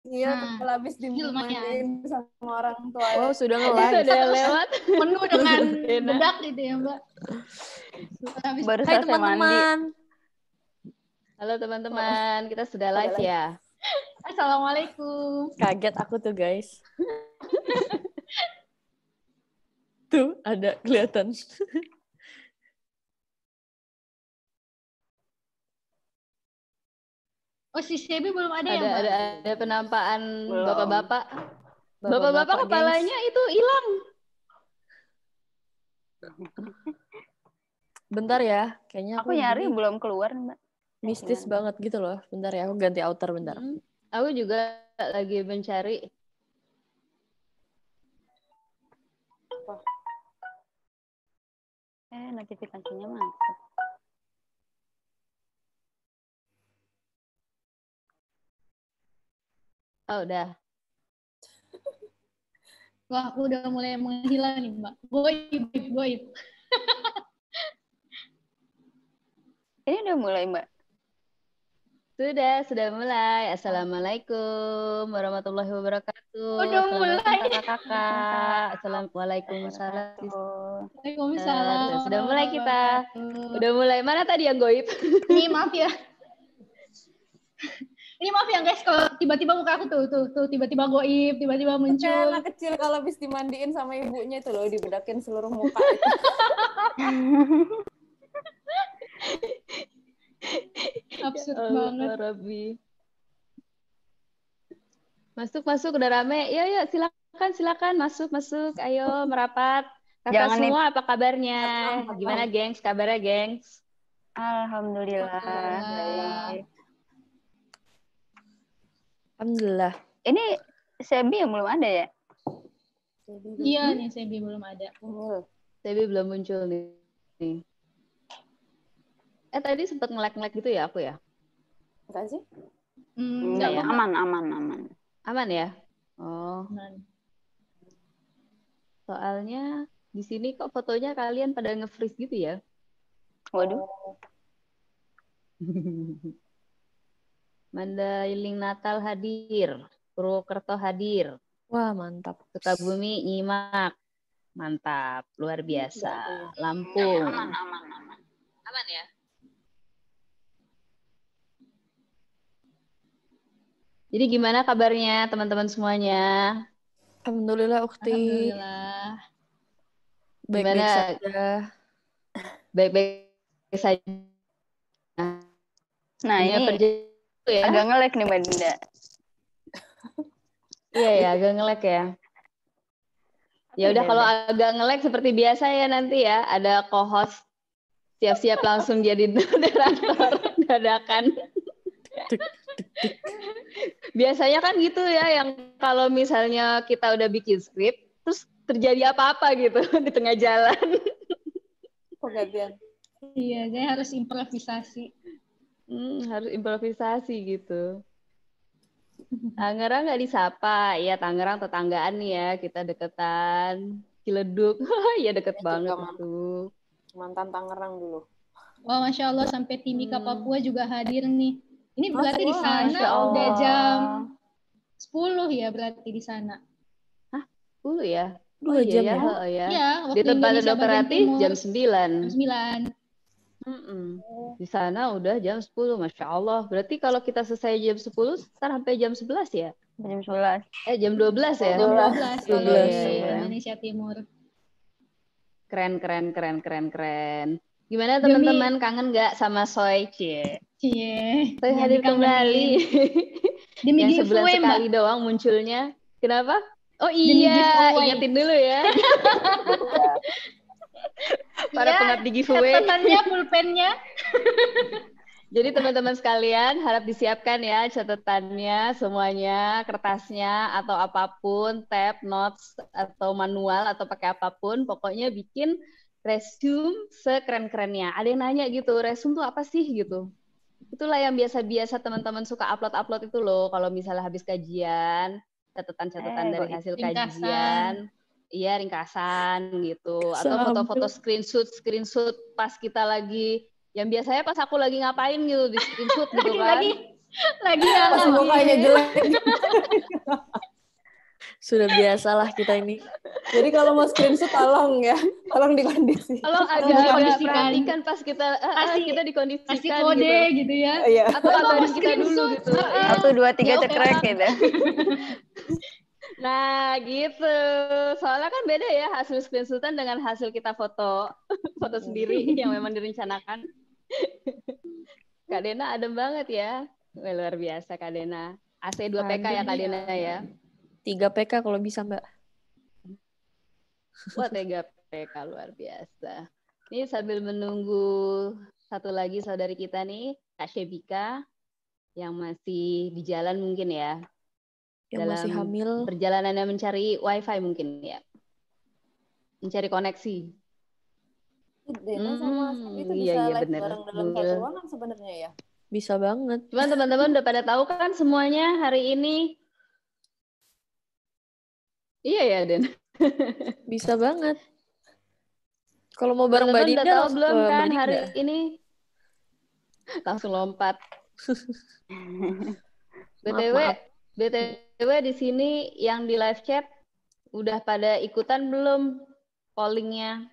Iya, Nah, kalau habis dimandiin sama orang tua. Wow, sudah Itu nge-live. udah lewat. penuh dengan bedak gitu ya mbak. Habis Baru Hai teman-teman. Halo teman-teman, kita sudah live ya. Assalamualaikum. Kaget aku tuh, guys. tuh, ada kelihatan. Oh si Sebi belum ada, ya Ada mbak? ada ada penampakan Belum. bapak-bapak. Bapak-bapak, Bapak-bapak gengs. kepalanya itu hilang. Bentar ya, kayaknya Aku nyari gini belum keluar, Mbak. mistis gimana? banget gitu loh. Bentar ya, aku ganti outer bentar. Hmm. Aku juga lagi mencari. Eh, notifikasinya masuk. Oh, udah. Wah aku udah mulai menghilang nih mbak. Goib, goib. Ini udah mulai, Mbak. Sudah, sudah mulai. Assalamualaikum warahmatullahi wabarakatuh. Udah mulai. Kakak-kakak. Assalamualaikum warahmatullahi Waalaikumsalam. Eh, sudah mulai kita. Udah mulai. Mana tadi yang goib? Ini maaf ya. Ini maaf ya guys kalau tiba-tiba muka aku tuh tuh tuh tiba-tiba goib, tiba-tiba muncul. anak kecil kalau habis dimandiin sama ibunya itu loh, dibedakin seluruh muka itu. Absurd Ya banget. Rabbi. Masuk, masuk. Udah rame. Ya, ya. Silakan, silakan. Masuk, masuk. Ayo, merapat. Kakak Jangan nih. semua apa kabarnya? Gimana, gengs? Kabarnya, gengs? Alhamdulillah. Alhamdulillah. Baik. Alhamdulillah. Ini Sebi yang belum ada ya? Iya nih Sebi belum ada. Tapi belum muncul nih. Eh, tadi sempat nge-lag-nge-lag gitu ya aku ya? Enggak sih? Hmm, Enggak Enggak, ya? aman, aman, aman. Aman ya? Oh, aman. soalnya di sini kok fotonya kalian pada nge-freeze gitu ya? Waduh. Mandailing Natal hadir, Purwokerto hadir, Wah, mantap. Sukabumi nyimak. Mantap, luar biasa. Lampung. Aman, aman, aman. Aman ya? Jadi gimana kabarnya teman-teman semuanya? Alhamdulillah, Ukti. Alhamdulillah. Baik-baik Gimana? saja. Baik-baik saja. Nah, ini kerja itu ya? agak nge-lag nih, Mbak Dinda. Iya ya, agak ngelek ya. Ya udah kalau agak ngelek seperti biasa ya nanti ya, ada co-host siap-siap langsung jadi moderator dadakan. Biasanya kan gitu ya, yang kalau misalnya kita udah bikin skrip, terus terjadi apa-apa gitu di tengah jalan. Penggantian. Iya, saya harus improvisasi. Hmm, harus improvisasi gitu. Tangerang nggak disapa, ya Tangerang tetanggaan nih ya, kita deketan. Ciledug, ya deket Juga banget mantap. tuh. Mantan Tangerang dulu. Wah, masya Allah sampai Timika Hmm. Papua juga hadir nih. Ini Masya berarti di sana udah jam 10 ya berarti di sana. Dulu ya. Dua Oh, iya jam ya. ya? heeh ya. Iya, Di waktu tempat Indonesia dokter jam 9. jam 9. Mm-mm. Di sana udah jam 10, Masya Allah. Berarti kalau kita selesai jam 10, ntar sampai jam 11 ya? Jam 11. Eh, jam 12 ya? Jam 12 kalau 12, di iya. Indonesia Timur. Keren, keren, keren, keren, keren. Gimana teman-teman kangen nggak sama Soy? Cie. Cie. Soy hadir kembali. Demi Yang sebulan giveaway, Mbak. sekali doang munculnya. Kenapa? Oh iya, ingetin dulu ya. Para Iya, pengabdi giveaway. Catatannya, pulpennya. Jadi teman-teman sekalian harap disiapkan ya catatannya semuanya, kertasnya atau apa pun, tab, notes atau manual atau pakai apa pun, pokoknya bikin resume sekeren-kerennya. Ada yang nanya gitu, resume tuh apa sih gitu? Itulah yang biasa-biasa teman-teman suka upload-upload itu loh kalau misalnya habis kajian, catatan-catatan Eh, dari hasil ringkasan. kajian. Iya, ringkasan gitu. Atau foto-foto screenshot, screenshot pas kita lagi yang biasanya pas aku lagi ngapain gitu di screenshot gitu kan. Lagi Lagi Pas alam. mukanya jelek. Sudah biasalah kita ini. Jadi kalau mau screenshot tolong ya, tolong dikondisi. Kalau agak agak dikondisikan. perhatikan pas kita eh, eh, Kasih- kita dikondisikan Kasih kode gitu. gitu ya. Iya. Atau Kalau kabarin mau kita dulu gitu. heeh. Satu, dua, tiga, Ya, cekrek Bang. Nah, gitu. Soalnya kan beda ya hasil screenshotan dengan hasil kita foto foto sendiri yang memang direncanakan. Kak Dena adem banget ya. Wah, luar biasa Kak Dena. AC 2 PK ya Kak Dena ya. 3 PK kalau bisa, Mbak. Wah, 3 PK luar biasa. Ini sambil menunggu satu lagi saudari kita nih, Kak Shebika yang masih di jalan mungkin ya. Yang masih Dalam hamil. Perjalanannya mencari wifi mungkin ya. Mencari koneksi. Dena sama Hmm, Asep itu iya, bisa iya, live bener. bareng dalam satu Bener. ruangan sebenarnya ya. Bisa banget. Cuman teman-teman udah pada tahu kan semuanya hari ini. Iya ya, Den. Bisa banget. Kalau mau bareng Mbak Dinda udah tahu belum kan Dinda. hari ini? Langsung lompat. BTW, maaf. BTW di sini yang di live chat udah pada ikutan belum pollingnya?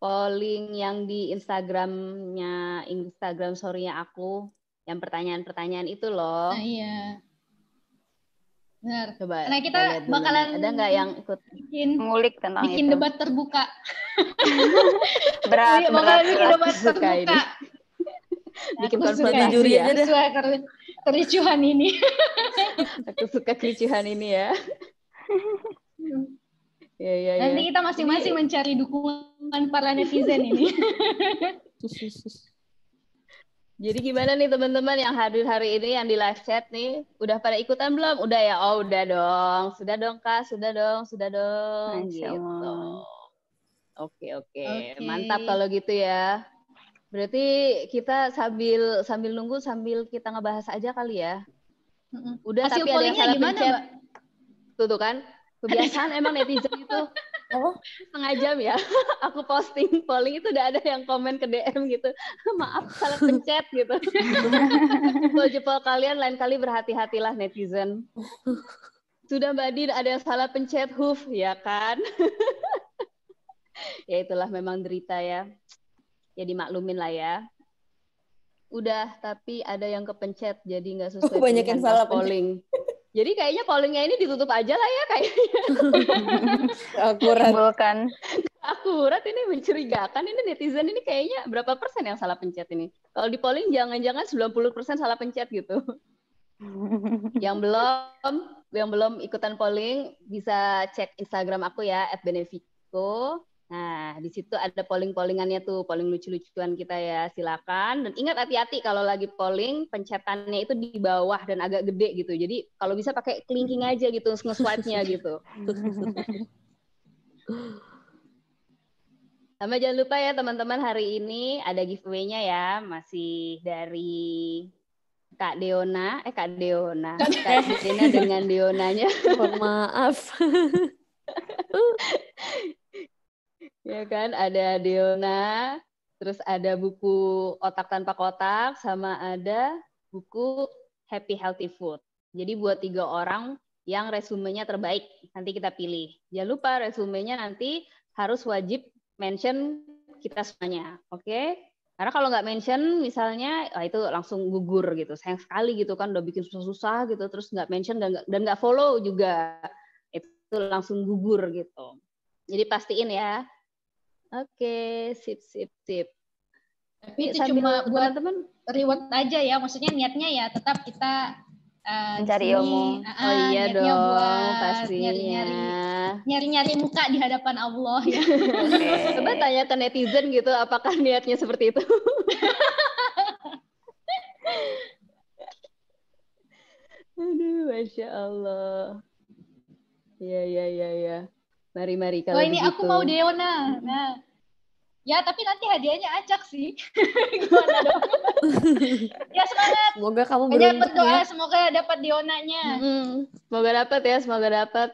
Polling yang di Instagramnya, Instagram story-nya aku, yang pertanyaan-pertanyaan itu loh. Nah, iya. Benar. Coba Karena kita bakalan ada nggak yang ikut? Bikin Ngulik tentang bikin itu. debat terbuka. Berat, Iya, berat, bakalan bikin berat. debat terbuka. ini. Bikin Aku suka konfrontasi juri ya. Sesuai keru- kericuhan ini. Aku suka kericuhan ini ya. Ya, ya, ya. Nanti kita masing-masing mencari dukungan para netizen ini. Jadi gimana nih teman-teman yang hadir hari ini yang di live chat nih, udah pada ikutan belum? Udah ya? Oh, udah dong. Sudah dong, Kak. Sudah dong, sudah dong. Masya Gitu. Oke, oke. Oke. Mantap kalau gitu ya. Berarti kita sambil sambil nunggu sambil kita ngebahas aja kali ya. Udah Hasil tapi ada yang salah gimana, pencet. Mbak? Tuh, tuh kan. Kebiasaan emang netizen itu Apa? setengah jam ya. Aku posting polling itu udah ada yang komen ke DM gitu. Maaf salah pencet gitu. Jempol-jempol kalian lain kali berhati-hatilah netizen. Sudah Mbak Din ada yang salah pencet hoof ya kan? ya itulah memang derita ya. Ya dimaklumin lah ya. Udah, tapi ada yang kepencet jadi nggak sesuai Oh, banyak yang salah polling. Jadi kayaknya pollingnya ini ditutup aja lah ya kayaknya. Akurat. Timbulkan. akurat ini mencurigakan ini netizen ini kayaknya berapa persen yang salah pencet ini kalau di polling jangan-jangan 90 persen salah pencet gitu yang belum yang belum ikutan polling bisa cek Instagram aku ya @benefico nah di situ ada polling-pollingannya tuh polling lucu-lucuan kita ya. Silakan. Dan ingat hati-hati kalau lagi polling pencetannya itu di bawah dan agak gede gitu. Jadi kalau bisa pakai kelingking aja gitu nge-swipe-nya gitu. Sama jangan lupa ya teman-teman hari ini ada giveaway-nya ya. Masih dari Kak Deona, eh Kak Deona, Kak Dena dengan Deonanya. Mohon maaf. ya kan ada Deona, terus ada buku otak tanpa kotak sama ada buku Happy Healthy Food. Jadi buat tiga orang yang resumenya terbaik nanti kita pilih. Jangan lupa resumenya nanti harus wajib mention kita semuanya, oke? Karena kalau nggak mention, misalnya, ah, itu langsung gugur gitu. Sayang sekali gitu kan, udah bikin susah-susah gitu, terus nggak mention dan nggak dan nggak follow juga, itu langsung gugur gitu. Jadi pastiin ya. Oke, sip, sip, sip. Tapi itu Sambil cuma buat teman-teman reward aja ya. Maksudnya niatnya ya tetap kita eh, di Mencari sini, ilmu. ah, Oh iya dong, pastinya. nyari-nyari nyari-nyari muka di hadapan Allah ya. Oke. Coba tanya ke netizen gitu, apakah niatnya seperti itu? Aduh, masya Allah. Ya, ya, ya, ya. Mari, mari kalau Oh ini aku begitu. mau Deona. Nah, ya tapi nanti hadiahnya acak sih. Gimana dong? ya semangat. Semoga kamu beruntung berdoa ya. semoga dapat Deonanya. Mm-mm. Semoga dapat ya, semoga dapat.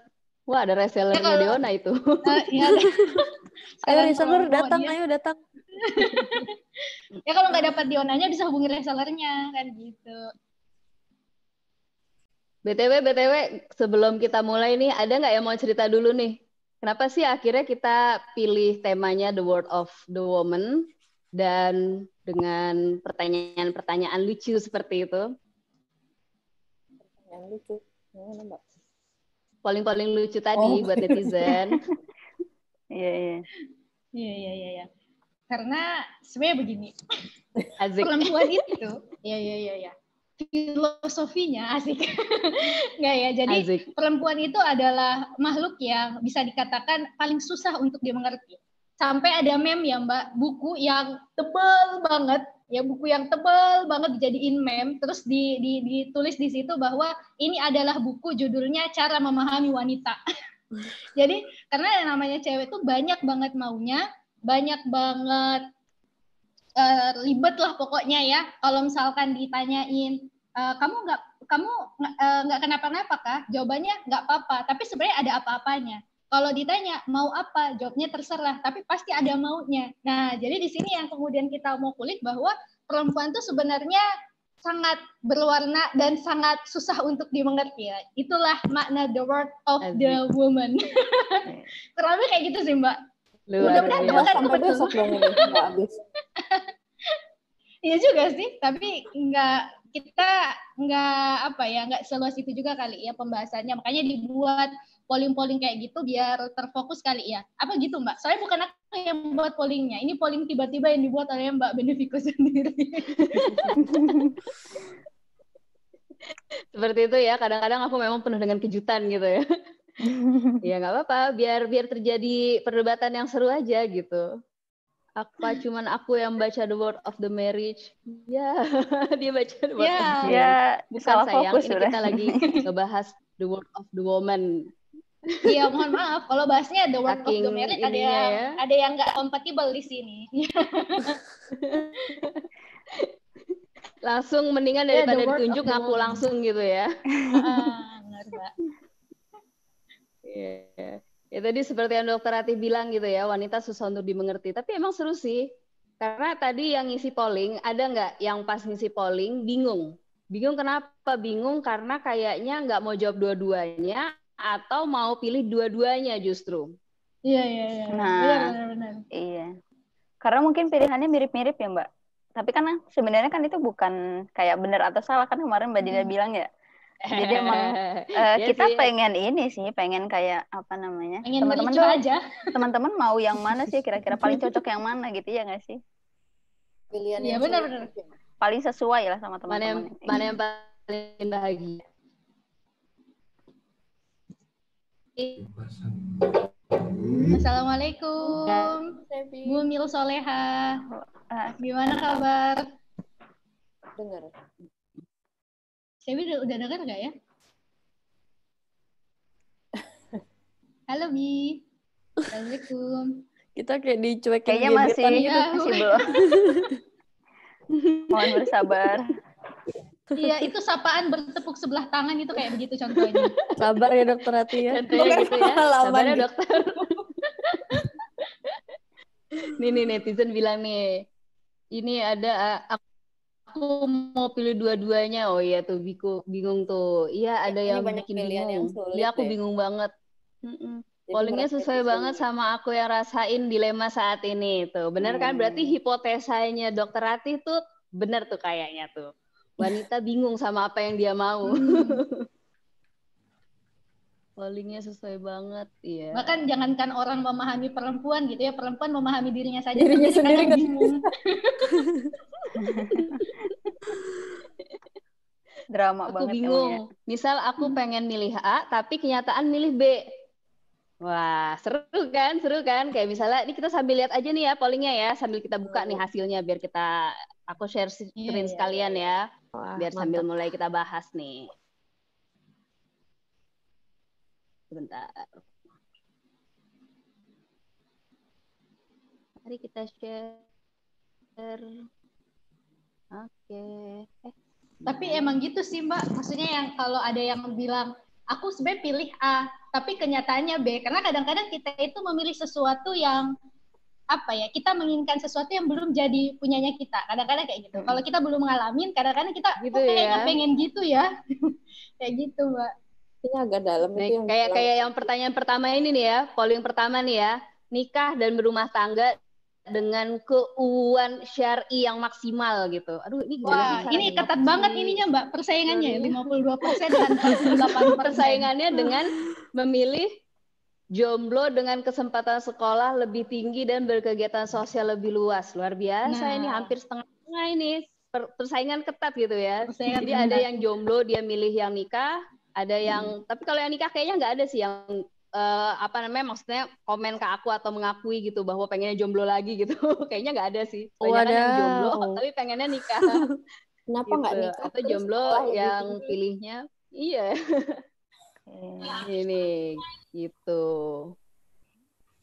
Wah, ada resellernya Ya, kalau- Deona itu. Nah, ya, Ayo reseller datang, ayo datang. ya kalau nggak dapat Deonanya bisa hubungi resellernya kan gitu. BTW, BTW, sebelum kita mulai nih, ada nggak yang mau cerita dulu nih? Kenapa sih akhirnya kita pilih temanya The World of the Woman dan dengan pertanyaan-pertanyaan lucu seperti itu? Yang lucu. Gimana, Mbak? Polling-polling lucu tadi Oh. buat netizen. Iya, iya. Iya, iya, iya, iya. Karena sebenarnya begini, Azik. perempuan itu, iya, iya, iya, iya. Filosofinya asik. Nggak ya, jadi Azik. perempuan itu adalah makhluk yang bisa dikatakan paling susah untuk dimengerti. Sampai ada meme ya Mbak, buku yang tebal banget, ya buku yang tebal banget dijadiin meme, terus di, di- ditulis di situ bahwa ini adalah buku judulnya Cara Memahami Wanita. Jadi karena yang namanya cewek tuh banyak banget maunya, banyak banget eh, ribet lah pokoknya ya. Kalau misalkan ditanyain, eh, kamu nggak kamu nggak nggak kenapa-napa kah? Jawabannya nggak apa-apa. Tapi sebenarnya ada apa-apanya. Kalau ditanya mau apa, jawabnya terserah. Tapi pasti ada maunya. Nah, jadi di sini yang kemudian kita mau kulik bahwa perempuan tuh sebenarnya sangat berwarna dan sangat susah untuk dimengerti ya. Itulah makna the word of the woman. Kurang lebih kayak gitu sih Mbak. Luar Mudah-mudahan biasa. teman-teman Sampai betul. besok dong ini, habis. Iya juga sih, tapi nggak kita nggak apa ya nggak seluas itu juga kali ya pembahasannya. Makanya dibuat polling-polling kayak gitu biar terfokus kali ya. Apa gitu Mbak? Soalnya bukan aku yang buat pollingnya. Ini polling tiba-tiba yang dibuat oleh Mbak Benefico sendiri. Seperti itu ya, kadang-kadang aku memang penuh dengan kejutan gitu ya. ya nggak apa-apa, biar biar terjadi perdebatan yang seru aja gitu. Apa cuman aku yang baca The Word of the Marriage? Ya, dia baca The Word Ya. of the Marriage. Ya, Bukan salah sayang, fokus ini kita lagi ngebahas The Word of the Woman. Iya mohon maaf kalau bahasnya the word of Saking the married ada yang ya. ada yang nggak kompatibel di sini. Langsung mendingan Ya, daripada of ditunjuk ngaku Woman. langsung gitu ya. Ah, benar, Mbak. Iya. Ya tadi seperti yang dokter Rati bilang gitu ya, wanita susah untuk dimengerti. Tapi emang seru sih. Karena tadi yang ngisi polling, ada nggak yang pas ngisi polling bingung? Bingung kenapa? Bingung karena kayaknya nggak mau jawab dua-duanya atau mau pilih dua-duanya justru. Iya iya iya. Nah. Benar benar benar. Iya. Karena mungkin pilihannya mirip-mirip ya, Mbak. Tapi kan sebenarnya kan itu bukan kayak benar atau salah kan kemarin Mbak Dina bilang ya. Jadi emang eh, Iya kita sih. pengen ini sih, pengen kayak apa namanya? Pengen Teman-teman aja. teman-teman mau yang mana sih kira-kira paling cocok yang mana gitu ya nggak sih? Pilihan Iya, yang benar, sulit. benar. Paling sesuai lah sama Mana yang teman-teman. mana yang paling bahagia? Assalamualaikum. Bu Mil Soleha. Ah, Gimana kabar? Dengar. Sebi udah, udah dengar nggak ya? Halo Bi. Assalamualaikum. Kita kayak dicuekin Kayaknya masih gitu. Ya, masih belum. Mohon bersabar. Iya, itu sapaan bertepuk sebelah tangan itu kayak begitu contohnya. Sabar ya dokter Hati ya. Contohnya gitu ya. Sabarnya gitu. dokter. nih nih netizen bilang nih, ini ada uh, aku mau pilih dua-duanya. Oh iya tuh biku bingung tuh. Iya ada Ini yang bikin pilihan yang bingung. sulit Iya aku deh. bingung banget. Mm-mm. Pollingnya sesuai banget sulit. sama aku yang rasain dilema saat ini tuh. Bener kan? Berarti Hmm. hipotesanya dokter Rati tuh bener tuh kayaknya tuh. Wanita bingung sama apa yang dia mau. Pollingnya sesuai banget, iya. Bahkan jangankan orang memahami perempuan gitu ya, perempuan memahami dirinya saja Dirinya sendiri nggak- bingung. Drama aku banget bingung. Misal aku pengen milih A, tapi kenyataan milih B. Wah, seru kan? Seru kan? Kayak misalnya, ini kita sambil lihat aja nih ya pollingnya ya, sambil kita buka nih hasilnya biar kita, aku share screen Iya, iya, sekalian ya, Wah, biar mantap. sambil mulai kita bahas nih. Sebentar. Mari kita share. Oke. Eh, Tapi emang gitu sih Mbak, maksudnya yang kalau ada yang bilang aku sebenarnya pilih A, tapi kenyataannya B, karena kadang-kadang kita itu memilih sesuatu yang apa ya kita menginginkan sesuatu yang belum jadi punyanya kita kadang-kadang kayak gitu kalau kita belum ngalamin kadang-kadang kita Gitu oh, kayaknya ya. pengen gitu ya kayak gitu mbak Ini agak dalam Nih, itu yang kayak kayak yang pertanyaan pertama ini nih ya, polling pertama nih ya, nikah dan berumah tangga dengan keuangan syari yang maksimal gitu. Aduh, ini sih wah ini ketat banget sih? ininya mbak persaingannya ya Iya. 52 persen dan 48 Persaingannya dengan memilih jomblo dengan kesempatan sekolah lebih tinggi dan berkegiatan sosial lebih luas. Luar biasa Nah. ini hampir setengah ini Per- persaingan ketat gitu ya. Persaingan Jadi ada yang jomblo dia milih yang nikah, ada Hmm. yang tapi kalau yang nikah kayaknya nggak ada sih yang eh, apa namanya maksudnya komen ke aku atau mengakui gitu bahwa pengennya jomblo lagi gitu. kayaknya nggak ada sih. Banyak yang Wadaw. jomblo tapi pengennya nikah. Kenapa nggak gitu. nikah? Atau jomblo yang tinggi? pilihnya iya Oke. ini gitu.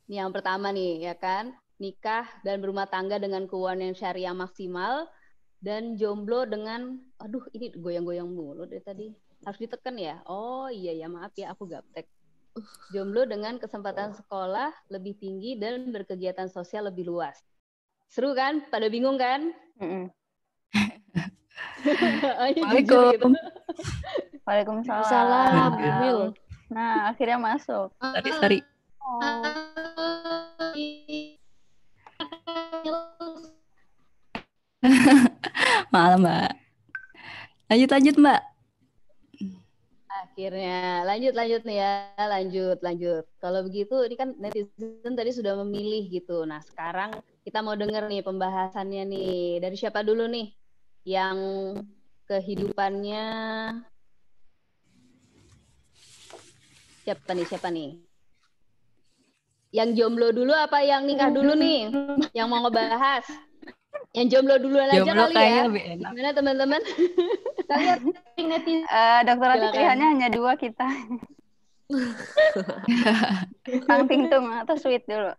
Ini yang pertama nih ya kan, nikah dan berumah tangga dengan keuangan yang syariah maksimal dan jomblo dengan aduh ini goyang-goyang mulu dari tadi. Harus ditekan ya. Oh iya ya maaf ya aku gaptek. Jomblo dengan kesempatan sekolah lebih tinggi dan berkegiatan sosial lebih luas. Seru kan? Pada bingung kan? Waalaikumsalam. gitu. Waalaikumsalam. Salam, Bumil. Nah, akhirnya masuk. Sorry, sorry. Oh. Malam, Mbak. Lanjut, lanjut, Mbak. Akhirnya lanjut lanjut nih ya, lanjut lanjut. Kalau begitu ini kan netizen tadi sudah memilih gitu. Nah, sekarang kita mau denger nih pembahasannya nih. Dari siapa dulu nih? Yang kehidupannya Siapa nih? Siapa nih? Yang jomblo dulu apa yang nikah dulu nih? Yang mau ngebahas? Yang jomblo duluan aja Jomblo kali kayaknya ya. lebih enak. Gimana teman-teman? kita lihat netizen Eh, dokter pilihannya hanya dua kita. Kang Tingtung atau Sweet dulu.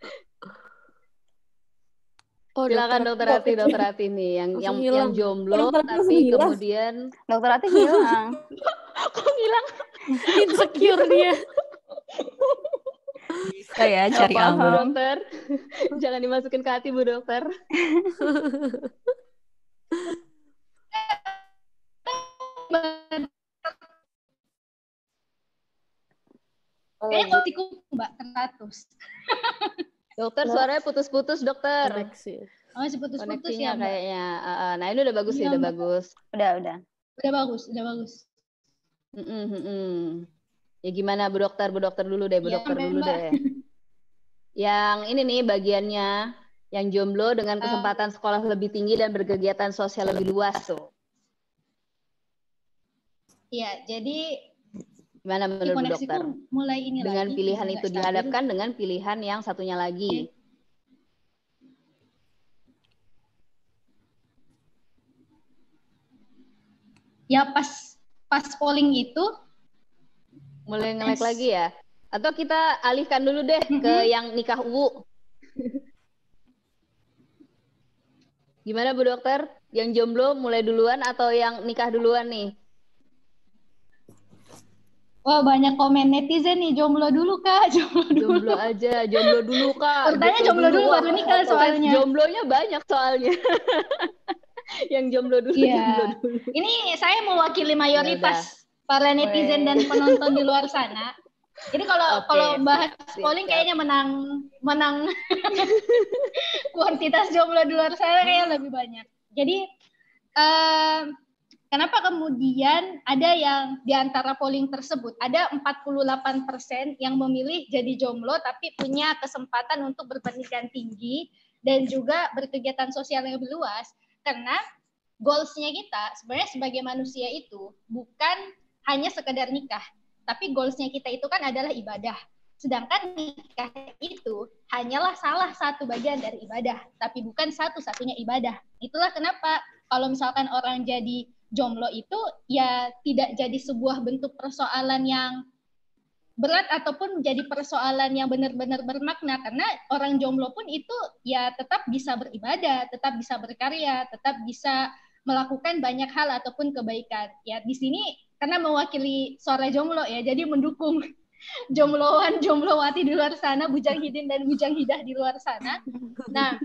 Oh, Silakan dokter. Rati, dokter Rati nih yang yang hilang. yang jomblo Dokter tapi hilang. kemudian Dokter Rati hilang. kok hilang? Insecure dia. Bisa ya cari Nggak Bu aman. dokter, jangan dimasukin ke hati Bu dokter. kayaknya kalau tikum mbak teratus Dokter suaranya putus-putus dokter. Koneksi. oh masih putus-putus Koneksinya ya mbak kayaknya. Ah. Nah ini udah bagus sih, Iya, udah Mbak. bagus. Udah, udah. udah bagus udah bagus Mm-mm, mm-mm. Ya gimana Bu dokter, Bu dokter dulu deh, Bu Iya, dokter dulu Mbak. deh. Yang ini nih bagiannya yang jomblo dengan Ah. kesempatan sekolah lebih tinggi dan berkegiatan sosial lebih luas tuh. Iya, jadi Gimana menurut dokter? mulai ini Dengan lagi, pilihan itu stabil. dihadapkan dengan pilihan yang satunya lagi. Ya pas pas polling itu Mulai nge-lag Yes. lagi ya? Atau kita alihkan dulu deh ke yang nikah UU. Gimana Bu Dokter? Yang jomblo mulai duluan atau yang nikah duluan nih? wah banyak komen netizen nih jomblo dulu kak, jomblo dulu. Jomblo aja, jomblo dulu Kak. Bertanya jomblo dulu Wah, baru nikah soalnya. Jomblonya banyak soalnya. yang jomblo dulu, Iya. jomblo dulu. Ini saya mewakili mayoritas para netizen Weh. dan penonton di luar sana. Jadi kalau Oke, kalau bahas polling kayaknya menang menang kuantitas jomblo di luar sana kayaknya lebih banyak. Jadi em, kenapa kemudian ada yang di antara polling tersebut ada 48% yang memilih jadi jomblo tapi punya kesempatan untuk berpendidikan tinggi dan juga berkegiatan sosial yang lebih luas karena goalsnya kita sebenarnya sebagai manusia itu bukan hanya sekedar nikah, tapi goalsnya kita itu kan adalah ibadah. Sedangkan nikah itu hanyalah salah satu bagian dari ibadah, tapi bukan satu-satunya ibadah. Itulah kenapa kalau misalkan orang jadi jomblo itu ya tidak jadi sebuah bentuk persoalan yang berat ataupun menjadi persoalan yang benar-benar bermakna karena orang jomblo pun itu ya tetap bisa beribadah, tetap bisa berkarya, tetap bisa melakukan banyak hal ataupun kebaikan. Ya di sini karena mewakili suara jomblo ya, jadi mendukung jombloan jomblowati di luar sana bujang hidin dan bujang hidah di luar sana. Nah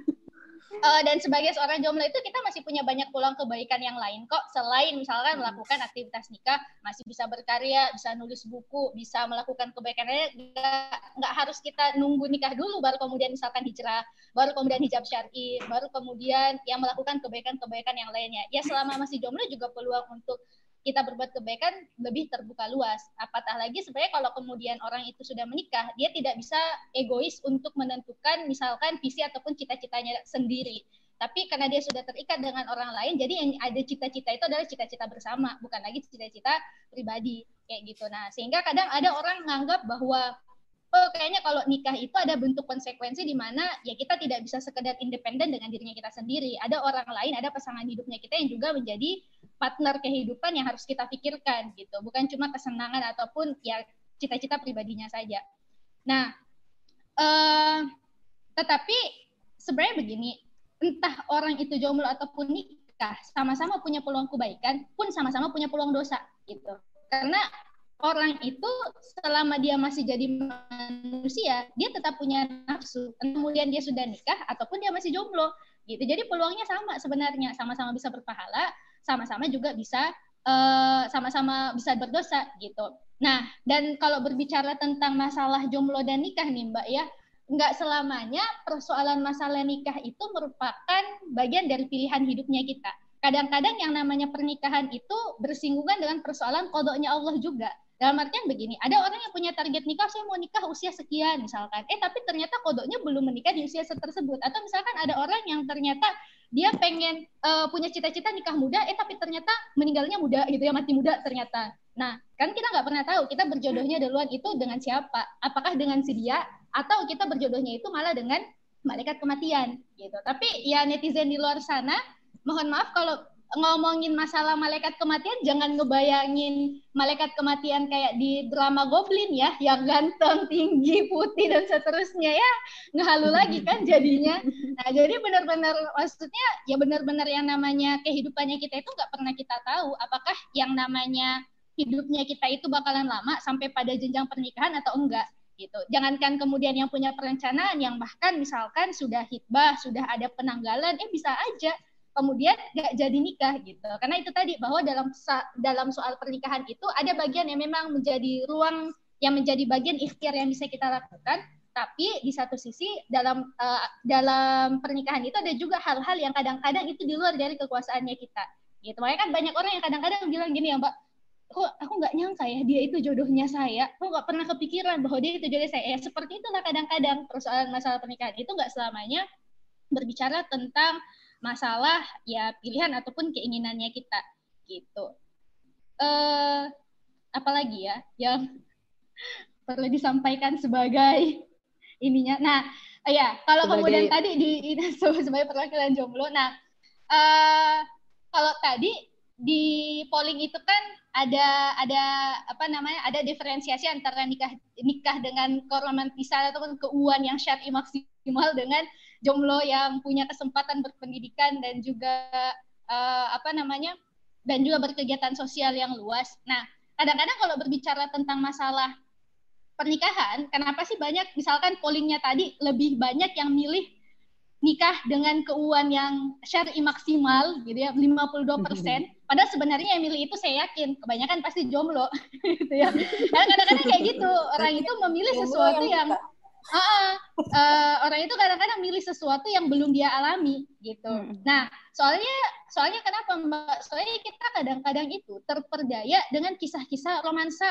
uh, dan sebagai seorang jomblo itu kita masih punya banyak peluang kebaikan yang lain kok. Selain misalkan melakukan aktivitas nikah masih bisa berkarya bisa nulis buku bisa melakukan kebaikan nggak harus kita nunggu nikah dulu baru kemudian misalkan hijrah baru kemudian hijab syar'i baru kemudian yang melakukan kebaikan-kebaikan yang lainnya. Ya selama masih jomblo juga peluang untuk kita berbuat kebaikan lebih terbuka luas. Apatah lagi sebenarnya kalau kemudian orang itu sudah menikah, dia tidak bisa egois untuk menentukan misalkan visi ataupun cita-citanya sendiri. Tapi karena dia sudah terikat dengan orang lain, jadi yang ada cita-cita itu adalah cita-cita bersama, bukan lagi cita-cita pribadi kayak gitu. Nah, sehingga kadang ada orang menganggap bahwa oh kayaknya kalau nikah itu ada bentuk konsekuensi di mana ya kita tidak bisa sekedar independen dengan dirinya kita sendiri. Ada orang lain, ada pasangan hidupnya kita yang juga menjadi partner kehidupan yang harus kita pikirkan gitu. Bukan cuma kesenangan ataupun ya cita-cita pribadinya saja. Nah, eh, tetapi sebenarnya begini, entah orang itu jomblo ataupun nikah, sama-sama punya peluang kebaikan, pun sama-sama punya peluang dosa gitu. Karena orang itu selama dia masih jadi manusia, dia tetap punya nafsu. Kemudian dia sudah nikah ataupun dia masih jomblo gitu. Jadi peluangnya sama sebenarnya, sama-sama bisa berpahala, sama-sama juga bisa eh, sama-sama bisa berdosa gitu. Nah, dan kalau berbicara tentang masalah jomblo dan nikah nih Mbak ya, nggak selamanya persoalan masalah nikah itu merupakan bagian dari pilihan hidupnya kita. Kadang-kadang yang namanya pernikahan itu bersinggungan dengan persoalan kodoknya Allah juga dalam artian begini, ada orang yang punya target nikah, saya mau nikah usia sekian misalkan. Eh tapi ternyata kodoknya belum menikah di usia tersebut. Atau misalkan ada orang yang ternyata dia pengen uh, punya cita-cita nikah muda, eh tapi ternyata meninggalnya muda gitu ya, mati muda ternyata. Nah, kan kita nggak pernah tahu kita berjodohnya duluan itu dengan siapa. Apakah dengan si dia atau kita berjodohnya itu malah dengan malaikat kematian gitu. Tapi ya netizen di luar sana, mohon maaf kalau ngomongin masalah malaikat kematian jangan ngebayangin malaikat kematian kayak di drama Goblin ya yang ganteng tinggi putih dan seterusnya ya. Ngehalu lagi kan jadinya. Nah jadi benar-benar maksudnya ya benar-benar yang namanya kehidupannya kita itu nggak pernah kita tahu apakah yang namanya hidupnya kita itu bakalan lama sampai pada jenjang pernikahan atau enggak gitu. Jangankan kemudian yang punya perencanaan yang bahkan misalkan sudah hitbah sudah ada penanggalan eh bisa aja kemudian nggak jadi nikah gitu. Karena itu tadi bahwa dalam dalam soal pernikahan itu ada bagian yang memang menjadi ruang yang menjadi bagian ikhtiar yang bisa kita lakukan, tapi di satu sisi dalam uh, dalam pernikahan itu ada juga hal-hal yang kadang-kadang itu di luar dari kekuasaannya kita. Gitu. Makanya kan banyak orang yang kadang-kadang bilang gini ya, Mbak, kok aku nggak nyangka ya dia itu jodohnya saya kok nggak pernah kepikiran bahwa dia itu jodohnya saya ya seperti itulah kadang-kadang persoalan masalah pernikahan itu nggak selamanya berbicara tentang masalah ya pilihan ataupun keinginannya kita gitu. Eh apalagi ya yang perlu disampaikan sebagai ininya. Nah, ya kalau sebagai... kemudian tadi di sebagai perwakilan jomblo. Nah, uh, kalau tadi di polling itu kan ada ada apa namanya ada diferensiasi antara nikah nikah dengan keromantisan ataupun keuuan yang syar'i maksimal dengan jomblo yang punya kesempatan berpendidikan dan juga uh, apa namanya dan juga berkegiatan sosial yang luas. Nah, kadang-kadang kalau berbicara tentang masalah pernikahan, kenapa sih banyak misalkan pollingnya tadi lebih banyak yang milih nikah dengan keuangan yang syar'i maksimal gitu ya 52 persen. Padahal sebenarnya yang milih itu saya yakin kebanyakan pasti jomblo gitu ya. Karena kadang-kadang kayak gitu orang itu memilih sesuatu yang uh, uh, orang itu kadang-kadang milih sesuatu yang belum dia alami gitu. Hmm. Nah, soalnya soalnya kenapa Mbak? Soalnya kita kadang-kadang itu terperdaya dengan kisah-kisah romansa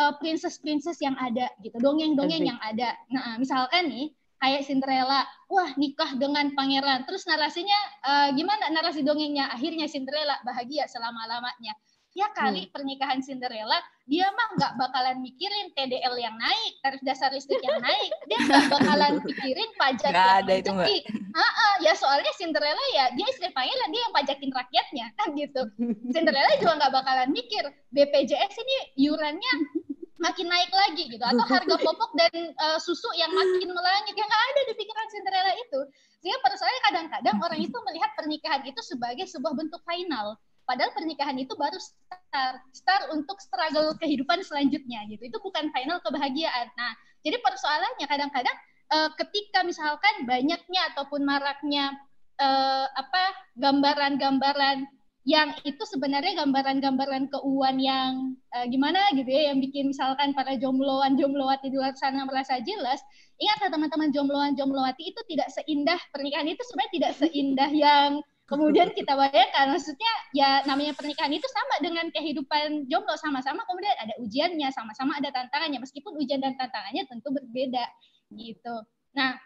uh, princess-princess yang ada gitu, dongeng-dongeng yang ada. Nah, misalkan nih kayak Cinderella, wah nikah dengan pangeran. Terus narasinya uh, gimana narasi dongengnya? Akhirnya Cinderella bahagia selama-lamanya ya kali hmm. pernikahan Cinderella dia mah nggak bakalan mikirin TDL yang naik tarif dasar listrik yang naik. Dia nggak bakalan pikirin pajak gak yang ada itu enggak. ya soalnya Cinderella ya dia istri pangeran dia yang pajakin rakyatnya kan gitu. Cinderella juga nggak bakalan mikir BPJS ini iurannya makin naik lagi gitu. Atau harga popok dan uh, susu yang makin melangit yang nggak ada di pikiran Cinderella itu. Sehingga pada saya kadang-kadang orang itu melihat pernikahan itu sebagai sebuah bentuk final Padahal pernikahan itu baru start, start untuk struggle kehidupan selanjutnya gitu. Itu bukan final kebahagiaan. Nah, jadi persoalannya kadang-kadang uh, ketika misalkan banyaknya ataupun maraknya uh, apa gambaran-gambaran yang itu sebenarnya gambaran-gambaran keuangan yang uh, gimana gitu ya yang bikin misalkan para jombloan jomblowati di luar sana merasa jelas ingatlah teman-teman jombloan jomblowati itu tidak seindah pernikahan itu sebenarnya tidak seindah yang kemudian kita bayangkan maksudnya ya namanya pernikahan itu sama dengan kehidupan jomblo sama-sama kemudian ada ujiannya sama-sama ada tantangannya. Meskipun ujian dan tantangannya tentu berbeda gitu. Nah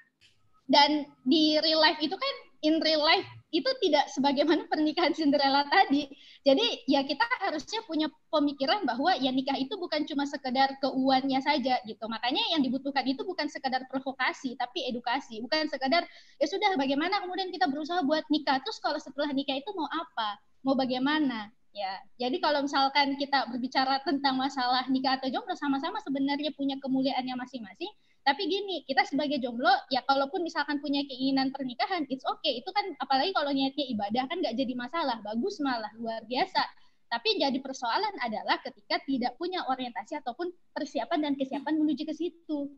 dan di real life itu kan in real life itu tidak sebagaimana pernikahan Cinderella tadi. Jadi ya kita harusnya punya pemikiran bahwa ya nikah itu bukan cuma sekedar keuannya saja gitu. Makanya yang dibutuhkan itu bukan sekedar provokasi tapi edukasi. Bukan sekedar ya sudah bagaimana kemudian kita berusaha buat nikah. Terus kalau setelah nikah itu mau apa? Mau bagaimana? Ya, jadi kalau misalkan kita berbicara tentang masalah nikah atau jomblo sama-sama sebenarnya punya kemuliaannya masing-masing, tapi gini, kita sebagai jomblo, ya kalaupun misalkan punya keinginan pernikahan, it's okay. Itu kan apalagi kalau niatnya ibadah kan nggak jadi masalah, bagus malah luar biasa. Tapi jadi persoalan adalah ketika tidak punya orientasi ataupun persiapan dan kesiapan menuju ke situ.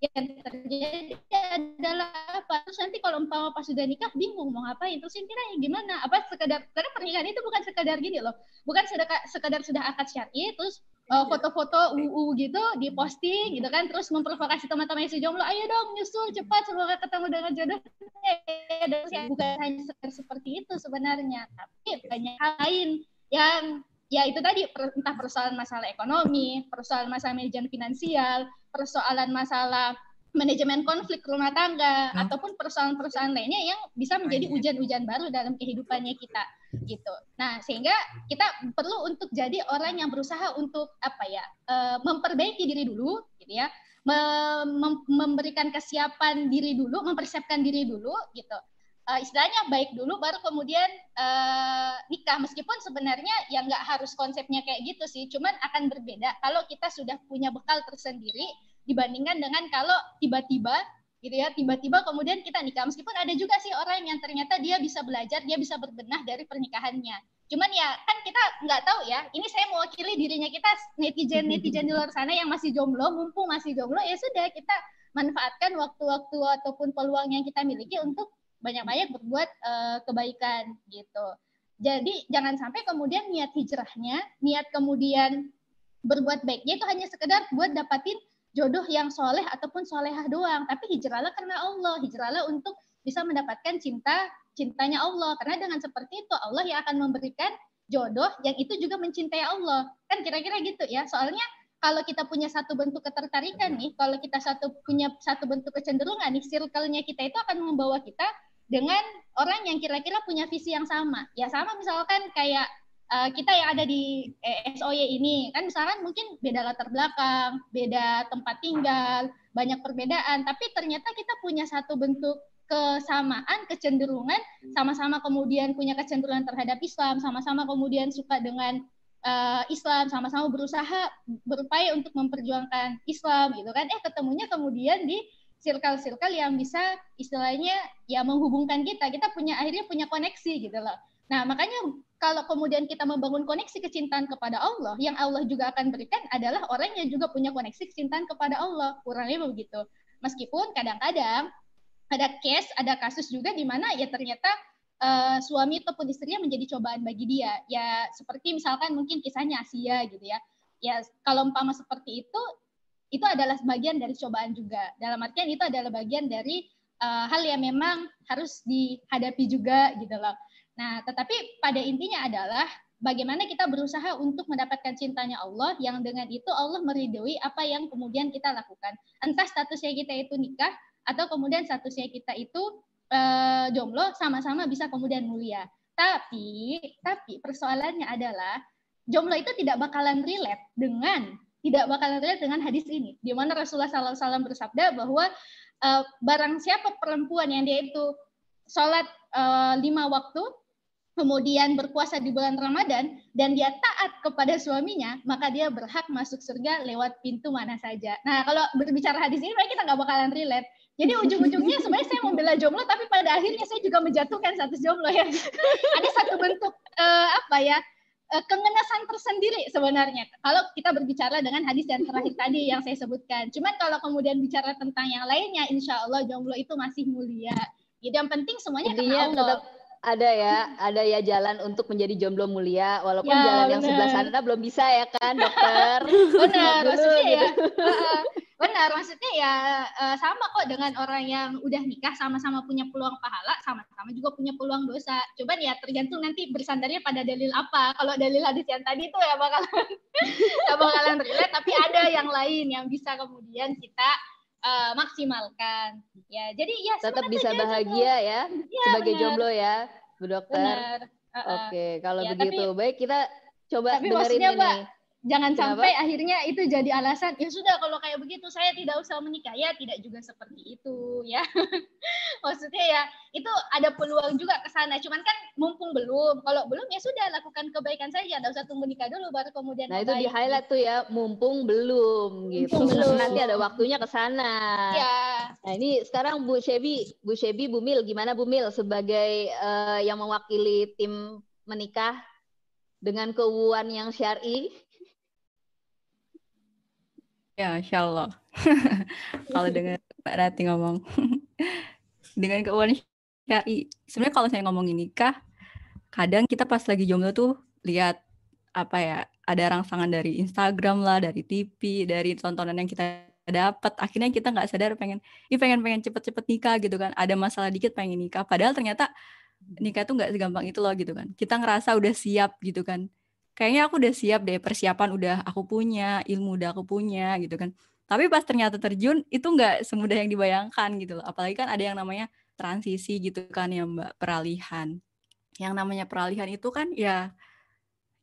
Yang terjadi adalah apa? Terus nanti kalau umpama pas sudah nikah bingung mau ngapain, terus intinya gimana? Apa sekedar karena pernikahan itu bukan sekedar gini loh, bukan sekedar, sekedar sudah akad syar'i terus foto-foto UU gitu diposting gitu kan terus memprovokasi teman-teman si jomblo ayo dong nyusul cepat semoga ketemu dengan jodoh dan bukan hanya seperti itu sebenarnya tapi banyak hal lain yang ya itu tadi entah persoalan masalah ekonomi persoalan masalah manajemen finansial persoalan masalah manajemen konflik rumah tangga hmm. ataupun persoalan-persoalan lainnya yang bisa menjadi ujian-ujian baru dalam kehidupannya kita gitu. Nah, sehingga kita perlu untuk jadi orang yang berusaha untuk apa ya? Uh, memperbaiki diri dulu gitu ya. Mem memberikan kesiapan diri dulu, mempersiapkan diri dulu gitu. Uh, istilahnya baik dulu baru kemudian uh, nikah meskipun sebenarnya ya nggak harus konsepnya kayak gitu sih cuman akan berbeda kalau kita sudah punya bekal tersendiri dibandingkan dengan kalau tiba-tiba gitu ya tiba-tiba kemudian kita nikah. Meskipun ada juga sih orang yang ternyata dia bisa belajar dia bisa berbenah dari pernikahannya. Cuman ya kan kita nggak tahu ya ini saya mewakili dirinya kita netizen netizen di luar sana yang masih jomblo mumpung masih jomblo ya sudah kita manfaatkan waktu-waktu ataupun peluang yang kita miliki untuk banyak-banyak berbuat uh, kebaikan gitu. Jadi jangan sampai kemudian niat hijrahnya niat kemudian berbuat baiknya itu hanya sekedar buat dapatin jodoh yang soleh ataupun solehah doang, tapi hijrahlah karena Allah, hijrahlah untuk bisa mendapatkan cinta cintanya Allah. Karena dengan seperti itu Allah yang akan memberikan jodoh yang itu juga mencintai Allah. Kan kira-kira gitu ya. Soalnya kalau kita punya satu bentuk ketertarikan nih, kalau kita satu punya satu bentuk kecenderungan nih, circle-nya kita itu akan membawa kita dengan orang yang kira-kira punya visi yang sama. Ya sama misalkan kayak uh, kita yang ada di eh, SOY ini kan misalkan mungkin beda latar belakang, beda tempat tinggal, banyak perbedaan, tapi ternyata kita punya satu bentuk kesamaan, kecenderungan, sama-sama kemudian punya kecenderungan terhadap Islam, sama-sama kemudian suka dengan uh, Islam, sama-sama berusaha berupaya untuk memperjuangkan Islam gitu kan. Eh ketemunya kemudian di circle-circle yang bisa istilahnya ya menghubungkan kita. Kita punya akhirnya punya koneksi gitu loh. Nah, makanya kalau kemudian kita membangun koneksi kecintaan kepada Allah, yang Allah juga akan berikan adalah orang yang juga punya koneksi kecintaan kepada Allah. Kurangnya begitu. Meskipun kadang-kadang ada case, ada kasus juga di mana ya ternyata uh, suami ataupun istrinya menjadi cobaan bagi dia. Ya seperti misalkan mungkin kisahnya Asia gitu ya. Ya kalau umpama seperti itu, itu adalah bagian dari cobaan juga. Dalam artian itu adalah bagian dari uh, hal yang memang harus dihadapi juga gitu loh. Nah, tetapi pada intinya adalah bagaimana kita berusaha untuk mendapatkan cintanya Allah yang dengan itu Allah meridhoi apa yang kemudian kita lakukan. Entah statusnya kita itu nikah atau kemudian statusnya kita itu uh, jomblo sama-sama bisa kemudian mulia. Tapi tapi persoalannya adalah jomblo itu tidak bakalan relate dengan tidak bakalan relate dengan hadis ini di mana Rasulullah SAW bersabda bahwa uh, barang siapa perempuan yang dia itu sholat uh, lima waktu kemudian berpuasa di bulan Ramadan dan dia taat kepada suaminya, maka dia berhak masuk surga lewat pintu mana saja. Nah, kalau berbicara hadis ini, kita nggak bakalan relate. Jadi ujung-ujungnya sebenarnya saya membela jomblo, tapi pada akhirnya saya juga menjatuhkan satu jomblo ya. Ada satu bentuk uh, apa ya uh, kengenasan tersendiri sebenarnya. Kalau kita berbicara dengan hadis yang terakhir tadi yang saya sebutkan. Cuman kalau kemudian bicara tentang yang lainnya, insya Allah jomblo itu masih mulia. Jadi yang penting semuanya Intinya Allah. tetap ada ya, ada ya jalan untuk menjadi jomblo mulia, walaupun ya, jalan bener. yang sebelah sana belum bisa ya kan, dokter. Benar, maksudnya ya. benar, maksudnya ya uh, sama kok dengan orang yang udah nikah sama-sama punya peluang pahala, sama-sama juga punya peluang dosa. Coba ya tergantung nanti bersandarnya pada dalil apa. Kalau dalil hadis yang tadi itu ya bakalan ya bakalan relate, tapi ada yang lain yang bisa kemudian kita uh, maksimalkan. Ya, jadi ya tetap bisa bahagia ya, ya sebagai benar. jomblo ya, Bu Dokter. Uh, uh. Oke, kalau ya, begitu tapi, baik kita coba tapi dengerin ini. Mbak, jangan Kenapa? sampai akhirnya itu jadi alasan ya sudah kalau kayak begitu saya tidak usah menikah. Ya tidak juga seperti itu ya. Maksudnya ya itu ada peluang juga ke sana. Cuman kan mumpung belum kalau belum ya sudah lakukan kebaikan saja. Tidak usah tunggu nikah dulu baru kemudian nah itu di highlight tuh ya mumpung belum gitu. Mumpung belum. nanti ada waktunya ke sana. Ya nah ini sekarang Bu Shebi Bu Shebi Bu Mil gimana Bu Mil sebagai uh, yang mewakili tim menikah dengan keuuan yang syari Ya, insya Allah. kalau dengan Mbak Rati ngomong. dengan keuangan syari. Sebenarnya kalau saya ngomongin nikah, kadang kita pas lagi jomblo tuh lihat apa ya, ada rangsangan dari Instagram lah, dari TV, dari tontonan yang kita dapat. Akhirnya kita nggak sadar pengen, ih pengen pengen cepet-cepet nikah gitu kan. Ada masalah dikit pengen nikah. Padahal ternyata nikah tuh nggak segampang itu loh gitu kan. Kita ngerasa udah siap gitu kan kayaknya aku udah siap deh persiapan udah aku punya ilmu udah aku punya gitu kan. Tapi pas ternyata terjun itu nggak semudah yang dibayangkan gitu loh. Apalagi kan ada yang namanya transisi gitu kan ya mbak peralihan. Yang namanya peralihan itu kan ya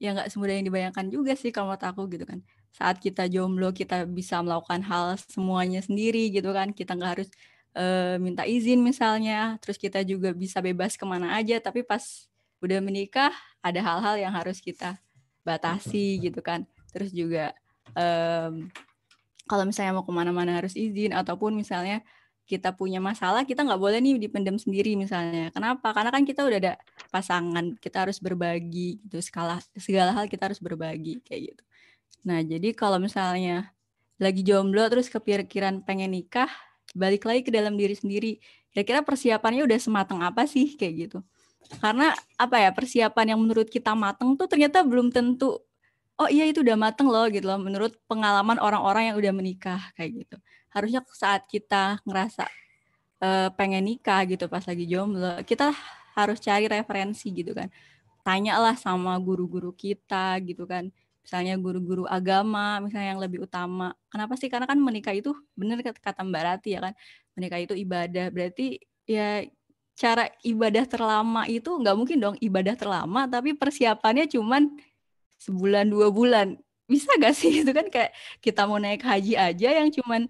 ya nggak semudah yang dibayangkan juga sih kalau menurut aku gitu kan. Saat kita jomblo kita bisa melakukan hal semuanya sendiri gitu kan. Kita nggak harus uh, minta izin misalnya terus kita juga bisa bebas ke mana aja. Tapi pas udah menikah ada hal-hal yang harus kita batasi gitu kan. Terus juga um, kalau misalnya mau ke mana-mana harus izin ataupun misalnya kita punya masalah kita nggak boleh nih dipendam sendiri misalnya. Kenapa? Karena kan kita udah ada pasangan kita harus berbagi gitu segala segala hal kita harus berbagi kayak gitu. Nah jadi kalau misalnya lagi jomblo terus kepikiran pengen nikah balik lagi ke dalam diri sendiri. Kira-kira persiapannya udah sematang apa sih kayak gitu karena apa ya persiapan yang menurut kita mateng tuh ternyata belum tentu oh iya itu udah mateng loh gitu loh menurut pengalaman orang-orang yang udah menikah kayak gitu. Harusnya saat kita ngerasa uh, pengen nikah gitu pas lagi jomblo kita harus cari referensi gitu kan. Tanyalah sama guru-guru kita gitu kan. Misalnya guru-guru agama misalnya yang lebih utama. Kenapa sih? Karena kan menikah itu bener kata Mbak Rati ya kan menikah itu ibadah. Berarti ya cara ibadah terlama itu nggak mungkin dong ibadah terlama tapi persiapannya cuman sebulan dua bulan. Bisa gak sih? Itu kan kayak kita mau naik haji aja yang cuman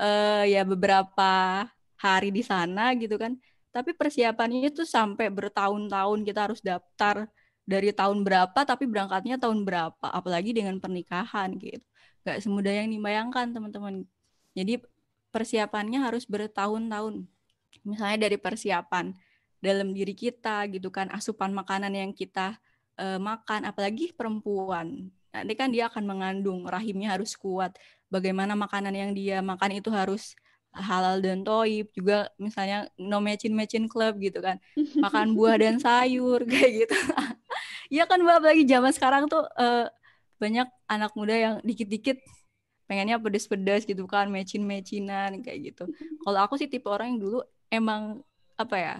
uh, ya beberapa hari di sana gitu kan. Tapi persiapannya itu sampai bertahun-tahun kita harus daftar dari tahun berapa tapi berangkatnya tahun berapa apalagi dengan pernikahan gitu. Nggak semudah yang dibayangkan teman-teman. Jadi persiapannya harus bertahun-tahun misalnya dari persiapan dalam diri kita gitu kan asupan makanan yang kita uh, makan apalagi perempuan. Nanti kan dia akan mengandung rahimnya harus kuat. Bagaimana makanan yang dia makan itu harus halal dan toib. Juga misalnya no mecin mecin club gitu kan. Makan buah dan sayur kayak gitu. Ya kan mbak? Apalagi zaman sekarang tuh uh, banyak anak muda yang dikit-dikit pengennya pedes-pedes gitu kan mecin mecinan kayak gitu. Kalau aku sih tipe orang yang dulu emang apa ya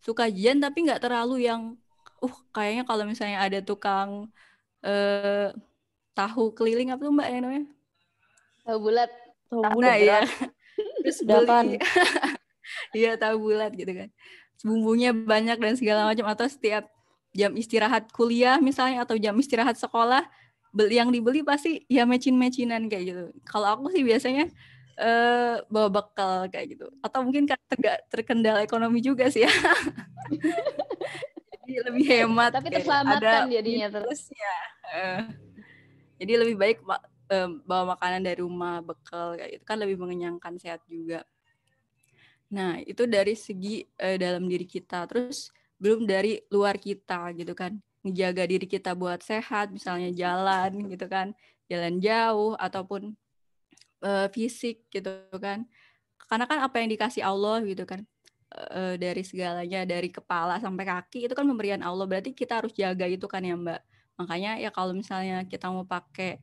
suka jian tapi nggak terlalu yang uh kayaknya kalau misalnya ada tukang eh, tahu keliling apa tuh mbak yang namanya? Tahu bulat. Tahu bulat. nah, ya terus beli. Iya tahu bulat gitu kan. Bumbunya banyak dan segala macam. Atau setiap jam istirahat kuliah misalnya atau jam istirahat sekolah beli yang dibeli pasti ya mecin-mecinan kayak gitu. Kalau aku sih biasanya uh, bawa bekal kayak gitu atau mungkin kan terkendala ekonomi juga sih ya jadi lebih hemat tapi terselamatkan jadinya terus ya uh, jadi lebih baik uh, bawa makanan dari rumah bekal kayak itu kan lebih mengenyangkan sehat juga Nah, itu dari segi uh, dalam diri kita. Terus belum dari luar kita gitu kan. Menjaga diri kita buat sehat, misalnya jalan gitu kan. Jalan jauh ataupun uh, fisik gitu kan. Karena kan apa yang dikasih Allah gitu kan. Uh, dari segalanya dari kepala sampai kaki itu kan pemberian Allah berarti kita harus jaga itu kan ya Mbak makanya ya kalau misalnya kita mau pakai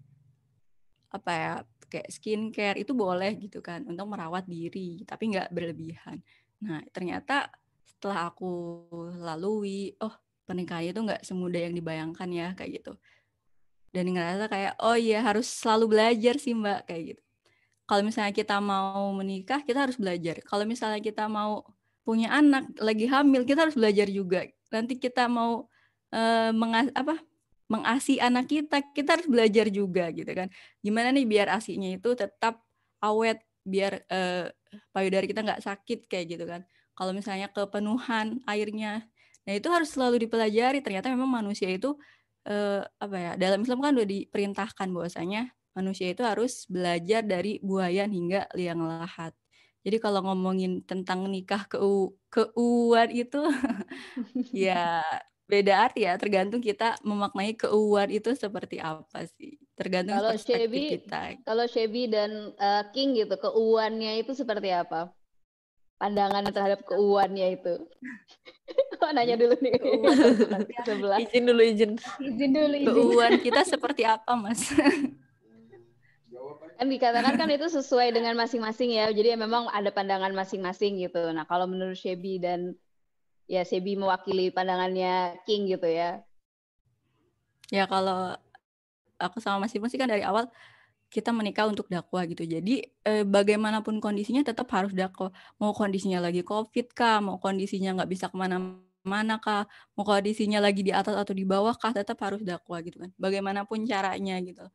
apa ya kayak skincare itu boleh gitu kan untuk merawat diri tapi nggak berlebihan nah ternyata setelah aku lalui oh pernikahan itu nggak semudah yang dibayangkan ya kayak gitu dan ngerasa kayak oh iya harus selalu belajar sih mbak kayak gitu kalau misalnya kita mau menikah kita harus belajar. Kalau misalnya kita mau punya anak lagi hamil kita harus belajar juga. Nanti kita mau uh, mengas apa mengasi anak kita kita harus belajar juga gitu kan. Gimana nih biar asinya itu tetap awet biar uh, payudara kita nggak sakit kayak gitu kan. Kalau misalnya kepenuhan airnya. Nah itu harus selalu dipelajari. Ternyata memang manusia itu uh, apa ya dalam Islam kan udah diperintahkan bahwasanya manusia itu harus belajar dari buayan hingga liang lahat. Jadi kalau ngomongin tentang nikah keu keuuan itu ya beda arti ya. Tergantung kita memaknai keuuan itu seperti apa sih. Tergantung kalau perspektif Shebi, kita. kalau Shebi dan uh, King gitu keuuannya itu seperti apa? Pandangan terhadap keuuannya itu. Oh, nanya dulu nih? Sebelah. Izin dulu izin. Izin dulu izin. keuuan kita seperti apa mas kan dikatakan kan itu sesuai dengan masing-masing ya. Jadi ya memang ada pandangan masing-masing gitu. Nah kalau menurut Shebi dan ya Shebi mewakili pandangannya King gitu ya. Ya kalau aku sama Mas Imo sih kan dari awal kita menikah untuk dakwah gitu. Jadi eh, bagaimanapun kondisinya tetap harus dakwah. Mau kondisinya lagi COVID kah, mau kondisinya nggak bisa ke mana-mana kah, mau kondisinya lagi di atas atau di bawah kah, tetap harus dakwah gitu kan. Bagaimanapun caranya gitu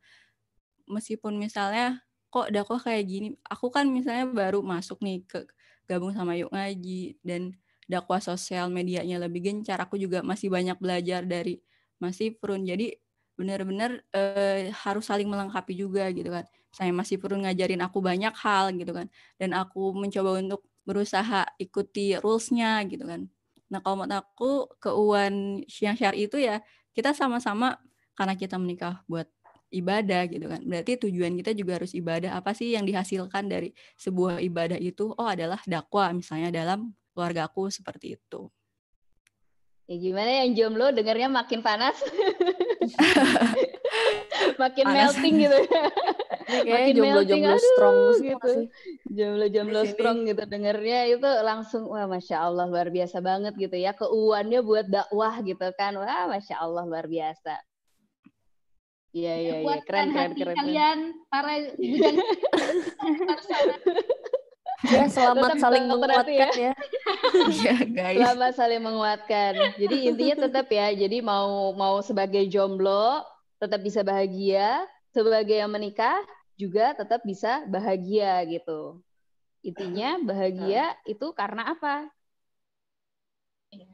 meskipun misalnya kok dakwah kayak gini, aku kan misalnya baru masuk nih ke gabung sama Yuk Ngaji dan dakwah sosial medianya lebih gencar, aku juga masih banyak belajar dari masih Prun. Jadi benar-benar eh, harus saling melengkapi juga gitu kan. Saya masih Prun ngajarin aku banyak hal gitu kan. Dan aku mencoba untuk berusaha ikuti rules-nya gitu kan. Nah kalau menurut aku keuan yang syari itu ya kita sama-sama karena kita menikah buat ibadah gitu kan. Berarti tujuan kita juga harus ibadah. Apa sih yang dihasilkan dari sebuah ibadah itu? Oh adalah dakwah misalnya dalam keluargaku seperti itu. Ya gimana yang jomblo dengarnya makin panas? makin panas. melting gitu ya. makin jomblo-jomblo strong gitu. Jomblo-jomblo strong gitu dengarnya itu langsung wah masya Allah luar biasa banget gitu ya. Keuannya buat dakwah gitu kan. Wah masya Allah luar biasa. Iya iya iya keren keren keren. Kalian para bujan Ya, selamat Tetap saling menguatkan ya. ya guys. Selamat saling menguatkan. Jadi intinya tetap ya. Jadi mau mau sebagai jomblo tetap bisa bahagia, sebagai yang menikah juga tetap bisa bahagia gitu. Intinya bahagia itu karena apa? Iya,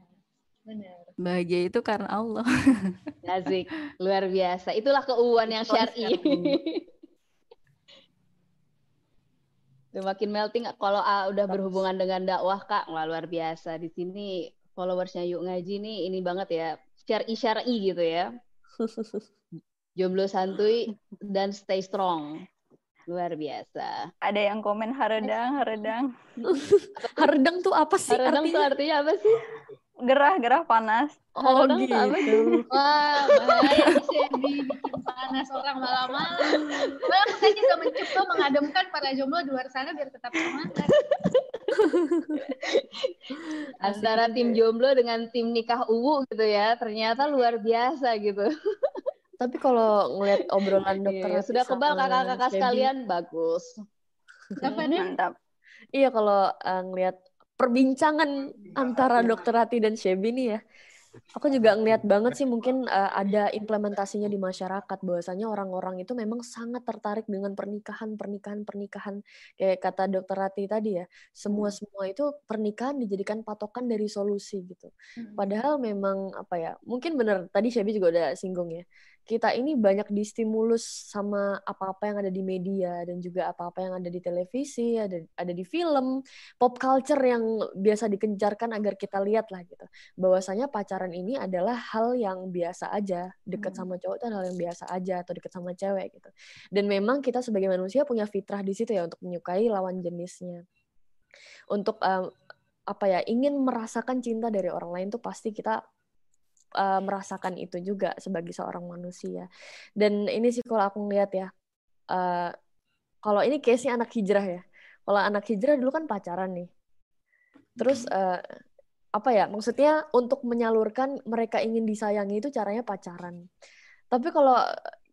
benar. Bahagia itu karena Allah. Nazik, luar biasa. Itulah keuuan yang syar'i. Udah makin melting kalau uh, udah berhubungan dengan dakwah Kak, wah luar biasa. Di sini followersnya Yuk Ngaji nih ini banget ya, syar'i syar'i gitu ya. Jomblo santuy dan stay strong. Luar biasa. Ada yang komen haredang, haredang. haredang tuh apa sih? Haredang artinya? tuh artinya apa sih? Gerah gerah panas. Oh gitu. wah bahaya sih bikin panas orang malam-malam. Well, saya juga mencoba mengademkan para jomblo di luar sana biar tetap semangat? Antara tim jomblo dengan tim nikah uwu gitu ya ternyata luar biasa gitu. Tapi kalau ngeliat obrolan dokter iya, sudah kebal kakak-kakak sekalian bagus. Mantap iya. kalau uh, ngeliat perbincangan antara dokter Rati dan Shebi nih ya. Aku juga ngeliat banget sih mungkin uh, ada implementasinya di masyarakat bahwasanya orang-orang itu memang sangat tertarik dengan pernikahan, pernikahan, pernikahan. Kayak kata dokter Rati tadi ya, semua semua itu pernikahan dijadikan patokan dari solusi gitu. Hmm. Padahal memang apa ya, mungkin benar tadi Shebi juga udah singgung ya. Kita ini banyak distimulus sama apa-apa yang ada di media dan juga apa-apa yang ada di televisi, ada ada di film, pop culture yang biasa dikencarkan agar kita lihat lah gitu. Bahwasanya pacaran ini adalah hal yang biasa aja, deket Hmm. sama cowok itu hal yang biasa aja atau deket sama cewek gitu. Dan memang kita sebagai manusia punya fitrah di situ ya untuk menyukai lawan jenisnya. Untuk em, apa ya, ingin merasakan cinta dari orang lain tuh pasti kita uh, merasakan itu juga sebagai seorang manusia. Dan ini sih kalau aku ngeliat ya, uh, kalau ini case-nya anak hijrah ya. Kalau anak hijrah dulu kan pacaran nih. Terus uh, apa ya? Maksudnya untuk menyalurkan mereka ingin disayangi itu caranya pacaran. Tapi kalau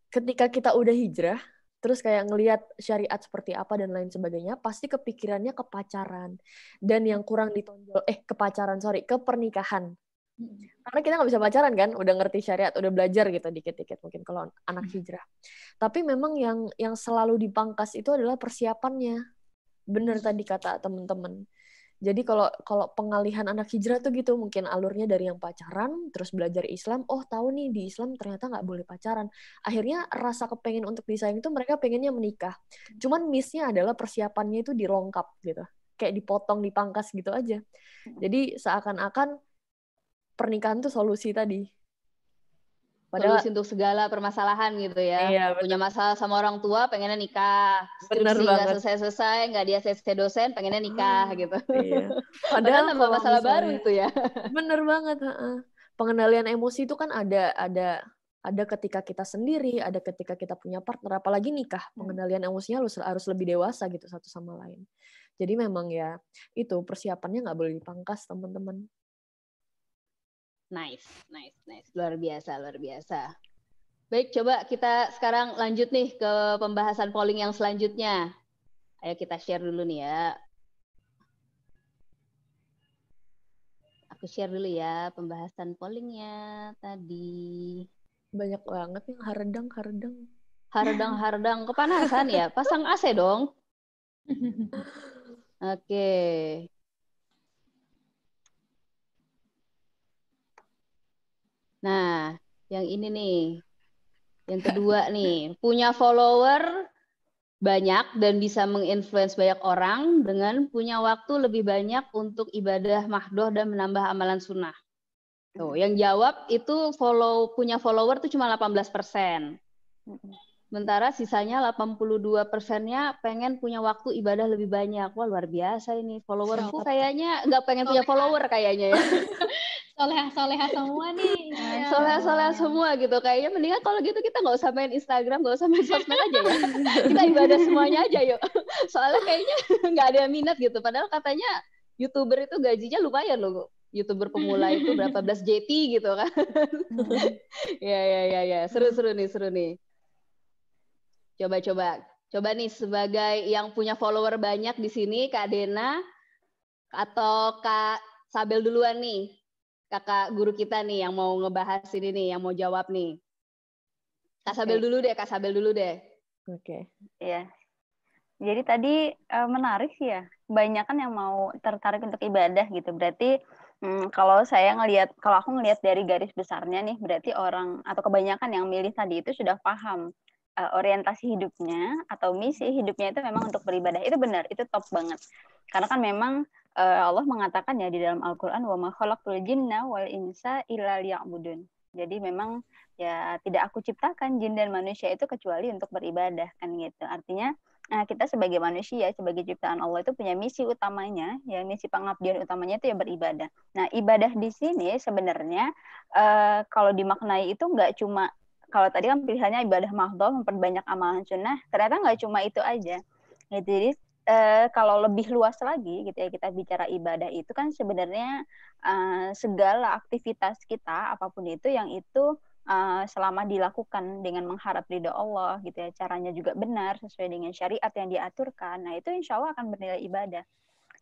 ketika kita udah hijrah, terus kayak ngelihat syariat seperti apa dan lain sebagainya, pasti kepikirannya ke pacaran. Dan yang kurang ditonjol, eh ke pacaran, sorry, ke pernikahan karena kita nggak bisa pacaran kan udah ngerti syariat udah belajar gitu dikit-dikit mungkin kalau anak hijrah. Tapi memang yang yang selalu dipangkas itu adalah persiapannya. Bener tadi kata temen-temen jadi kalau kalau pengalihan anak hijrah tuh gitu mungkin alurnya dari yang pacaran terus belajar Islam oh tahu nih di Islam ternyata nggak boleh pacaran. Akhirnya rasa kepengen untuk disayang itu mereka pengennya menikah. Cuman missnya adalah persiapannya itu dirongkap gitu. Kayak dipotong dipangkas gitu aja. Jadi seakan-akan pernikahan tuh solusi tadi. Padahal solusi untuk segala permasalahan gitu ya. Iya, Punya masalah sama orang tua, pengennya nikah. Bener Skripsi nggak banget. selesai-selesai, nggak dia selesai dosen, pengennya nikah gitu. Iya. Padahal kalau masalah baru itu ya. Bener banget. Pengendalian emosi itu kan ada ada ada ketika kita sendiri, ada ketika kita punya partner, apalagi nikah. Pengendalian emosinya harus harus lebih dewasa gitu satu sama lain. Jadi memang ya itu persiapannya nggak boleh dipangkas teman-teman. Nice, nice, nice. Luar biasa, luar biasa. Baik, coba kita sekarang lanjut nih ke pembahasan polling yang selanjutnya. Ayo kita share dulu nih ya. Aku share dulu ya pembahasan pollingnya tadi. Banyak banget yang haredang haredang. Hardang-hardang kepanasan ya. Pasang AC dong. Oke. Nah, yang ini nih. Yang kedua nih, punya follower banyak dan bisa menginfluence banyak orang dengan punya waktu lebih banyak untuk ibadah mahdoh dan menambah amalan sunnah. Tuh, yang jawab itu follow punya follower tuh cuma 18 persen. Sementara sisanya 82 persennya pengen punya waktu ibadah lebih banyak. Wah luar biasa ini. Followerku kayaknya nggak pengen punya follower kayaknya ya. Soleha-soleha semua nih. Iya. Soleh-soleh semua gitu. Kayaknya mendingan kalau gitu kita nggak usah main Instagram, nggak usah main sosmed aja ya. Kita ibadah semuanya aja yuk. Soalnya kayaknya nggak ada minat gitu. Padahal katanya YouTuber itu gajinya lumayan loh. YouTuber pemula itu berapa belas JT gitu kan. ya ya ya ya. Seru-seru nih, seru nih. Coba-coba. Coba nih sebagai yang punya follower banyak di sini Kak Dena atau Kak Sabel duluan nih. Kakak guru kita nih yang mau ngebahas ini nih, yang mau jawab nih. Kak Sabel Oke. dulu deh, Kak Sabel dulu deh. Oke. Iya. Jadi tadi eh, menarik sih ya. Banyak kan yang mau tertarik untuk ibadah gitu. Berarti hmm, kalau saya ngelihat, kalau aku ngelihat dari garis besarnya nih, berarti orang atau kebanyakan yang milih tadi itu sudah paham eh, orientasi hidupnya atau misi hidupnya itu memang untuk beribadah. Itu benar, itu top banget. Karena kan memang eh, Allah mengatakan ya di dalam Al-Qur'an wa ma khalaqtul jinna wal insa illa liya'budun. Jadi memang ya tidak aku ciptakan jin dan manusia itu kecuali untuk beribadah kan gitu. Artinya Nah, kita sebagai manusia, sebagai ciptaan Allah itu punya misi utamanya, ya misi pengabdian utamanya itu ya beribadah. Nah, ibadah di sini sebenarnya eh, kalau dimaknai itu nggak cuma kalau tadi kan pilihannya ibadah mahdoh memperbanyak amalan sunnah, ternyata nggak cuma itu aja. Gitu. Jadi eh, kalau lebih luas lagi gitu ya kita bicara ibadah itu kan sebenarnya eh, segala aktivitas kita apa pun itu yang itu uh, selama dilakukan dengan mengharap ridho Allah gitu ya caranya juga benar sesuai dengan syariat yang diaturkan nah itu insya Allah akan bernilai ibadah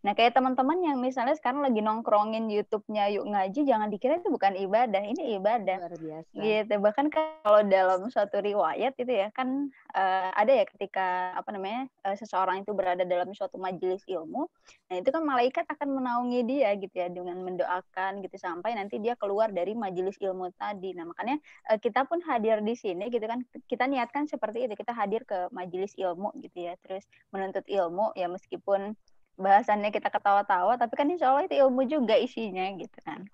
Nah, kayak teman-teman yang misalnya sekarang lagi nongkrongin YouTube-nya yuk ngaji, jangan dikira itu bukan ibadah, ini ibadah. Luar biasa. Gitu. Bahkan kalau dalam suatu riwayat itu ya kan uh, ada ya ketika apa namanya uh, seseorang itu berada dalam suatu majelis ilmu, nah itu kan malaikat akan menaungi dia gitu ya dengan mendoakan gitu sampai nanti dia keluar dari majelis ilmu tadi. Nah, makanya uh, kita pun hadir di sini gitu kan kita niatkan seperti itu, kita hadir ke majelis ilmu gitu ya. Terus menuntut ilmu ya meskipun bahasannya kita ketawa-tawa tapi kan insya Allah itu ilmu juga isinya gitu kan.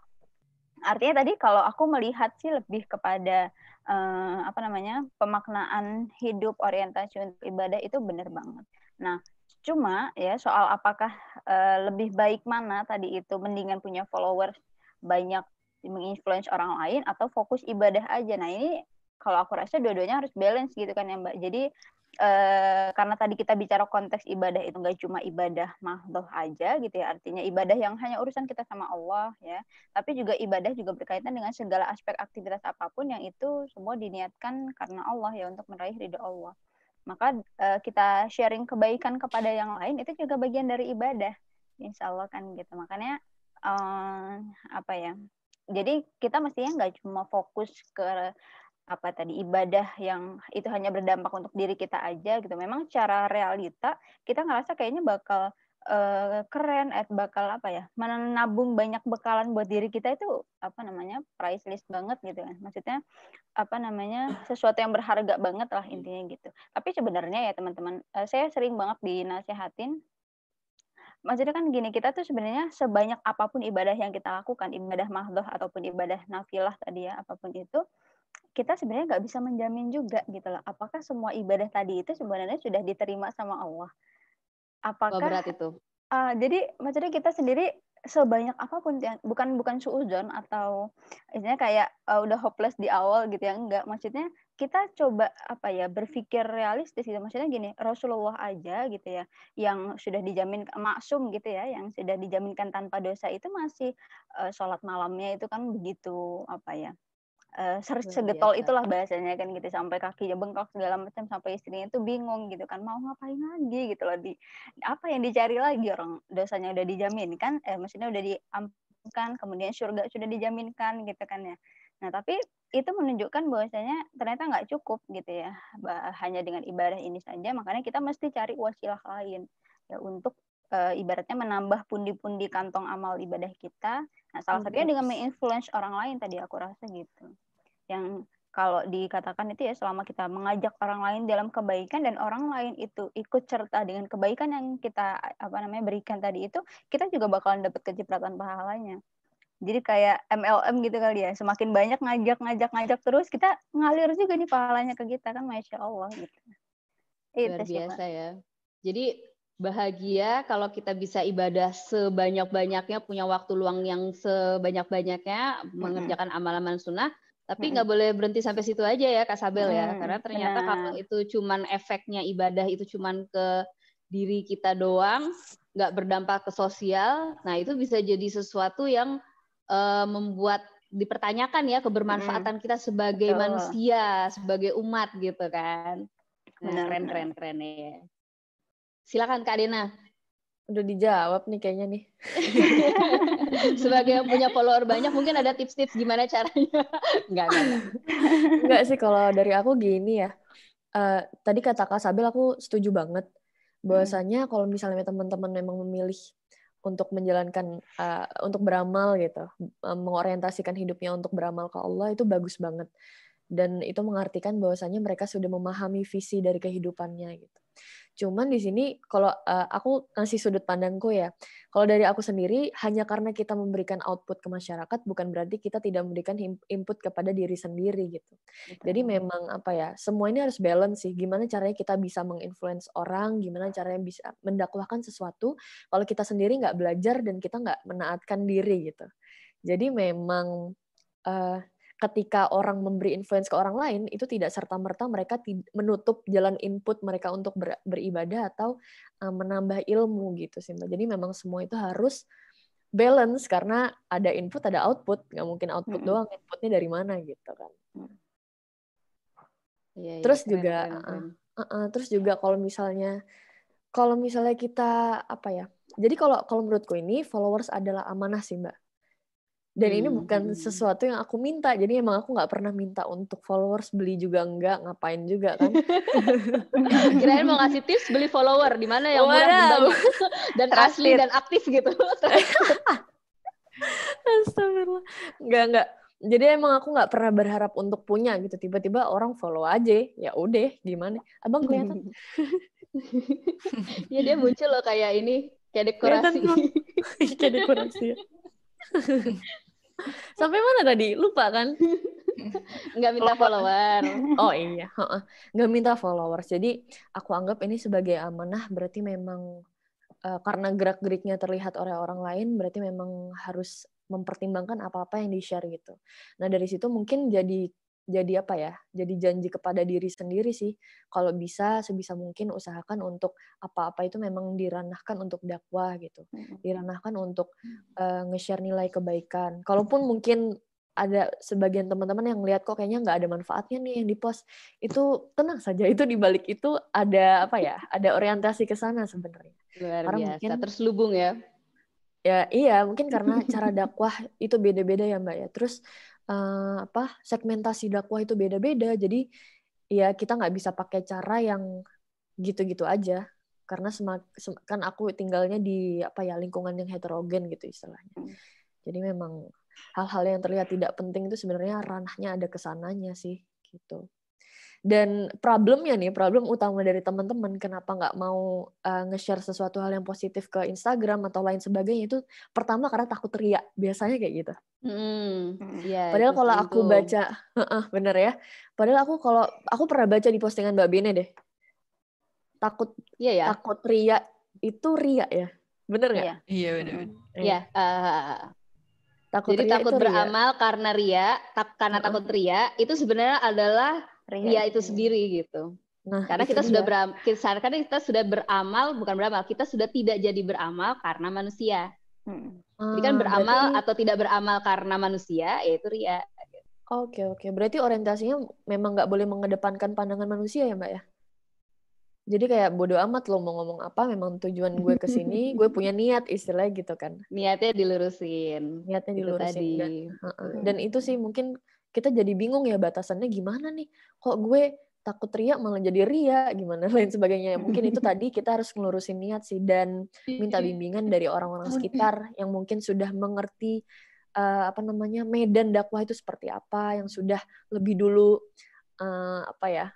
Artinya tadi kalau aku melihat sih lebih kepada uh, apa namanya pemaknaan hidup orientasi untuk ibadah itu benar banget. Nah cuma ya soal apakah uh, lebih baik mana tadi itu mendingan punya followers banyak menginfluence orang lain atau fokus ibadah aja. Nah ini kalau aku rasa dua-duanya harus balance gitu kan ya mbak. Jadi eh, karena tadi kita bicara konteks ibadah itu nggak cuma ibadah mahdoh aja gitu ya. Artinya ibadah yang hanya urusan kita sama Allah ya. Tapi juga ibadah juga berkaitan dengan segala aspek aktivitas apa pun yang itu semua diniatkan karena Allah ya untuk meraih ridho Allah. Maka eh, kita sharing kebaikan kepada yang lain itu juga bagian dari ibadah. Insya Allah kan gitu. Makanya eh, apa ya jadi kita mestinya nggak cuma fokus ke apa tadi ibadah yang itu hanya berdampak untuk diri kita aja gitu. Memang cara realita kita ngerasa kayaknya bakal uh, keren, eh, bakal apa ya, menabung banyak bekalan buat diri kita itu apa namanya priceless banget gitu kan. Maksudnya apa namanya sesuatu yang berharga banget lah intinya gitu. Tapi sebenarnya ya teman-teman, uh, saya sering banget dinasehatin maksudnya kan gini kita tuh sebenarnya sebanyak apa pun ibadah yang kita lakukan ibadah mahdoh ataupun ibadah nafilah tadi ya apa pun itu kita sebenarnya nggak bisa menjamin juga gitu loh. Apakah semua ibadah tadi itu sebenarnya sudah diterima sama Allah? Apakah berat itu? Uh, jadi maksudnya kita sendiri sebanyak apa pun bukan bukan suuzon atau istilahnya kayak uh, udah hopeless di awal gitu ya enggak maksudnya kita coba apa ya berpikir realistis gitu maksudnya gini Rasulullah aja gitu ya yang sudah dijamin maksum gitu ya yang sudah dijaminkan tanpa dosa itu masih uh, sholat malamnya itu kan begitu apa ya uh, segetol itulah bahasanya kan gitu sampai kakinya bengkak segala macam sampai istrinya itu bingung gitu kan mau ngapain lagi? gitu loh di apa yang dicari lagi? Orang dosanya udah dijamin kan? Eh maksudnya udah diampunkan kemudian surga sudah dijaminkan gitu kan ya. Nah tapi itu menunjukkan bahwasanya ternyata nggak cukup gitu ya hanya dengan ibadah ini saja makanya kita mesti cari wasilah lain ya untuk e, ibaratnya menambah pundi-pundi kantong amal ibadah kita. Nah, salah satunya dengan menginfluence orang lain tadi aku rasa gitu. Yang kalau dikatakan itu ya selama kita mengajak orang lain dalam kebaikan dan orang lain itu ikut serta dengan kebaikan yang kita apa namanya berikan tadi itu, kita juga bakalan dapat kecipratan pahalanya. Jadi kayak MLM gitu kali ya, semakin banyak ngajak-ngajak-ngajak terus kita ngalir juga nih pahalanya ke kita kan, masya Allah gitu. Luar biasa ya. Jadi bahagia kalau kita bisa ibadah sebanyak-banyaknya, punya waktu luang yang sebanyak-banyaknya, hmm. mengerjakan amal-amal sunnah, tapi nggak hmm. boleh berhenti sampai situ aja ya Kak Sabel ya, karena ternyata Benar. kalau itu cuman efeknya ibadah itu cuman ke diri kita doang, nggak berdampak ke sosial, nah itu bisa jadi sesuatu yang uh, membuat dipertanyakan ya kebermanfaatan kita sebagai Betul. manusia, sebagai umat gitu kan. Nah, keren keren keren ya. Silakan Kak Dena. Udah dijawab nih kayaknya nih. Sebagai yang punya follower banyak, mungkin ada tips-tips gimana caranya? enggak, enggak. Enggak sih, kalau dari aku gini ya. Uh, tadi kata Kak Sabil aku setuju banget. Bahwasanya hmm. kalau misalnya teman-teman memang memilih untuk menjalankan, uh, untuk beramal gitu, uh, mengorientasikan hidupnya untuk beramal ke Allah, itu bagus banget. Dan itu mengartikan bahwasanya mereka sudah memahami visi dari kehidupannya gitu. Cuman di sini kalau uh, aku ngasih sudut pandangku ya, kalau dari aku sendiri hanya karena kita memberikan output ke masyarakat bukan berarti kita tidak memberikan input kepada diri sendiri gitu. Betul. Jadi memang apa ya, semua ini harus balance sih. Gimana caranya kita bisa menginfluence orang, gimana caranya bisa mendakwahkan sesuatu kalau kita sendiri nggak belajar dan kita nggak menaatkan diri gitu. Jadi memang uh, ketika orang memberi influence ke orang lain itu tidak serta merta mereka menutup jalan input mereka untuk ber, beribadah atau uh, menambah ilmu gitu sih mbak jadi memang semua itu harus balance karena ada input ada output nggak mungkin output hmm. doang inputnya dari mana gitu kan ya, terus ya, juga keren, keren. Uh, uh, terus juga kalau misalnya kalau misalnya kita apa ya? Jadi kalau kalau menurutku ini followers adalah amanah sih mbak. Dan ini Hmm, bukan hmm. sesuatu yang aku minta. Jadi emang aku nggak pernah minta untuk followers beli juga enggak, ngapain juga kan? Kirain mau ngasih tips beli follower di mana yang murah dan dan asli dan aktif gitu. Astagfirullah. Enggak, enggak. Jadi emang aku nggak pernah berharap untuk punya gitu. Tiba-tiba orang follow aja. Ya udah, gimana? Abang kelihatan. ya dia muncul loh kayak ini, kayak dekorasi. Kayak dekorasi ya. Sampai mana tadi? Lupa kan? Nggak minta follower. Oh iya, nggak minta followers. Jadi aku anggap ini sebagai amanah. Berarti memang eh, karena gerak-geriknya terlihat oleh orang lain, berarti memang harus mempertimbangkan apa-apa yang di-share gitu. Nah dari situ mungkin jadi jadi apa ya? Jadi janji kepada diri sendiri sih. Kalau bisa sebisa mungkin usahakan untuk apa-apa itu memang diranahkan untuk dakwah gitu. Diranahkan untuk eh, nge-share nilai kebaikan. Kalaupun mungkin ada sebagian teman-teman yang lihat kok kayaknya nggak ada manfaatnya nih yang di post itu tenang saja itu di balik itu ada apa ya ada orientasi ke sana sebenarnya Luar Karena biasa. mungkin- Terselubung ya. ya iya mungkin karena cara dakwah itu beda-beda ya mbak ya terus eh, apa segmentasi dakwah itu beda-beda. Jadi ya kita nggak bisa pakai cara yang gitu-gitu aja. Karena semak, sem- kan aku tinggalnya di apa ya lingkungan yang heterogen gitu istilahnya. Jadi memang hal-hal yang terlihat tidak penting itu sebenarnya ranahnya ada ke sananya sih gitu dan problemnya nih problem utama dari teman-teman kenapa nggak mau uh, nge-share sesuatu hal yang positif ke Instagram atau lain sebagainya itu pertama karena takut teriak biasanya kayak gitu Hmm, iya, padahal itu kalau aku baca heeh, bener ya padahal aku kalau aku pernah baca di postingan Mbak Bene deh takut Iya ya. takut teriak itu riak ya bener nggak Iya. Iya benar. Iya. eh, takut jadi riak takut beramal karena ria, tak, karena Heeh. takut ria itu sebenarnya adalah Ria ria itu sendiri gitu. nah Karena kita sudah dia. beram, kita, karena kita sudah beramal bukan beramal, kita sudah tidak jadi beramal karena manusia. Hmm. Jadi kan Ah, beramal berarti- atau tidak beramal karena manusia yaitu ria. Oke oke, berarti orientasinya memang nggak boleh mengedepankan pandangan manusia ya mbak ya? Jadi kayak bodo amat lo mau ngomong apa, memang tujuan gue ke sini, gue punya niat istilahnya gitu kan, Niatnya dilurusin. niatnya Itu dilurusin tadi. dan Heeh. dan itu sih mungkin kita jadi bingung ya batasannya gimana nih, kok gue takut ria malah jadi ria? Gimana? Lain sebagainya. Mungkin itu tadi kita harus ngelurusin niat sih dan minta bimbingan dari orang-orang sekitar yang mungkin sudah mengerti eh, apa namanya medan dakwah itu seperti apa, yang sudah lebih dulu eh, apa ya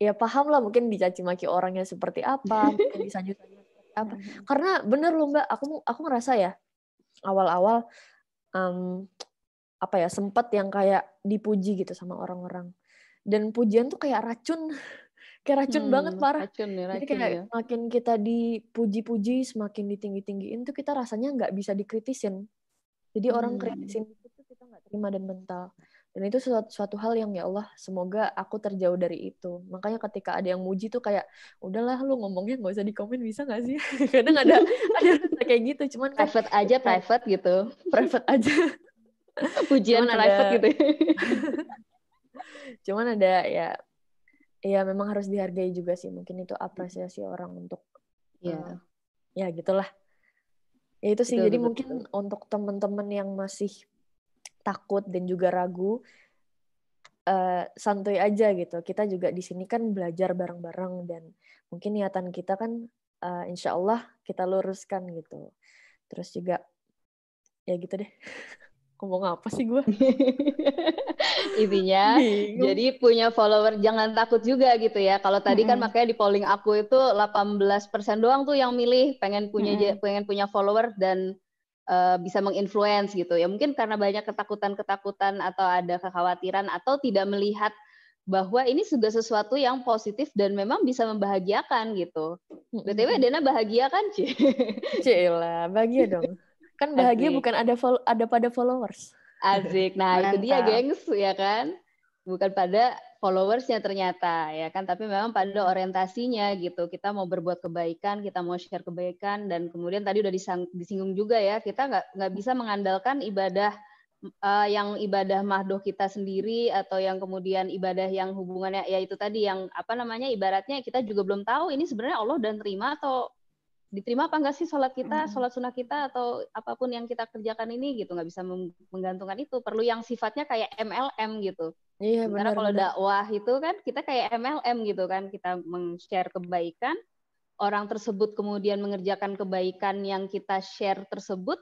ya paham lah mungkin dicaci maki orangnya seperti apa, mungkin seperti apa. Karena bener loh mbak, aku aku ngerasa ya awal-awal em, apa ya sempat yang kayak dipuji gitu sama orang-orang dan pujian tuh kayak racun kayak racun Hmm, banget parah Racun ya, jadi racun kayak ya. makin kita dipuji-puji, semakin ditinggi-tinggiin tuh kita rasanya nggak bisa dikritisin. Jadi orang Hmm. kritisin itu tuh kita nggak terima dan mental. Dan itu suatu, suatu hal yang ya Allah, semoga aku terjauh dari itu. Makanya ketika ada yang muji tuh kayak, udahlah lu ngomongnya nggak usah di komen bisa nggak sih? Kadang ada ada kayak gitu, cuman kan Private aja, private gitu. private aja. Pujian Cuman private ada- gitu. Cuman ada ya, ya memang harus dihargai juga sih. Mungkin itu apresiasi orang untuk Iya. ya gitulah ya itu sih Betul, jadi betul, mungkin untuk teman-teman yang masih takut dan juga ragu eh, santuy aja gitu kita juga di sini kan belajar bareng-bareng dan mungkin niatan kita kan eh, insya Allah kita luruskan gitu terus juga ya gitu deh ngomong apa sih gue Intinya Jadi punya follower jangan takut juga gitu ya. Kalau tadi kan Mm-mm. makanya di polling aku itu 18% doang tuh yang milih pengen punya pengen punya follower dan eh, bisa menginfluence gitu. Ya mungkin karena banyak ketakutan-ketakutan atau ada kekhawatiran atau tidak melihat bahwa ini juga sesuatu yang positif dan memang bisa membahagiakan gitu. BTW Dena bahagia kan, Ci? Cila, bahagia dong kan bahagia Asik. bukan ada fol- ada pada followers Asik. Nah, itu dia, Mantap. gengs, ya kan? Bukan pada followersnya ternyata, ya kan? Tapi memang pada orientasinya gitu. Kita mau berbuat kebaikan, kita mau share kebaikan, dan kemudian tadi udah disang- disinggung juga ya, kita nggak nggak bisa mengandalkan ibadah uh, yang ibadah mahdoh kita sendiri atau yang kemudian ibadah yang hubungannya ya itu tadi yang apa namanya ibaratnya kita juga belum tahu ini sebenarnya Allah dan terima atau diterima apa enggak sih sholat kita, sholat sunnah kita atau apa pun yang kita kerjakan ini gitu? Nggak bisa menggantungkan itu. Perlu yang sifatnya kayak MLM gitu. Iya Karena benar. kalau benar. dakwah itu kan kita kayak MLM gitu kan. Kita meng-share kebaikan. Orang tersebut kemudian mengerjakan kebaikan yang kita share tersebut.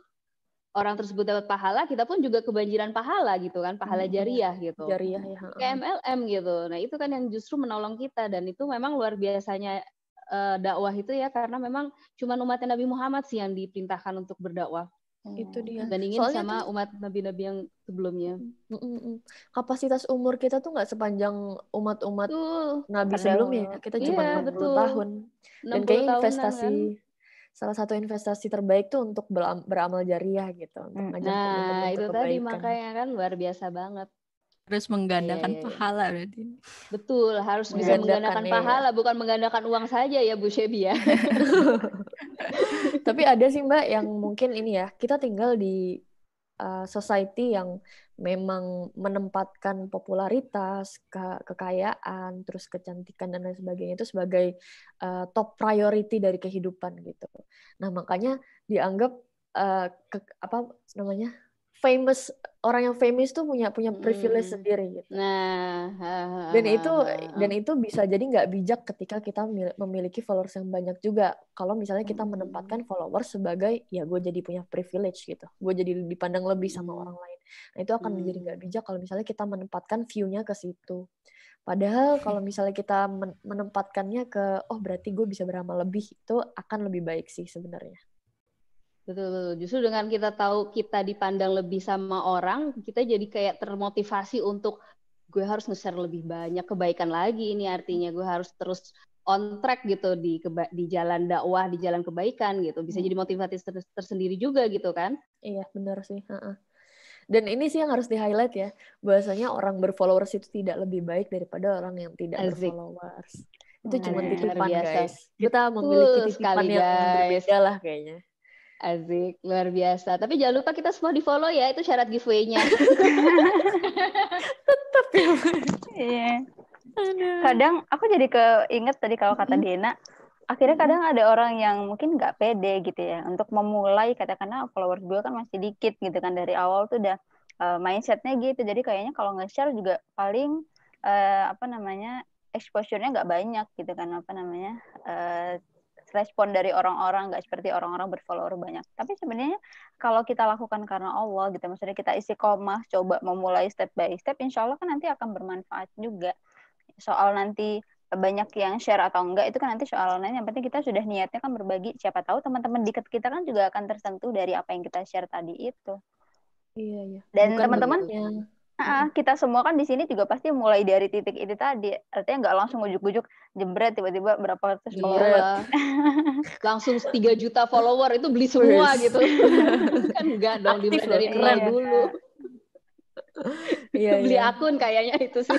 Orang tersebut dapat pahala kita pun juga kebanjiran pahala gitu kan. Pahala Hmm, jariah gitu. Jariah ya. kayak MLM gitu. Nah itu kan yang justru menolong kita. Dan itu memang luar biasanya uh, dakwah itu ya karena memang cuma umat Nabi Muhammad sih yang diperintahkan untuk berdakwah Itu dia. bandingin Soalnya sama tuh- umat nabi-nabi yang sebelumnya. Kapasitas umur kita tuh nggak sepanjang umat-umat Nabi sebelumnya. ya. Kita cuma Iya, 60 betul. tahun. Dan 60 kayaknya investasi kan. salah satu investasi terbaik tuh untuk beram- beramal jariah gitu, untuk Mm. ngajak teman-teman Nah, untuk itu tadi makanya kan luar biasa banget. Terus menggandakan Iya, iya, iya. pahala berarti. Betul, harus bisa Menggandakan, iya. pahala, bukan menggandakan uang saja ya Bu Shebi ya. Tapi ada sih Mbak yang mungkin ini ya, kita tinggal di uh, society yang memang menempatkan popularitas, ke- kekayaan, terus kecantikan dan lain sebagainya itu sebagai uh, top priority dari kehidupan gitu. Nah, makanya dianggap uh, ke- apa namanya? Famous orang yang famous tuh punya punya privilege Hmm. sendiri gitu. Nah, ha, ha, Dan itu ha, ha. dan itu bisa jadi nggak bijak ketika kita mil- memiliki followers yang banyak juga. Kalau misalnya kita Hmm. menempatkan followers sebagai ya gue jadi punya privilege gitu, gue jadi dipandang lebih sama Hmm. orang lain. Nah itu akan menjadi Hmm. nggak bijak kalau misalnya kita menempatkan view-nya ke situ. Padahal kalau misalnya kita men- menempatkannya ke oh berarti gue bisa beramal lebih itu akan lebih baik sih sebenarnya. Betul, betul. Justru dengan kita tahu kita dipandang lebih sama orang, kita jadi kayak termotivasi untuk gue harus nge-share lebih banyak kebaikan lagi. Ini artinya gue harus terus on track gitu di keba- di jalan dakwah, di jalan kebaikan gitu. Bisa jadi motivasi ter- tersendiri juga gitu kan. Iya benar sih. heeh. Dan ini sih yang harus di-highlight ya, bahwasanya orang berfollowers itu tidak lebih baik daripada orang yang tidak Asik. berfollowers. Itu Hmm, cuma titipan guys. Kita memiliki titipan sekali, yang guys. berbeda lah kayaknya. Asik, luar biasa. Tapi jangan lupa kita semua di follow ya, itu syarat giveaway-nya. Iya. Kadang aku jadi keinget tadi kalau kata Dena, akhirnya kadang ada orang yang mungkin nggak pede gitu ya untuk memulai katakanlah followers gue kan masih dikit gitu kan dari awal tuh udah uh, mindsetnya gitu. Jadi kayaknya kalau nge-share juga paling uh, apa namanya exposure-nya nggak banyak gitu kan apa namanya uh, respon dari orang-orang nggak seperti orang-orang berfollower banyak. Tapi sebenarnya kalau kita lakukan karena Allah gitu, maksudnya kita istiqomah, coba memulai step by step, insya Allah kan nanti akan bermanfaat juga. Soal nanti banyak yang share atau enggak itu kan nanti soal lain. Yang penting kita sudah niatnya kan berbagi. Siapa tahu teman-teman dekat kita kan juga akan tersentuh dari apa yang kita share tadi itu. Iya iya. Dan teman-teman bentuknya. Ah, kita semua kan di sini juga pasti mulai dari titik itu tadi. Artinya nggak langsung ujuk-ujuk jebret tiba-tiba berapa ratus follower. Iya. Langsung 3 juta follower itu beli semua gitu. kan enggak dong, Aktif dimulai dari loh. nol Iya. dulu. Iya beli iya. akun kayaknya itu sih.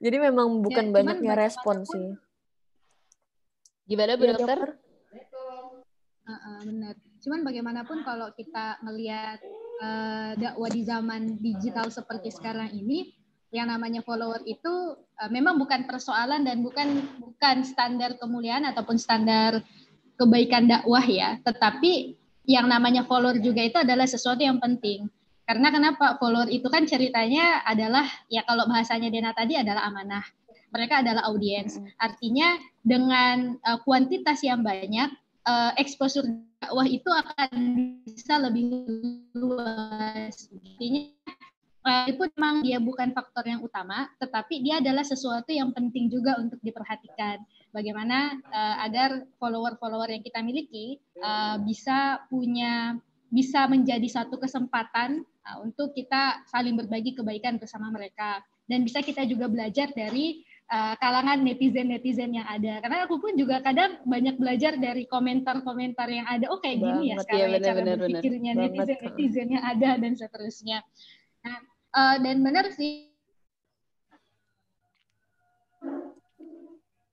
Jadi memang bukan cuman banyaknya respon sih. Gimana Bu Iya, Dokter? Heeh, benar. Cuman bagaimanapun kalau kita ngelihat eh, dakwah di zaman digital seperti sekarang ini, yang namanya follower itu eh, memang bukan persoalan dan bukan bukan standar kemuliaan ataupun standar kebaikan dakwah ya, tetapi yang namanya follower juga itu adalah sesuatu yang penting. Karena kenapa follower itu kan ceritanya adalah ya kalau bahasanya Dena tadi adalah amanah. Mereka adalah audiens. Artinya dengan eh, kuantitas yang banyak eh, exposure dakwah itu akan bisa lebih luas. Artinya eh, itu memang dia bukan faktor yang utama, tetapi dia adalah sesuatu yang penting juga untuk diperhatikan. Bagaimana eh, agar follower-follower yang kita miliki eh, bisa punya bisa menjadi satu kesempatan eh, untuk kita saling berbagi kebaikan bersama mereka dan bisa kita juga belajar dari uh, kalangan netizen-netizen yang ada. Karena aku pun juga kadang banyak belajar dari komentar-komentar yang ada. Oh kayak gini ya sekarang iya, ya cara benar, benar, benar. berpikirnya netizen-netizen yang ada dan seterusnya. Nah, uh, dan benar sih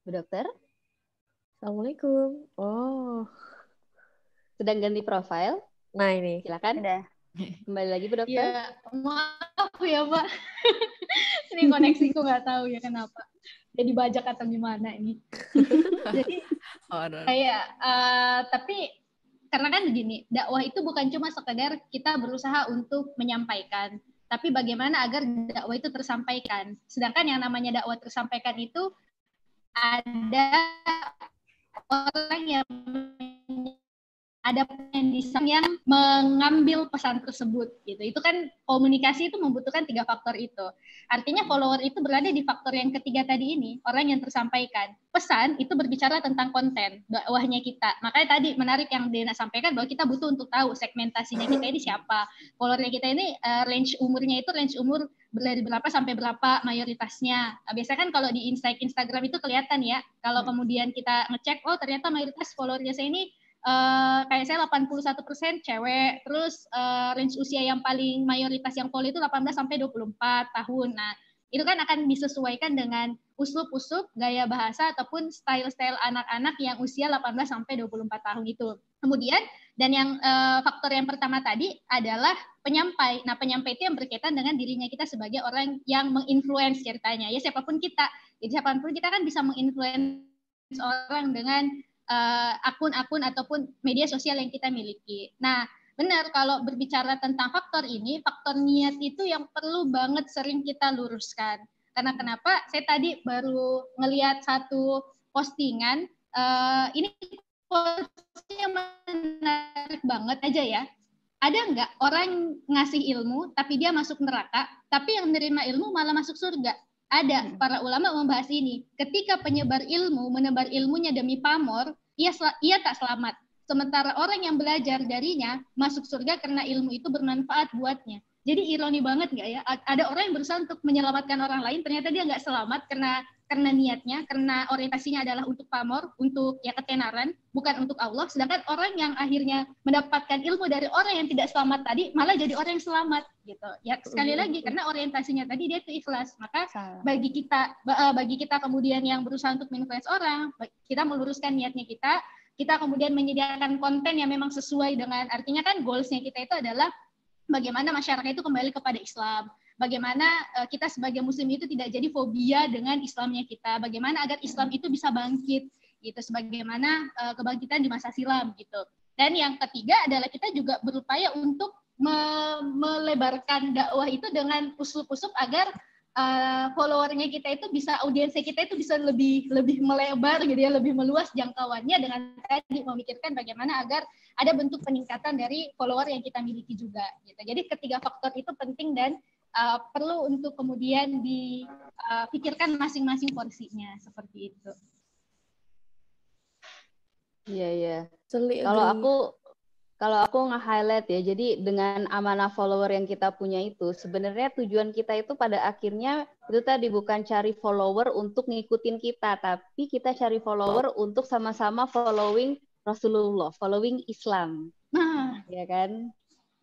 Bu Dokter, Assalamualaikum. Oh, sedang ganti profile. nah ini. Silakan. Udah. Kembali lagi Bu Dokter. Ya, maaf ya Mbak. ini koneksiku nggak tahu ya kenapa. Jadi bajak atau gimana ini. Jadi Horor. kayak eh, tapi karena kan begini, dakwah itu bukan cuma sekedar kita berusaha untuk menyampaikan, tapi bagaimana agar dakwah itu tersampaikan. Sedangkan yang namanya dakwah tersampaikan itu ada orang yang ada desain yang mengambil pesan tersebut gitu. Itu kan komunikasi itu membutuhkan tiga faktor itu. Artinya follower itu berada di faktor yang ketiga tadi ini, orang yang tersampaikan. Pesan itu berbicara tentang konten dakwahnya kita. Makanya tadi menarik yang Dena sampaikan bahwa kita butuh untuk tahu segmentasinya kita ini siapa. Followernya kita ini uh, range umurnya itu range umur dari berapa sampai berapa mayoritasnya. Nah, biasanya kan kalau di Insta Instagram itu kelihatan ya. Kalau kemudian kita ngecek, oh ternyata mayoritas followernya saya ini Uh, kayak saya 81% cewek, terus uh, range usia yang paling mayoritas yang follow itu 18 sampai 24 tahun. Nah, itu kan akan disesuaikan dengan usup-usup gaya bahasa ataupun style-style anak-anak yang usia 18 sampai 24 tahun itu. Kemudian dan yang uh, faktor yang pertama tadi adalah penyampai. Nah, penyampai itu yang berkaitan dengan dirinya kita sebagai orang yang menginfluence ceritanya. Ya siapa pun kita. Jadi siapa pun kita kan bisa menginfluence orang dengan akun-akun uh, ataupun media sosial yang kita miliki. Nah, benar kalau berbicara tentang faktor ini, faktor niat itu yang perlu banget sering kita luruskan. Karena kenapa? Saya tadi baru ngelihat satu postingan, uh, ini postingan menarik banget aja ya. Ada nggak orang ngasih ilmu tapi dia masuk neraka, tapi yang menerima ilmu malah masuk surga? Ada para ulama membahas ini. Ketika penyebar ilmu menebar ilmunya demi pamor, ia ia tak selamat. Sementara orang yang belajar darinya masuk surga karena ilmu itu bermanfaat buatnya. Jadi ironi banget nggak ya? Ada orang yang berusaha untuk menyelamatkan orang lain, ternyata dia nggak selamat karena karena niatnya, karena orientasinya adalah untuk pamor, untuk ya ketenaran, bukan untuk Allah. Sedangkan orang yang akhirnya mendapatkan ilmu dari orang yang tidak selamat tadi, malah jadi orang yang selamat gitu. Ya sekali lagi karena orientasinya tadi dia itu ikhlas. Maka bagi kita eh, bagi kita kemudian yang berusaha untuk menginfluence orang, kita meluruskan niatnya kita, kita kemudian menyediakan konten yang memang sesuai dengan artinya kan goalsnya kita itu adalah bagaimana masyarakat itu kembali kepada Islam, bagaimana uh, kita sebagai muslim itu tidak jadi fobia dengan Islamnya kita, bagaimana agar Islam itu bisa bangkit gitu sebagaimana uh, kebangkitan di masa silam gitu. Dan yang ketiga adalah kita juga berupaya untuk me melebarkan dakwah itu dengan usul-usul agar uh, followernya kita itu bisa audiensnya kita itu bisa lebih lebih melebar gitu ya lebih meluas jangkauannya dengan tadi memikirkan bagaimana agar ada bentuk peningkatan dari follower yang kita miliki juga gitu. Jadi ketiga faktor itu penting dan uh, perlu untuk kemudian dipikirkan masing-masing porsinya seperti itu. Iya iya. Kalau aku kalau aku nge-highlight ya, jadi dengan amanah follower yang kita punya itu, sebenarnya tujuan kita itu pada akhirnya itu tadi bukan cari follower untuk ngikutin kita, tapi kita cari follower untuk sama-sama following Rasulullah, following Islam. Nah, ya kan?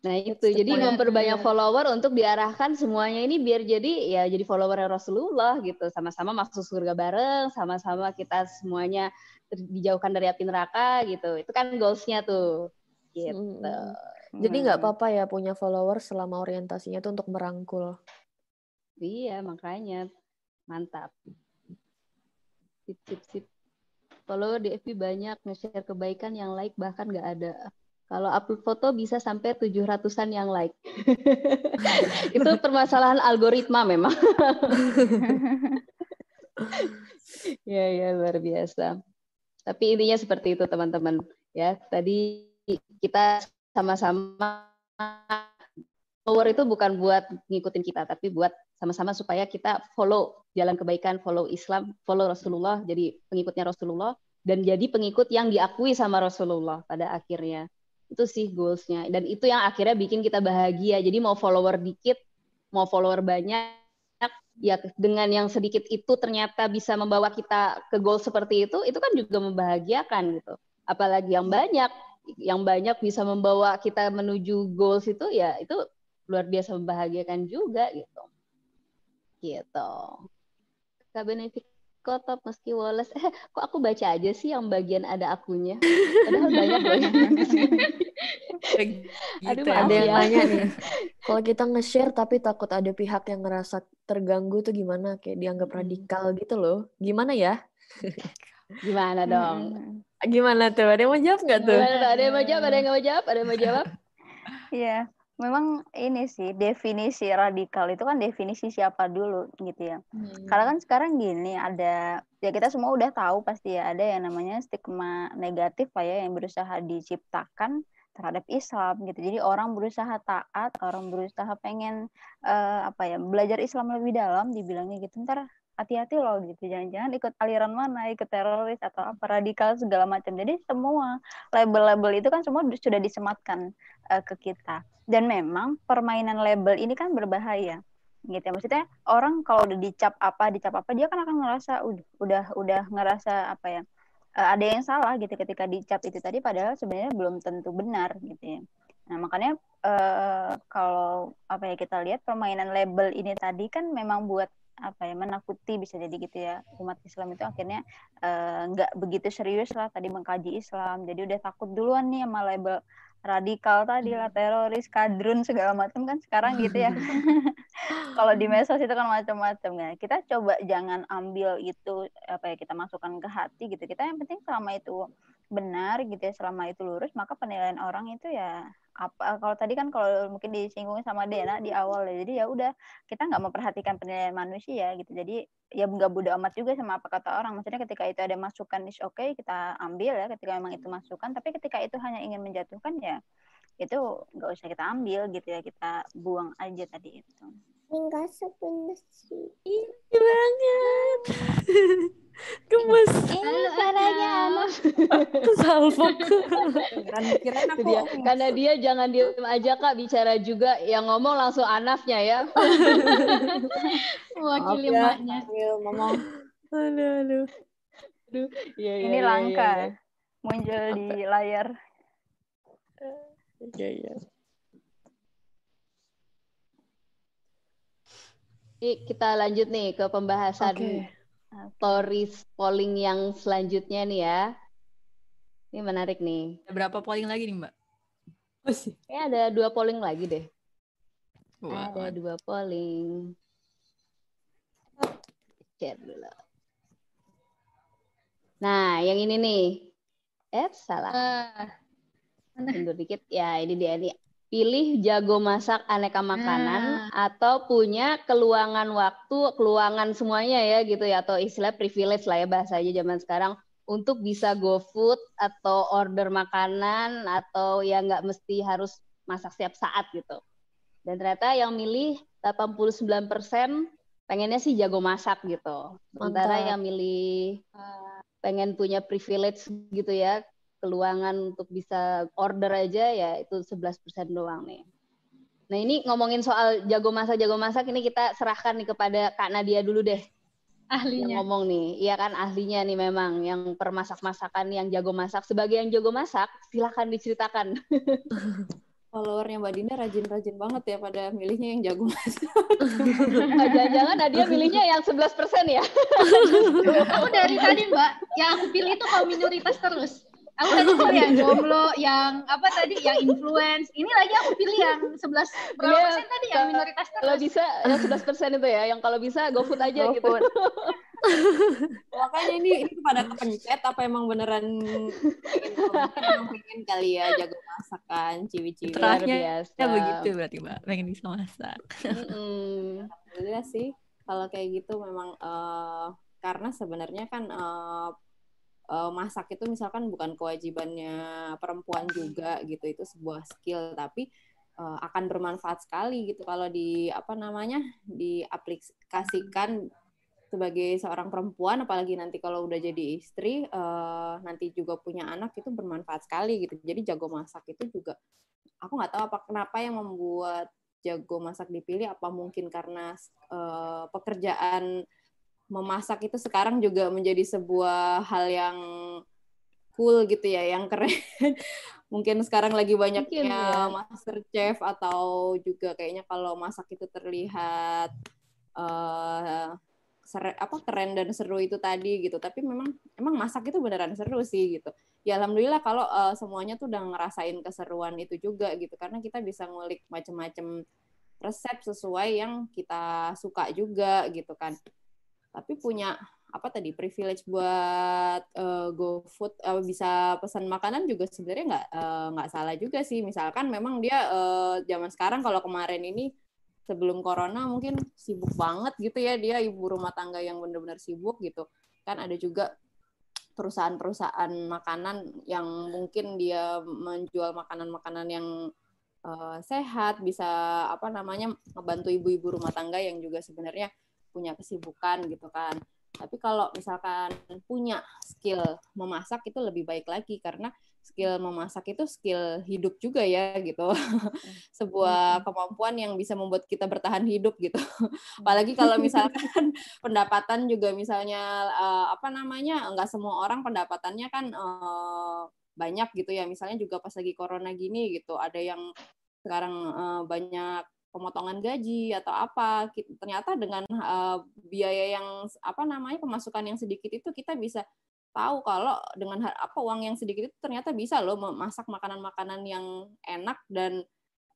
Nah, itu. Jadi memperbanyak follower untuk diarahkan semuanya ini biar jadi ya jadi follower Rasulullah gitu. Sama-sama masuk surga bareng, sama-sama kita semuanya dijauhkan dari api neraka gitu. Itu kan goalsnya tuh. Gitu. Hmm. Jadi nggak apa-apa ya punya follower selama orientasinya itu untuk merangkul. Iya, makanya mantap. Sip, sip, sip. Follower di FB banyak, nge-share kebaikan yang like bahkan nggak ada. Kalau upload foto bisa sampai tujuh ratusan yang like. itu permasalahan algoritma memang. ya ya luar biasa. Tapi intinya seperti itu teman-teman. Ya tadi kita sama-sama follower itu bukan buat ngikutin kita, tapi buat sama-sama supaya kita follow jalan kebaikan, follow Islam, follow Rasulullah, jadi pengikutnya Rasulullah, dan jadi pengikut yang diakui sama Rasulullah pada akhirnya. Itu sih goalsnya. Dan itu yang akhirnya bikin kita bahagia. Jadi mau follower dikit, mau follower banyak, ya dengan yang sedikit itu ternyata bisa membawa kita ke goal seperti itu, itu kan juga membahagiakan gitu. Apalagi yang banyak, yang banyak bisa membawa kita menuju goals itu ya itu luar biasa membahagiakan juga gitu. Gitu. Benefit Kotop meski Wallace, eh kok aku baca aja sih yang bagian ada akunya. Padahal banyak loh yang di sini. Aduh, gitu maaf Ada yang ya. nanya nih, kalau kita nge-share tapi takut ada pihak yang ngerasa terganggu tuh gimana? Kayak dianggap Mm-mm. radikal gitu loh. Gimana ya? Gimana dong? Gimana tuh? Ada yang mau jawab nggak tuh? Gimana? Ada yang mau jawab? Ada yang nggak mau jawab? Ada yang mau jawab? Iya, memang ini sih definisi radikal itu kan definisi siapa dulu gitu ya. Karena kan sekarang gini ada ya kita semua udah tahu pasti ya ada yang namanya stigma negatif lah ya yang berusaha diciptakan terhadap Islam gitu. Jadi orang berusaha taat, orang berusaha pengen eh, apa ya belajar Islam lebih dalam, dibilangnya gitu. Ntar hati-hati loh gitu, jangan-jangan ikut aliran mana, ikut teroris atau apa radikal segala macam. Jadi semua label-label itu kan semua sudah disematkan eh, ke kita. Dan memang permainan label ini kan berbahaya gitu ya maksudnya orang kalau udah dicap apa dicap apa dia kan akan ngerasa udah udah udah ngerasa apa ya eh, ada yang salah gitu ketika dicap itu tadi padahal sebenarnya belum tentu benar gitu ya nah makanya eh, kalau apa ya kita lihat permainan label ini tadi kan memang buat apa ya menakuti bisa jadi gitu ya umat Islam itu akhirnya eh, nggak begitu serius lah tadi mengkaji Islam. Jadi udah takut duluan nih sama label radikal tadi lah teroris kadrun segala macam kan sekarang gitu ya. Kalau di medsos itu kan macam-macam ya kita coba jangan ambil itu apa ya kita masukkan ke hati gitu. Kita yang penting selama itu benar gitu ya selama itu lurus maka penilaian orang itu ya apa kalau tadi kan kalau mungkin disinggung sama Dena di awal ya jadi ya udah kita nggak memperhatikan penilaian manusia gitu. Jadi ya nggak bodo amat juga sama apa kata orang. Maksudnya ketika itu ada masukan is oke kita ambil ya ketika memang itu masukan. Tapi ketika itu hanya ingin menjatuhkan ya itu nggak usah kita ambil gitu ya kita buang aja tadi itu Enggak sebenarnya. Ih, banget. Gemes. Eh, suaranya anak. Salfok. Kan kirain Itu aku dia. Karena dia jangan diem aja kak bicara juga yang ngomong langsung anafnya ya. Mewakili ya, sambil ngomong. Aduh, aduh. Iya, iya, ini iya, langka iya, iya. muncul di layar Iya, iya. Nih, kita lanjut nih ke pembahasan Oke. stories polling yang selanjutnya nih ya. Ini menarik nih. Ada berapa polling lagi nih, Mbak? Kayaknya ada dua polling lagi deh. Wah, Ada dua polling. Share dulu. Nah, yang ini nih. Eh, salah. Ah, Mundur dikit. Ya, ini dia nih. Pilih jago masak aneka makanan atau punya keluangan waktu, keluangan semuanya ya gitu ya atau istilah privilege lah ya bahasa aja zaman sekarang untuk bisa go food atau order makanan atau ya nggak mesti harus masak setiap saat gitu. Dan ternyata yang milih 89% pengennya sih jago masak gitu. Sementara Mantap. yang milih uh, pengen punya privilege gitu ya, keluangan untuk bisa order aja ya itu 11% doang nih. Nah ini ngomongin soal jago masak jago masak ini kita serahkan nih kepada Kak Nadia dulu deh yang ahlinya. ngomong nih. Iya kan ahlinya nih memang yang permasak-masakan yang jago masak. Sebagai yang jago masak silahkan diceritakan. Followernya Mbak Dinda rajin-rajin banget ya pada milihnya yang jago masak. Oh, Jangan-jangan Nadia milihnya yang 11% ya? Aku dari tadi Mbak, yang aku pilih itu kaum minoritas terus. Aku tadi pilih yang jomblo, yang apa tadi, yang influence. Ini lagi aku pilih yang 11 berapa Iya, persen tadi yang minoritas terus. Kalau bisa yang 11% itu ya, yang kalau bisa GoFood aja gitu. GoFood. Makanya ini ini pada kepencet apa emang beneran pengen mungkin emang pengen kali ya jago masak kan ciwi-ciwi. Luar Terakhir biasa. ya begitu berarti, Mbak. Pengen bisa masak. Mm-mm. Alhamdulillah sih kalau kayak gitu memang eh, karena sebenarnya kan eh, eh, masak itu misalkan bukan kewajibannya perempuan juga gitu itu sebuah skill tapi eh, akan bermanfaat sekali gitu kalau di apa namanya diaplikasikan sebagai seorang perempuan apalagi nanti kalau udah jadi istri eh, nanti juga punya anak itu bermanfaat sekali gitu. Jadi jago masak itu juga aku nggak tahu apa kenapa yang membuat jago masak dipilih apa mungkin karena eh, pekerjaan memasak itu sekarang juga menjadi sebuah hal yang cool gitu ya yang keren. Mungkin sekarang lagi banyaknya Mungkin, ya. master chef atau juga kayaknya kalau masak itu terlihat eh, sere, apa keren dan seru itu tadi gitu. Tapi memang emang masak itu beneran seru sih gitu. Ya alhamdulillah kalau uh, semuanya tuh udah ngerasain keseruan itu juga gitu. Karena kita bisa ngulik macam-macam resep sesuai yang kita suka juga gitu kan tapi punya apa tadi privilege buat uh, GoFood uh, bisa pesan makanan juga sebenarnya nggak nggak uh, salah juga sih. Misalkan memang dia uh, zaman sekarang kalau kemarin ini sebelum corona mungkin sibuk banget gitu ya dia ibu rumah tangga yang benar-benar sibuk gitu. Kan ada juga perusahaan-perusahaan makanan yang mungkin dia menjual makanan-makanan yang uh, sehat bisa apa namanya membantu ibu-ibu rumah tangga yang juga sebenarnya punya kesibukan gitu kan tapi kalau misalkan punya skill memasak itu lebih baik lagi karena skill memasak itu skill hidup juga ya gitu. Sebuah kemampuan yang bisa membuat kita bertahan hidup gitu. Apalagi kalau misalkan pendapatan juga misalnya uh, apa namanya nggak semua orang pendapatannya kan uh, banyak gitu ya. Misalnya juga pas lagi corona gini gitu ada yang sekarang uh, banyak pemotongan gaji atau apa ternyata dengan uh, biaya yang apa namanya pemasukan yang sedikit itu kita bisa tahu kalau dengan apa uang yang sedikit itu ternyata bisa loh memasak makanan-makanan yang enak dan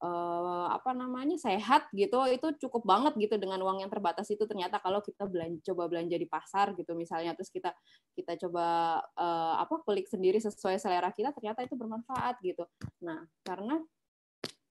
uh, apa namanya sehat gitu. Itu cukup banget gitu dengan uang yang terbatas itu ternyata kalau kita belanja coba belanja di pasar gitu misalnya terus kita kita coba uh, apa kulik sendiri sesuai selera kita ternyata itu bermanfaat gitu. Nah karena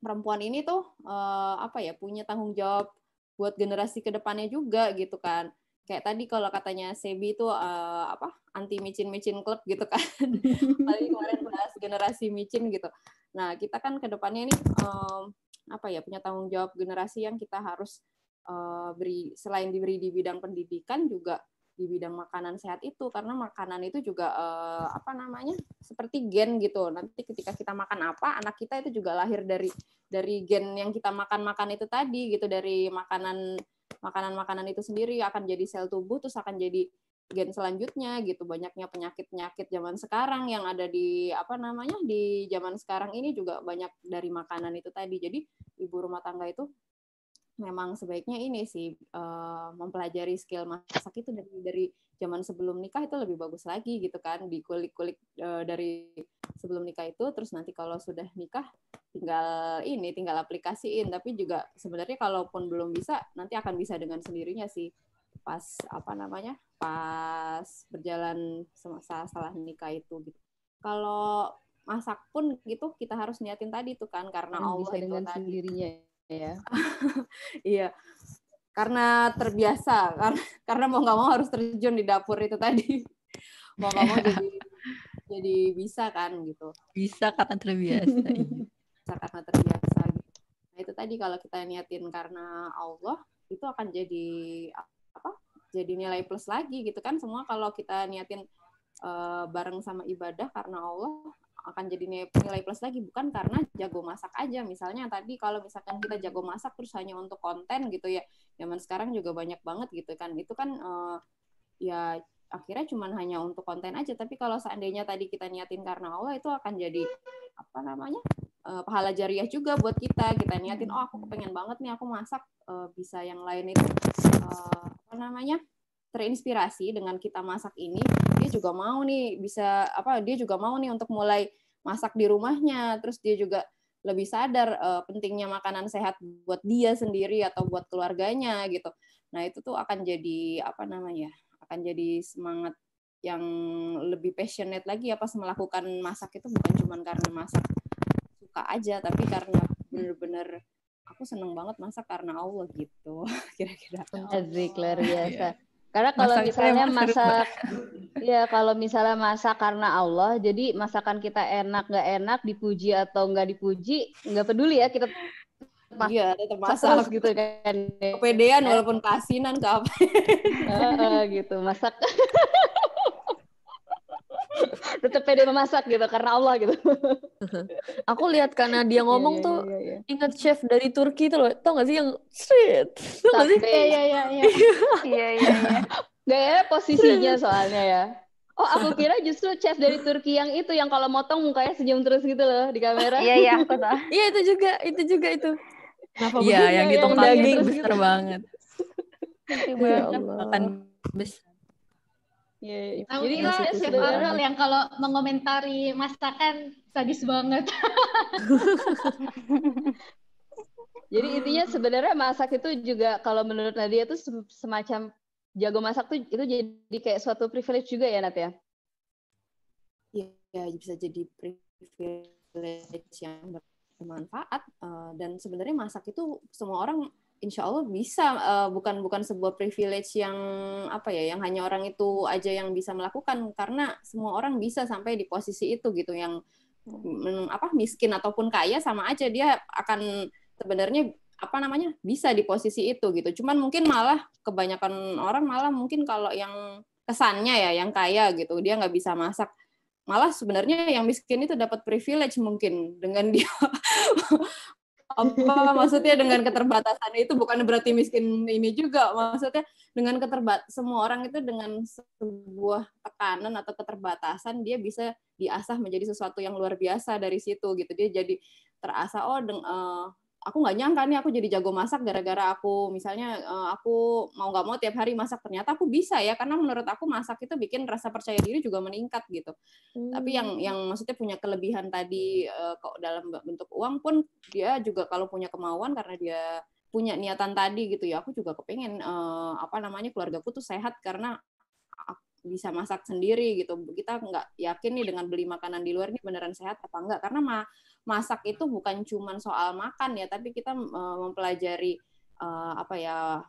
perempuan ini tuh uh, apa ya punya tanggung jawab buat generasi ke depannya juga gitu kan kayak tadi kalau katanya Sebi itu uh, apa anti micin-micin klub gitu kan. Paling kemarin bahas generasi micin gitu. Nah, kita kan ke depannya ini um, apa ya punya tanggung jawab generasi yang kita harus uh, beri selain diberi di bidang pendidikan juga di bidang makanan sehat itu karena makanan itu juga uh, apa namanya seperti gen gitu. Nanti ketika kita makan apa anak kita itu juga lahir dari dari gen yang kita makan makan itu tadi gitu. Dari makanan makanan-makanan itu sendiri akan jadi sel tubuh terus akan jadi gen selanjutnya gitu. Banyaknya penyakit-penyakit zaman sekarang yang ada di apa namanya di zaman sekarang ini juga banyak dari makanan itu tadi. Jadi ibu rumah tangga itu memang sebaiknya ini sih uh, mempelajari skill masak itu dari dari zaman sebelum nikah itu lebih bagus lagi gitu kan dikulik-kulik uh, dari sebelum nikah itu. Terus nanti kalau sudah nikah tinggal ini tinggal aplikasiin. Tapi juga sebenarnya kalaupun belum bisa nanti akan bisa dengan sendirinya sih. Pas apa namanya pas berjalan semasa setelah nikah itu gitu. Kalau masak pun gitu kita harus niatin tadi tuh kan karena Allah bisa itu dengan tadi. sendirinya ya iya. Karena terbiasa karena karena mau nggak mau harus terjun di dapur itu tadi. Mau nggak mau jadi jadi bisa kan gitu. Bisa karena terbiasa iya. Karena terbiasa gitu. Nah itu tadi kalau kita niatin karena Allah itu akan jadi apa? Jadi nilai plus lagi gitu kan. Semua kalau kita niatin uh, bareng sama ibadah karena Allah akan jadi nilai plus lagi bukan karena jago masak aja. Misalnya tadi kalau misalkan kita jago masak terus hanya untuk konten gitu ya zaman sekarang juga banyak banget gitu kan. Itu kan uh, ya akhirnya cuman hanya untuk konten aja. Tapi kalau seandainya tadi kita niatin karena Allah itu akan jadi apa namanya uh, pahala jariah juga buat kita. Kita niatin oh aku kepengen banget nih aku masak uh, bisa yang lain itu uh, apa namanya terinspirasi dengan kita masak ini juga mau nih bisa apa dia juga mau nih untuk mulai masak di rumahnya. Terus dia juga lebih sadar uh, pentingnya makanan sehat buat dia sendiri atau buat keluarganya gitu. Nah itu tuh akan jadi apa namanya akan jadi semangat yang lebih passionate lagi ya pas melakukan masak itu. Bukan cuma karena masak suka aja tapi karena bener-bener aku seneng banget masak karena Allah gitu kira-kira. Azik luar biasa karena kalau masak misalnya masak ya kalau misalnya masak karena Allah jadi masakan kita enak nggak enak dipuji atau nggak dipuji nggak peduli ya kita Iya, tetap masak gitu kan. Kepedean walaupun kasinan ke apa. uh, gitu, masak. tetap pede memasak gitu karena Allah gitu. Aku lihat karena dia iya, ngomong yeah, tuh yeah, yeah, yeah. ingat chef dari Turki itu loh. Tau gak sih yang street? Tau gak sih? Iya iya iya. Iya iya iya. Gak ya posisinya soalnya ya. Oh, aku kira justru chef dari Turki yang itu yang kalau motong mukanya senyum terus gitu loh di kamera. Iya iya aku tahu. Iya itu juga, itu juga itu. Iya, yang gitu daging besar gitu. banget. Ya. Makan besar. Iya, Tahu jadi kira intinya Chef Aurel yang kalau mengomentari masakan sadis banget. Jadi intinya sebenarnya masak itu juga kalau menurut Nadia itu sem- semacam jago masak tuh itu jadi kayak suatu privilege juga ya Nat ya. ya bisa jadi privilege yang bermanfaat eh, dan sebenarnya masak itu semua orang insya Allah bisa eh, bukan bukan sebuah privilege yang apa ya yang hanya orang itu aja yang bisa melakukan. Karena semua orang bisa sampai di posisi itu gitu yang mm, apa miskin ataupun kaya sama aja dia akan sebenarnya apa namanya bisa di posisi itu gitu. Cuman mungkin malah kebanyakan orang malah mungkin kalau yang kesannya ya yang kaya gitu dia nggak bisa masak. Malah sebenarnya yang miskin itu dapat privilege mungkin dengan dia apa? Maksudnya dengan keterbatasan itu bukan berarti miskin ini juga. Maksudnya dengan keterbat semua orang itu dengan sebuah tekanan atau keterbatasan dia bisa diasah menjadi sesuatu yang luar biasa dari situ gitu. Dia jadi terasa oh deng, eh, aku nggak nyangka nih aku jadi jago masak gara-gara aku misalnya eh, aku mau nggak mau tiap hari masak. Ternyata aku bisa ya karena menurut aku masak itu bikin rasa percaya diri juga meningkat gitu. Tapi yang yang maksudnya punya kelebihan tadi eh, kok dalam bentuk uang pun dia juga kalau punya kemauan karena dia punya niatan tadi gitu ya aku juga kepengen eh, apa namanya keluargaku tuh sehat karena bisa masak sendiri gitu. Kita nggak yakin nih dengan beli makanan di luar ini beneran sehat apa enggak karena ma- masak itu bukan cuman soal makan ya tapi kita eh, mempelajari eh, apa ya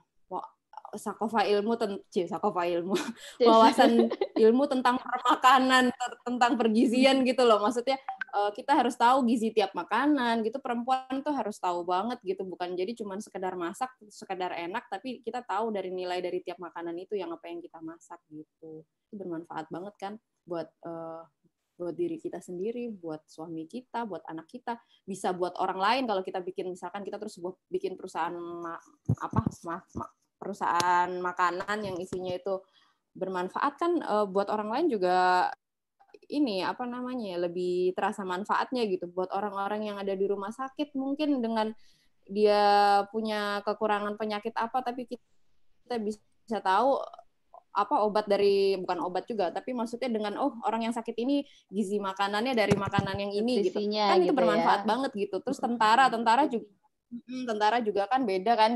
sakofa ilmu ten- cie, sakofa ilmu. Wawasan ilmu tentang permakanan tentang pergizian gitu loh. Maksudnya eh, kita harus tahu gizi tiap makanan gitu. Perempuan tuh harus tahu banget gitu. Bukan jadi cuman sekedar masak sekedar enak tapi kita tahu dari nilai dari tiap makanan itu yang apa yang kita masak gitu. Itu bermanfaat banget kan buat eh, buat diri kita sendiri, buat suami kita, buat anak kita, bisa buat orang lain kalau kita bikin misalkan kita terus buat bikin perusahaan ma- apa ma- ma- perusahaan makanan yang isinya itu bermanfaat kan eh, buat orang lain juga ini apa namanya ya, lebih terasa manfaatnya gitu buat orang-orang yang ada di rumah sakit. Mungkin dengan dia punya kekurangan penyakit apa tapi kita bisa tahu apa obat dari bukan obat juga tapi maksudnya dengan oh orang yang sakit ini gizi makanannya dari makanan yang ini gitu. Nutrisinya kan itu gitu bermanfaat ya. banget gitu. Terus tentara tentara juga tentara juga kan beda kan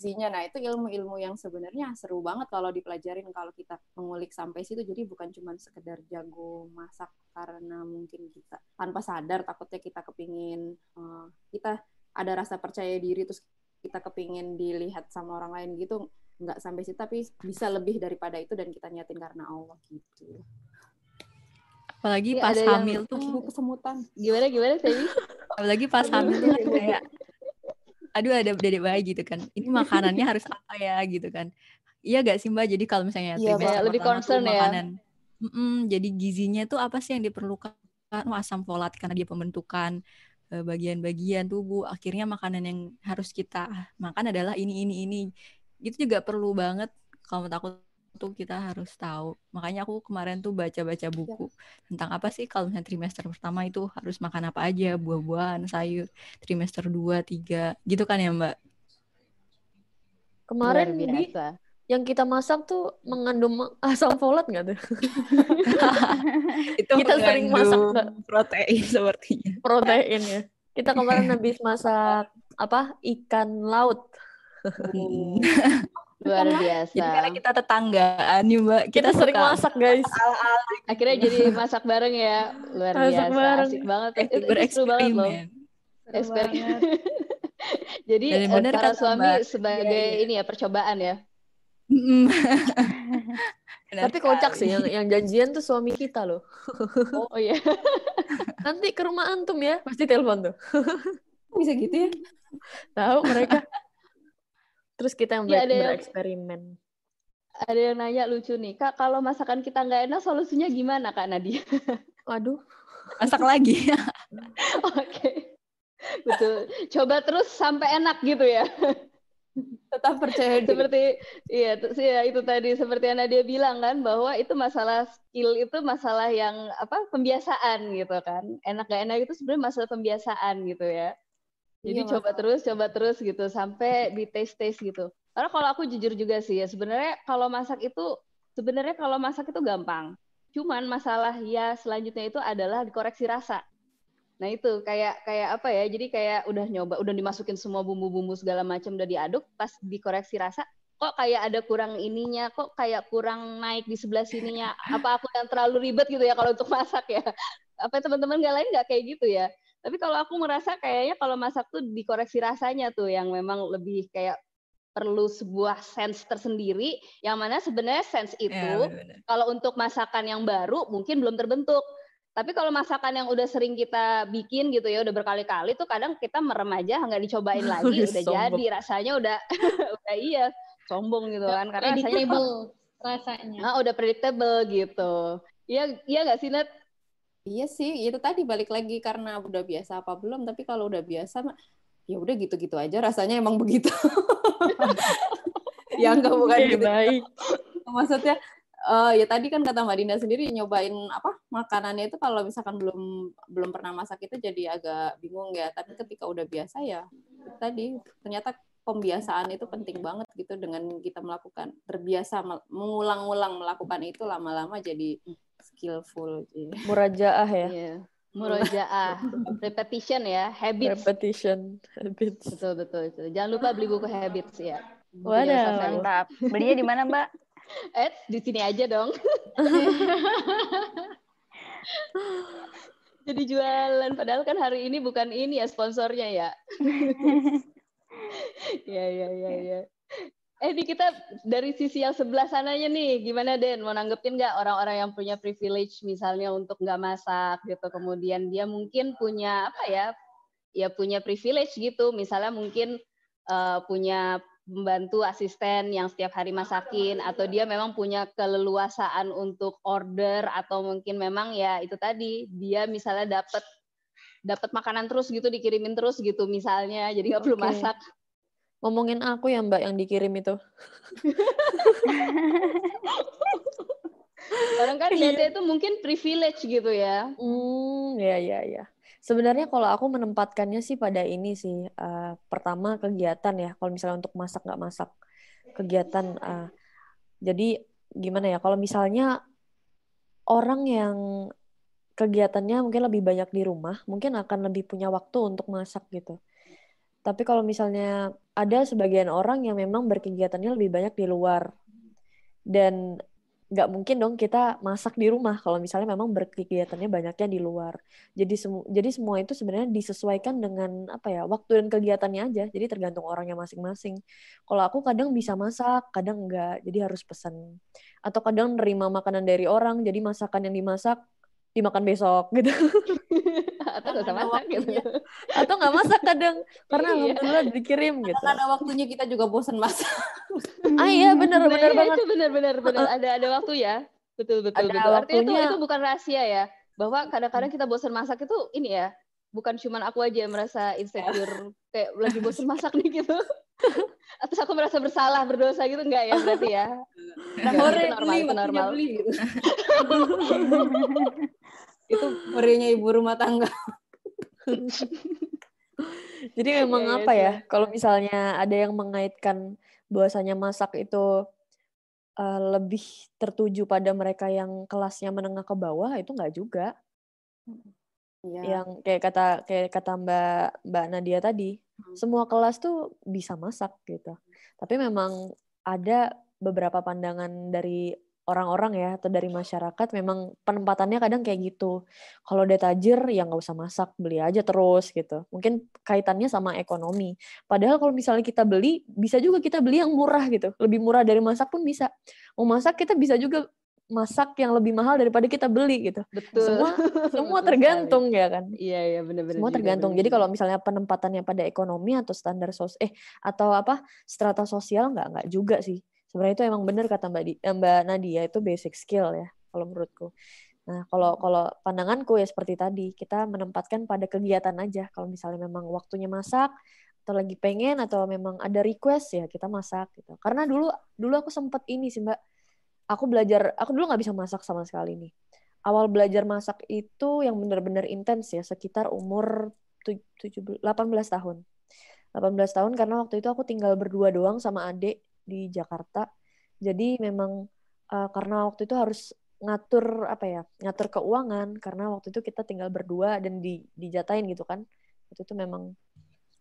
gizinya nah itu ilmu-ilmu yang sebenarnya seru banget kalau dipelajarin kalau kita mengulik sampai situ. Jadi bukan cuma sekedar jago masak karena mungkin kita tanpa sadar takutnya kita kepingin eh, kita ada rasa percaya diri terus kita kepingin dilihat sama orang lain gitu nggak sampai situ tapi bisa lebih daripada itu dan kita niatin karena Allah gitu. Apalagi Iya, pas ada yang- hamil tuh, ibu kesemutan Gimana gimana Sebi? apalagi pas hamil tuh kayak, aduh ada dedek bayi gitu kan. Ini makanannya harus apa ya gitu kan. Iya gak sih Mbak? Jadi kalau misalnya trimester Mbak. Lebih concern ya. makanan, Mm-mm, jadi gizinya tuh apa sih yang diperlukan? Oh, asam folat karena dia pembentukan eh, bagian-bagian tubuh. Akhirnya makanan yang harus kita makan adalah ini ini ini. Itu juga perlu banget kalau menurut aku tuh kita harus tahu. Makanya aku kemarin tuh baca-baca buku tentang apa sih kalau misalnya trimester pertama itu harus makan apa aja, buah-buahan, sayur. Trimester 2, 3, gitu kan ya Mbak? Kemarin biasa. yang kita masak tuh mengandung asam folat nggak tuh? Itu Kita sering masak nggak? protein sepertinya. Protein ya. Kita kemarin habis masak apa ikan laut. Luar biasa. Jadi karena kita tetanggaan nih Mbak, Kita, kita, sering suka masak guys. Akhirnya jadi masak bareng ya. Luar Masak biasa. bareng. Asik banget. aktif Itu, itu seru banget loh. Eksperimen. Jadi eh, bener para kata suami Mbak. sebagai Iya, iya. ini ya percobaan ya. Tapi kocak sih yang yang janjian tuh suami kita loh. Oh iya. Nanti ke rumah antum ya, pasti telepon tuh. bisa gitu ya Tahu mereka. Terus kita yang ber- ada yang- bereksperimen. Ada yang nanya lucu nih, Kak, kalau masakan kita nggak enak, solusinya gimana, Kak Nadia? Waduh, Masak lagi. Oke. Betul. Coba terus sampai enak gitu ya. tetap percaya diri Seperti iya ya, itu tadi seperti yang Nadia bilang kan bahwa itu masalah skill itu masalah yang apa pembiasaan gitu kan. Enak gak enak itu sebenarnya masalah pembiasaan gitu ya. Jadi Iya, coba masalah. terus, coba terus gitu sampai di taste taste gitu. Karena kalau aku jujur juga sih ya, sebenarnya kalau masak itu sebenarnya kalau masak itu gampang. Cuman masalah ya selanjutnya itu adalah dikoreksi rasa. Nah itu kayak kayak apa ya? Jadi kayak udah nyoba, udah dimasukin semua bumbu-bumbu segala macam udah diaduk, pas dikoreksi rasa kok kayak ada kurang ininya, kok kayak kurang naik di sebelah sininya. Apa aku yang terlalu ribet gitu ya kalau untuk masak ya? Apa teman-teman nggak lain nggak kayak gitu ya? Tapi kalau aku merasa kayaknya kalau masak tuh dikoreksi rasanya tuh yang memang lebih kayak perlu sebuah sense tersendiri yang mana sebenarnya sense itu ya, kalau untuk masakan yang baru mungkin belum terbentuk tapi kalau masakan yang udah sering kita bikin gitu ya, udah berkali-kali tuh kadang kita merem aja nggak dicobain lagi, udah jadi rasanya udah udah iya sombong gitu kan karena predictable rasanya. Nah, udah predictable gitu. Iya iya nggak sih Nat? Iya sih, itu tadi balik lagi karena udah biasa apa belum, tapi kalau udah biasa ya udah gitu-gitu aja rasanya emang begitu. ya enggak bukan gitu. Baik. Maksudnya uh, ya tadi kan kata Mbak Dinda sendiri nyobain apa makanannya itu kalau misalkan belum belum pernah masak itu jadi agak bingung ya. Tapi ketika udah biasa ya tadi ternyata pembiasaan itu penting banget gitu dengan kita melakukan terbiasa mengulang-ulang melakukan itu lama-lama jadi skillful. Murajaah ya. Yeah. Murojaah, repetition ya, habits. Repetition, habits. Betul, betul, betul. Jangan lupa beli buku habits ya. Waduh, mantap. Belinya di mana, Mbak? Eh, di sini aja dong. Jadi jualan, padahal kan hari ini bukan ini ya sponsornya ya. ya, ya, ya, ya. Eh, di kita dari sisi yang sebelah sananya nih, gimana Den? Mau nanggepin nggak orang-orang yang punya privilege misalnya untuk nggak masak gitu, kemudian dia mungkin punya apa ya, ya punya privilege gitu, misalnya mungkin uh, punya membantu asisten yang setiap hari masakin. Atau dia memang punya keleluasaan untuk order. Atau mungkin memang ya itu tadi. Dia misalnya dapat dapat makanan terus gitu dikirimin terus gitu misalnya. Jadi nggak perlu okay. masak ngomongin aku ya mbak yang dikirim itu orang kan lihatnya itu mungkin privilege gitu ya hmm ya ya ya Sebenarnya kalau aku menempatkannya sih pada ini sih. Uh, pertama kegiatan ya. Kalau misalnya untuk masak nggak masak kegiatan. Uh, jadi gimana ya? Kalau misalnya orang yang kegiatannya mungkin lebih banyak di rumah, mungkin akan lebih punya waktu untuk masak gitu. Tapi kalau misalnya ada sebagian orang yang memang berkegiatannya lebih banyak di luar dan nggak mungkin dong kita masak di rumah kalau misalnya memang berkegiatannya banyaknya di luar. Jadi semua jadi semua itu sebenarnya disesuaikan dengan apa ya waktu dan kegiatannya aja. Jadi tergantung orangnya masing-masing. Kalau aku kadang bisa masak, kadang enggak. Jadi harus pesan. Atau kadang nerima makanan dari orang, jadi masakan yang dimasak dimakan besok gitu. Atau nggak masak gitu. Atau nggak masak kadang karena iya. alhamdulillah dikirim gitu. Karena waktunya kita juga bosan masak. ah iya benar nah, benar iya, banget. Itu benar benar benar ada ada waktu ya. Betul betul ada betul. Artinya itu itu bukan rahasia ya. Bahwa kadang-kadang kita bosan masak itu ini ya. Bukan cuma aku aja yang merasa insecure kayak lagi bosan masak nih gitu. Atau aku merasa bersalah, berdosa gitu enggak ya berarti ya? Nah, itu normal, beli, itu normal. Beli, gitu. itu merinya ibu rumah tangga. Jadi memang ya, apa ya? Kalau misalnya ada yang mengaitkan bahwasanya masak itu uh, lebih tertuju pada mereka yang kelasnya menengah ke bawah itu enggak juga. Ya. Yang kayak kata kayak kata Mbak Mbak Nadia tadi, hmm. semua kelas tuh bisa masak gitu. Tapi memang ada beberapa pandangan dari orang-orang ya atau dari masyarakat memang penempatannya kadang kayak gitu. Kalau udah tajir ya nggak usah masak, beli aja terus gitu. Mungkin kaitannya sama ekonomi. Padahal kalau misalnya kita beli, bisa juga kita beli yang murah gitu. Lebih murah dari masak pun bisa. Mau masak kita bisa juga masak yang lebih mahal daripada kita beli gitu. Betul. Semua semua tergantung ya kan. Iya iya benar-benar. Semua tergantung. Bener -bener. Jadi kalau misalnya penempatannya pada ekonomi atau standar sos eh atau apa strata sosial nggak nggak juga sih sebenarnya itu emang benar kata Mbak Di, eh, Mbak Nadia itu basic skill ya kalau menurutku. Nah, kalau hmm. kalau pandanganku ya seperti tadi, kita menempatkan pada kegiatan aja. Kalau misalnya memang waktunya masak atau lagi pengen atau memang ada request ya kita masak gitu. Karena dulu dulu aku sempat ini sih Mbak. Aku belajar, aku dulu nggak bisa masak sama sekali nih. Awal belajar masak itu yang benar-benar intens ya, sekitar umur 18 tahun. 18 tahun karena waktu itu aku tinggal berdua doang sama adik di Jakarta. Jadi memang uh, karena waktu itu harus ngatur apa ya ngatur keuangan karena waktu itu kita tinggal berdua dan di dijatain gitu kan waktu itu memang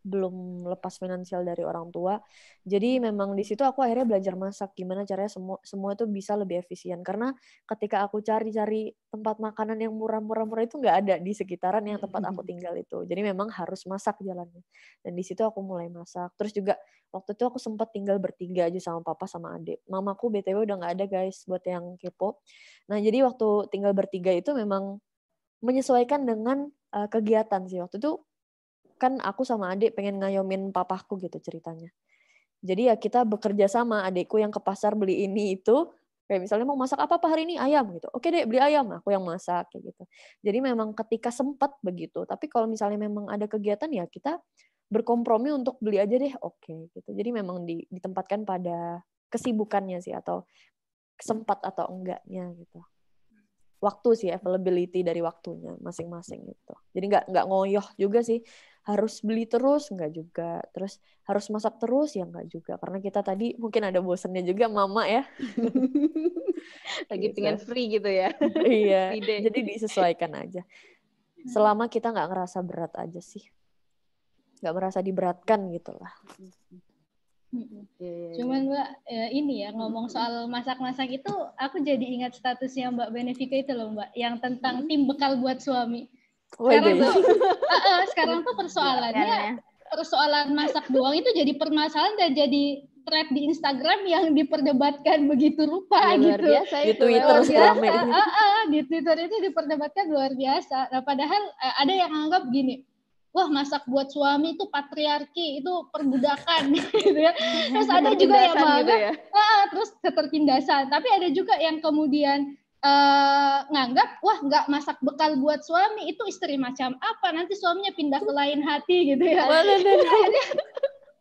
belum lepas finansial dari orang tua. Jadi memang di situ aku akhirnya belajar masak gimana caranya semua semua itu bisa lebih efisien karena ketika aku cari-cari tempat makanan yang murah-murah murah itu nggak ada di sekitaran yang tempat aku tinggal itu. Jadi memang harus masak jalannya. Dan di situ aku mulai masak. Terus juga waktu itu aku sempat tinggal bertiga aja sama papa sama adik. Mamaku BTW udah nggak ada guys buat yang kepo. Nah, jadi waktu tinggal bertiga itu memang menyesuaikan dengan uh, kegiatan sih. Waktu itu kan aku sama adik pengen ngayomin papaku gitu ceritanya. Jadi ya kita bekerja sama adikku yang ke pasar beli ini itu kayak misalnya mau masak apa apa hari ini ayam gitu. Oke deh beli ayam, aku yang masak kayak gitu. Jadi memang ketika sempat begitu. Tapi kalau misalnya memang ada kegiatan ya kita berkompromi untuk beli aja deh. Oke gitu. Jadi memang ditempatkan pada kesibukannya sih atau sempat atau enggaknya gitu waktu sih availability dari waktunya masing-masing gitu. Jadi nggak nggak ngoyoh juga sih harus beli terus nggak juga. Terus harus masak terus ya nggak juga karena kita tadi mungkin ada bosannya juga mama ya. Lagi gitu. pengen free gitu ya. iya. Jadi disesuaikan aja. Selama kita nggak ngerasa berat aja sih. Nggak merasa diberatkan gitu lah. Yeah, yeah, iya. Cuman Mbak ya ini ya ngomong soal masak-masak itu aku jadi ingat statusnya Mbak Benefika itu loh Mbak yang tentang tim bekal buat suami. Sekarang tuh, uh, uh, sekarang tuh persoalannya iya, persoalan masak doang itu jadi permasalahan dan jadi thread di Instagram yang diperdebatkan begitu rupa ya, gitu. Biasa itu, di Twitter luar biasa. Uh, uh, di Twitter itu diperdebatkan luar biasa. Nah, padahal uh, ada yang anggap gini, wah masak buat suami itu patriarki itu perbudakan gitu ya terus ada juga yang menganggap gitu ya? ah, terus ketertindasan tapi ada juga yang kemudian uh, nganggap wah nggak masak bekal buat suami itu istri macam apa nanti suaminya pindah ke lain hati gitu ya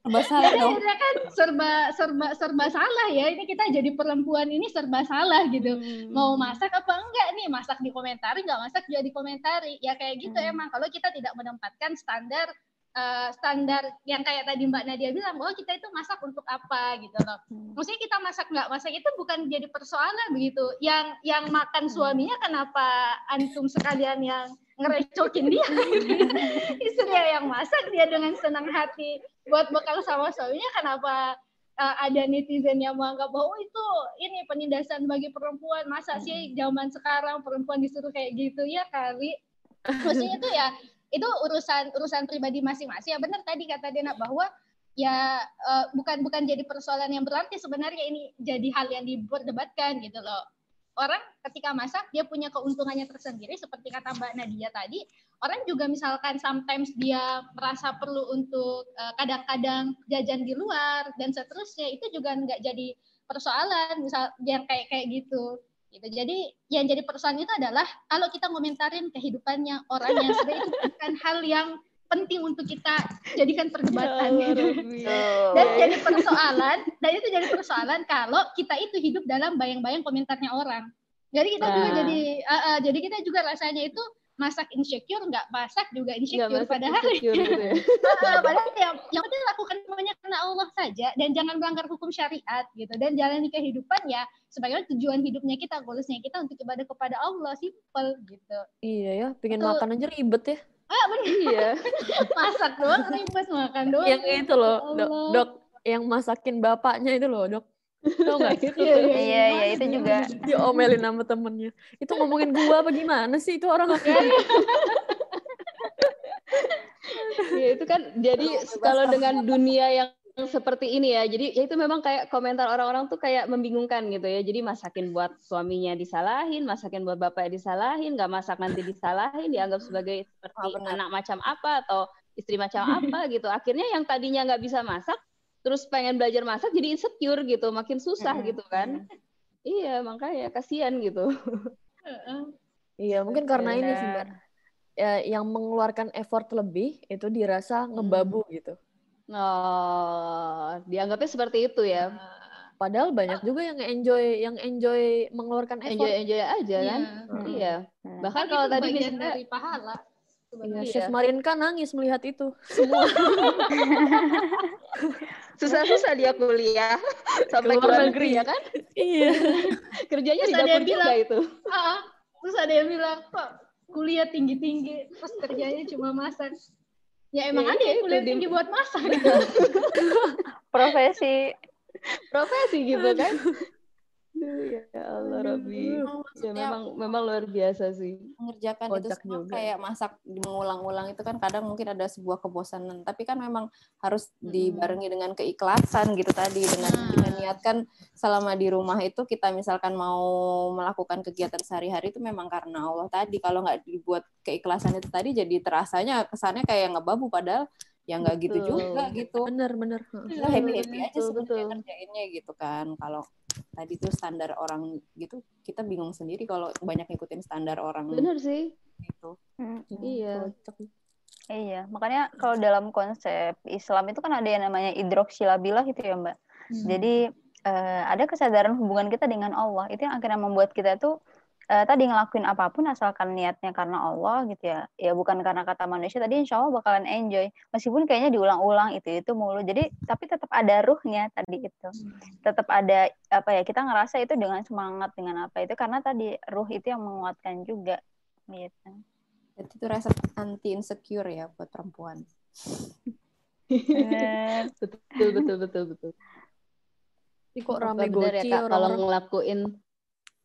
serba salah dong. Akhirnya kan serba serba serba salah ya. Ini kita jadi perempuan ini serba salah gitu. Hmm. Mau masak apa enggak nih? Masak di komentari, enggak masak juga di komentari. Ya kayak gitu hmm. emang. Kalau kita tidak menempatkan standar uh, standar yang kayak tadi Mbak Nadia bilang bahwa kita itu masak untuk apa gitu loh. Hmm. Maksudnya kita masak nggak masak itu bukan jadi persoalan begitu. Yang yang makan hmm. suaminya kenapa antum sekalian yang ngerecokin dia istri yang masak dia dengan senang hati buat bekal sama suaminya kenapa uh, ada netizen yang menganggap bahwa oh, itu ini penindasan bagi perempuan masa sih zaman sekarang perempuan disuruh kayak gitu ya kali maksudnya itu ya itu urusan urusan pribadi masing-masing. Ya benar tadi kata Dena bahwa ya uh, bukan bukan jadi persoalan yang berarti sebenarnya ini jadi hal yang diperdebatkan gitu loh. Orang ketika masak dia punya keuntungannya tersendiri. Seperti kata Mbak Nadia tadi orang juga misalkan sometimes dia merasa perlu untuk eh, kadang-kadang jajan di luar dan seterusnya itu juga nggak jadi persoalan. Misal yang kayak kayak gitu gitu. Jadi yang jadi persoalan itu adalah kalau kita komentarin kehidupannya orang yang sebenarnya itu bukan hal yang penting untuk kita jadikan perdebatan. Ya, dan jadi persoalan dan itu jadi persoalan kalau kita itu hidup dalam bayang-bayang komentarnya orang. Jadi kita nah. juga jadi uh, uh, jadi kita juga rasanya itu masak insecure nggak masak juga insecure masak padahal insecure gitu ya. padahal yang yang penting lakukan semuanya karena Allah saja dan jangan melanggar hukum syariat gitu dan jalani kehidupan ya sebagaimana tujuan hidupnya kita goalsnya kita untuk ibadah kepada Allah simple gitu iya ya pengen Atau, makan aja ribet ya Ah, benar. Iya. Masak doang ribet makan doang. Yang itu loh, dok, dok, yang masakin bapaknya itu loh, dok. Tau gak? Itu iya, iya, iya, iya, itu juga. Diomelin sama temennya. Itu ngomongin gua apa gimana sih? Itu orang ya itu kan jadi kalau dengan dunia yang seperti ini ya. Jadi ya itu memang kayak komentar orang-orang tuh kayak membingungkan gitu ya. Jadi masakin buat suaminya disalahin, masakin buat bapaknya disalahin, nggak masak nanti disalahin, dianggap sebagai seperti oh, anak macam apa atau istri macam apa gitu. Akhirnya yang tadinya nggak bisa masak, terus pengen belajar masak jadi insecure gitu, makin susah gitu kan. Iya makanya kasihan gitu. iya mungkin karena ini sih mbak. Ya, yang mengeluarkan effort lebih itu dirasa ngebabu hmm. gitu. Oh, dianggapnya seperti itu ya. Padahal banyak juga yang enjoy yang enjoy mengeluarkan effort. Enjoy enjoy aja iya. kan? Hmm. Iya. Bahkan kalau tadi misalnya dari pahala. Iya, Iya. Chef Marinka nangis melihat itu semua. Susah-susah dia kuliah sampai Ke luar negeri. ya kan? iya. Kerjanya Terus di dapur juga bilang, itu. Ah, terus ada yang bilang kok kuliah tinggi-tinggi terus kerjanya cuma masak. Ya emang Ya, ada iya, yang itu kuliah di- tinggi buat masak. Profesi Profesi gitu kan? Aduh, ya Allah, Robi. Emang Ya memang memang luar biasa sih. mengerjakan itu Kocak semua juga. kayak masak mengulang-ulang itu kan kadang mungkin ada sebuah kebosanan tapi kan memang harus dibarengi dengan keikhlasan gitu tadi dengan kita niatkan selama di rumah itu kita misalkan mau melakukan kegiatan sehari-hari itu memang karena Allah tadi kalau nggak dibuat keikhlasan itu tadi jadi terasanya kesannya kayak ngebabu padahal ya nggak gitu juga gitu Bener bener. kita happy happy aja sebenarnya betul. ngerjainnya gitu kan kalau tadi tuh standar orang gitu kita bingung sendiri kalau banyak ngikutin standar orang Bener sih. gitu. Hmm, Iya. iya makanya kalau dalam konsep Islam itu kan ada yang namanya idroksilabilah gitu ya mbak. Jadi eh, ada kesadaran hubungan kita dengan Allah. Itu yang akhirnya membuat kita tuh eh, tadi ngelakuin apa pun asalkan niatnya karena Allah gitu ya. Ya bukan karena kata manusia tadi insya Allah bakalan enjoy. Meskipun kayaknya diulang-ulang itu itu mulu. Jadi tapi tetap ada ruhnya tadi itu. Tetap ada apa ya kita ngerasa itu dengan semangat dengan apa itu. Karena tadi ruh itu yang menguatkan juga gitu. Jadi itu resep anti insecure ya buat perempuan. Betul, betul, betul, betul. Ini kok rame ya goci kak, kalau ngelakuin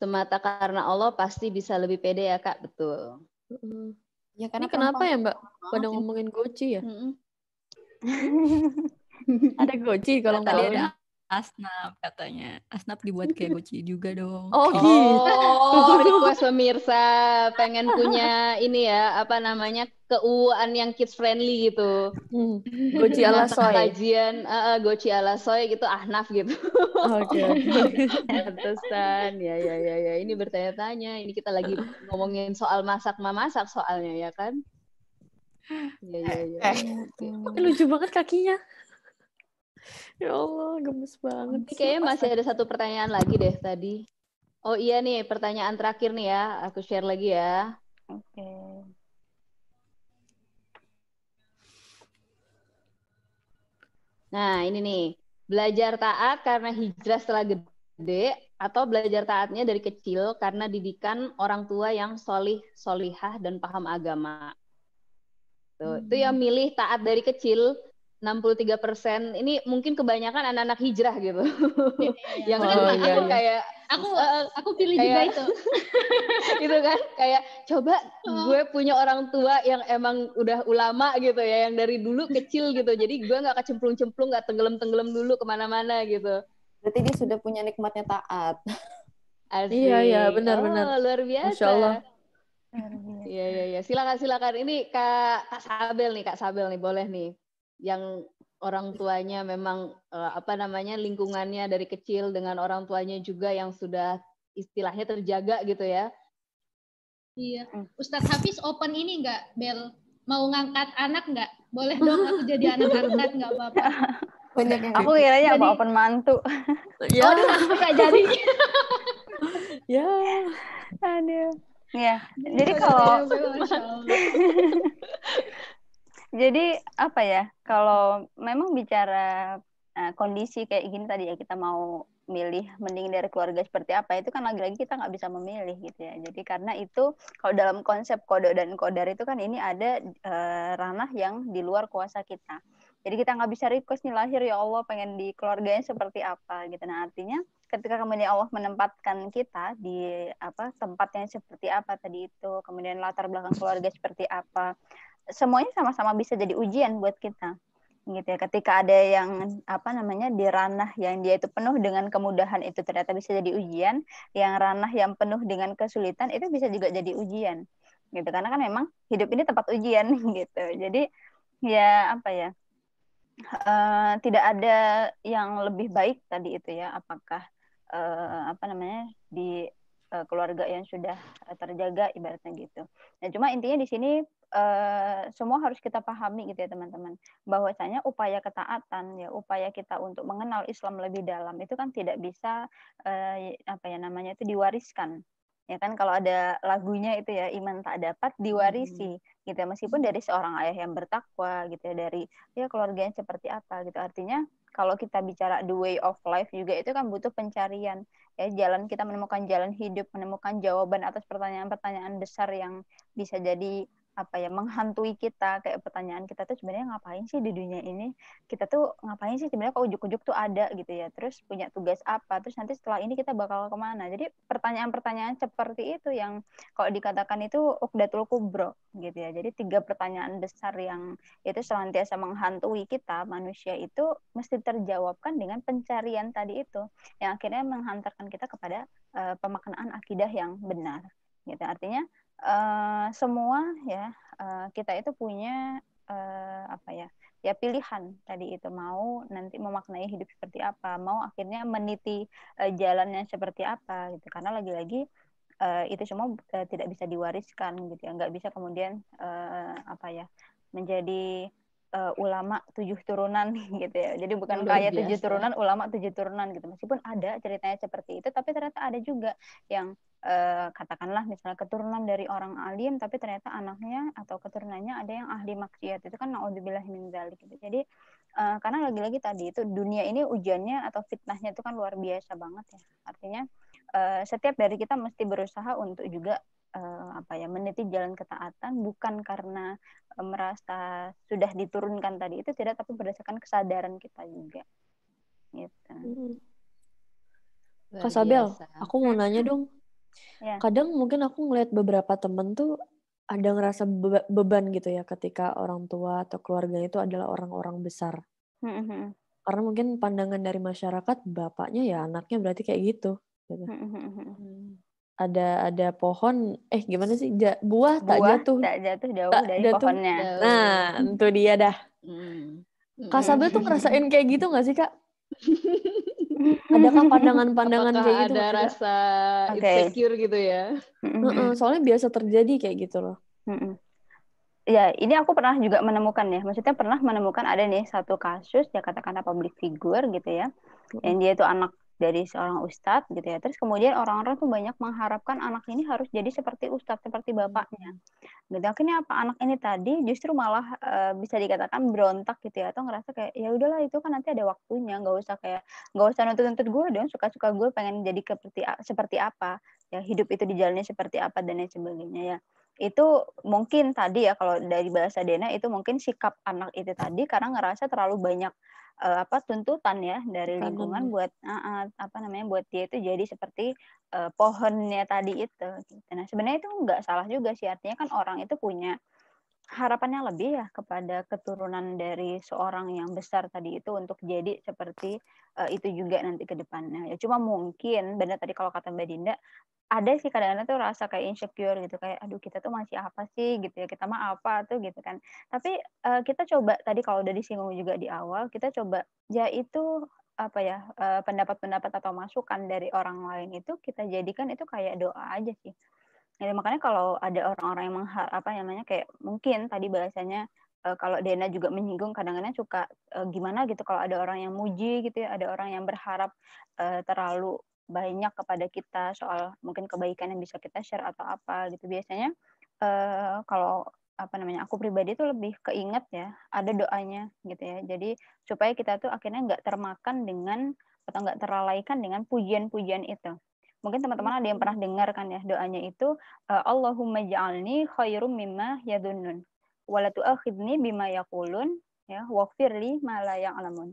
semata karena Allah pasti bisa lebih pede ya kak, betul. Heeh. Ya Ini kenapa ya Mbak? Pada ngomongin goci ya? Ada goci kalau nggak ada Asnap katanya. Asnap dibuat kayak Goci juga dong. Oh gitu. Oh, request pemirsa pengen punya ini ya, apa namanya, keuuan yang kids friendly gitu. Hmm. Goci ala Masak soy. Kajian, eh, eh, goci ala soy gitu, ahnaf gitu. Oke. Pantesan, ya, ya, ya, ya. Ini bertanya-tanya. Ini kita lagi ngomongin soal masak memasak soalnya ya kan? Ya, ya, ya. Oke. Lucu banget kakinya. Ya Allah, gemes banget. Ini kayaknya masih ada satu pertanyaan lagi deh tadi. Oh iya nih, pertanyaan terakhir nih ya. Aku share lagi ya. Oke. Nah, ini nih. Belajar taat karena hijrah setelah gede atau belajar taatnya dari kecil karena didikan orang tua yang solih, solihah, dan paham agama. Tuh, Itu yang milih taat dari kecil 63%. Ini mungkin kebanyakan anak-anak hijrah gitu. yang Oh, cuma iya, iya. kayak Aku Eh, aku pilih juga kayak- itu. gitu kan kayak coba gue punya orang tua yang emang udah ulama gitu ya yang dari dulu kecil gitu jadi gue nggak kecemplung-cemplung nggak tenggelam-tenggelam dulu ke mana-mana gitu Berarti dia sudah punya nikmatnya taat. Asik. Iya, iya, benar-benar. oh, luar biasa Masya Allah. Iya iya iya silakan silakan ini kak kak Sabel nih kak Sabel nih boleh nih yang orang tuanya memang eh, apa namanya lingkungannya dari kecil dengan orang tuanya juga yang sudah istilahnya terjaga gitu ya Iya. Ustadz Hafiz open ini enggak, Bel? Mau ngangkat anak enggak? Boleh dong aku jadi anak angkat enggak apa-apa. Banyak yang Aku kiranya apa Jadi- open mantu. Ya, Enggak jadi. ya. Aduh. Ya, jadi kalau. Jadi apa ya? Kalau memang bicara eh, kondisi kayak gini tadi ya kita mau milih mending dari keluarga seperti apa itu kan lagi-lagi kita nggak bisa memilih gitu ya. Jadi karena itu kalau dalam konsep kode dan kodar itu kan ini ada eh, ranah yang di luar kuasa kita. Jadi kita nggak bisa request nih lahir ya Allah pengen di keluarganya seperti apa gitu. Nah artinya ketika kemudian Allah menempatkan kita di apa tempat yang seperti apa tadi itu, kemudian latar belakang keluarga seperti apa, semuanya sama-sama bisa jadi ujian buat kita. Gitu ya ketika ada yang apa namanya di ranah yang dia itu penuh dengan kemudahan itu ternyata bisa jadi ujian. Yang ranah yang penuh dengan kesulitan itu bisa juga jadi ujian. Gitu karena kan memang hidup ini tempat ujian gitu. Jadi ya apa ya eh, tidak ada yang lebih baik tadi itu ya. Apakah eh, apa namanya di eh, keluarga yang sudah eh, terjaga ibaratnya gitu. Nah cuma intinya di sini eh, semua harus kita pahami gitu ya teman-teman. Bahwasanya upaya ketaatan ya upaya kita untuk mengenal Islam lebih dalam itu kan tidak bisa eh, apa ya namanya itu diwariskan. Ya kan kalau ada lagunya itu ya iman tak dapat diwarisi gitu ya. Meskipun dari seorang ayah yang bertakwa gitu ya dari ya keluarganya seperti apa gitu. Artinya kalau kita bicara the way of life juga itu kan butuh pencarian. Ya jalan kita menemukan jalan hidup menemukan jawaban atas pertanyaan-pertanyaan besar yang bisa jadi apa ya menghantui kita kayak pertanyaan kita tuh sebenarnya ngapain sih di dunia ini? Kita tuh ngapain sih sebenarnya kok ujuk-ujuk tuh ada gitu ya terus punya tugas apa terus nanti setelah ini kita bakal ke mana? Jadi pertanyaan-pertanyaan seperti itu yang kalau dikatakan itu ukdatul kubro gitu ya. Jadi tiga pertanyaan besar yang itu senantiasa menghantui kita manusia itu mesti terjawabkan dengan pencarian tadi itu yang akhirnya menghantarkan kita kepada uh, pemaknaan akidah yang benar gitu. Artinya uh, semua ya uh, kita itu punya uh, apa ya ya pilihan tadi itu. Mau nanti memaknai hidup seperti apa mau akhirnya meniti uh, jalannya seperti apa gitu. Karena lagi-lagi uh, itu semua uh, tidak bisa diwariskan gitu ya. Nggak bisa kemudian uh, apa ya menjadi uh, ulama tujuh turunan gitu ya. Jadi bukan Luar kayak tujuh turunan, ulama tujuh turunan gitu. Meskipun ada ceritanya seperti itu, tapi ternyata ada juga yang eh, katakanlah misalnya keturunan dari orang alim tapi ternyata anaknya atau keturunannya ada yang ahli maksiat itu kan naudzubillah min dzalik gitu. Jadi eh, karena lagi-lagi tadi itu dunia ini ujiannya atau fitnahnya itu kan luar biasa banget ya. Artinya eh, setiap dari kita mesti berusaha untuk juga eh, apa ya meniti jalan ketaatan bukan karena eh, merasa sudah diturunkan tadi itu tidak tapi berdasarkan kesadaran kita juga gitu. Hmm. Kak Sabel, aku mau nanya dong. Ya. Kadang mungkin aku ngeliat beberapa temen tuh ada ngerasa be beban gitu ya ketika orang tua atau keluarga itu adalah orang-orang besar. Hmm, hmm. Karena mungkin pandangan dari masyarakat bapaknya ya anaknya berarti kayak gitu. gitu. Hmm. Ada ada pohon, eh gimana sih ja, buah, buah tak jatuh, tak jatuh jauh tak dari jatuh. pohonnya. Nah, itu dia dah. Kak Sabel tuh ngerasain kayak gitu gak sih kak? Adakah pandangan-pandangan kayak gitu? Ada rasa okay. insecure gitu ya? Soalnya biasa terjadi kayak gitu loh. Ya, ini aku pernah juga menemukan ya. Maksudnya pernah menemukan ada nih satu kasus ya katakanlah public figure gitu ya. Yang dia itu anak dari seorang ustadz gitu ya. Terus kemudian orang-orang tuh banyak mengharapkan anak ini harus jadi seperti ustadz, seperti bapaknya. Gitu. Akhirnya apa anak ini tadi justru malah e, bisa dikatakan berontak gitu ya atau ngerasa kayak ya udahlah itu kan nanti ada waktunya, nggak usah kayak nggak usah nuntut-nuntut gue dong, suka-suka gue pengen jadi seperti seperti apa. Ya hidup itu dijalani seperti apa dan lain sebagainya ya itu mungkin tadi ya kalau dari bahasa Dena itu mungkin sikap anak itu tadi karena ngerasa terlalu banyak uh, apa tuntutan ya dari lingkungan buat uh, uh, apa namanya buat dia itu jadi seperti uh, pohonnya tadi itu. Gitu. Nah sebenarnya itu nggak salah juga sih artinya kan orang itu punya harapannya lebih ya kepada keturunan dari seorang yang besar tadi itu untuk jadi seperti uh, itu juga nanti ke depannya. Ya cuma mungkin benar tadi kalau kata Mbak Dinda ada sih kadang-kadang tuh rasa kayak insecure gitu kayak aduh kita tuh masih apa sih gitu ya kita mah apa tuh gitu kan. Tapi uh, kita coba tadi kalau udah disinggung juga di awal kita coba ya itu apa ya pendapat-pendapat atau masukan dari orang lain itu kita jadikan itu kayak doa aja sih Ya, makanya kalau ada orang-orang yang menghar apa namanya kayak mungkin tadi bahasanya uh, kalau Dena juga menyinggung kadang-kadang suka uh, gimana gitu kalau ada orang yang muji gitu ya, ada orang yang berharap uh, terlalu banyak kepada kita soal mungkin kebaikan yang bisa kita share atau apa gitu. Biasanya uh, kalau apa namanya aku pribadi tuh lebih keinget ya ada doanya gitu ya jadi supaya kita tuh akhirnya nggak termakan dengan atau nggak terlalaikan dengan pujian-pujian itu Mungkin teman-teman ada yang pernah dengar kan ya doanya itu eh, Allahumma ja'alni khairum mimma yadunnun wa la tu'akhidni bima yaqulun ya waghfirli ma la ya'lamun.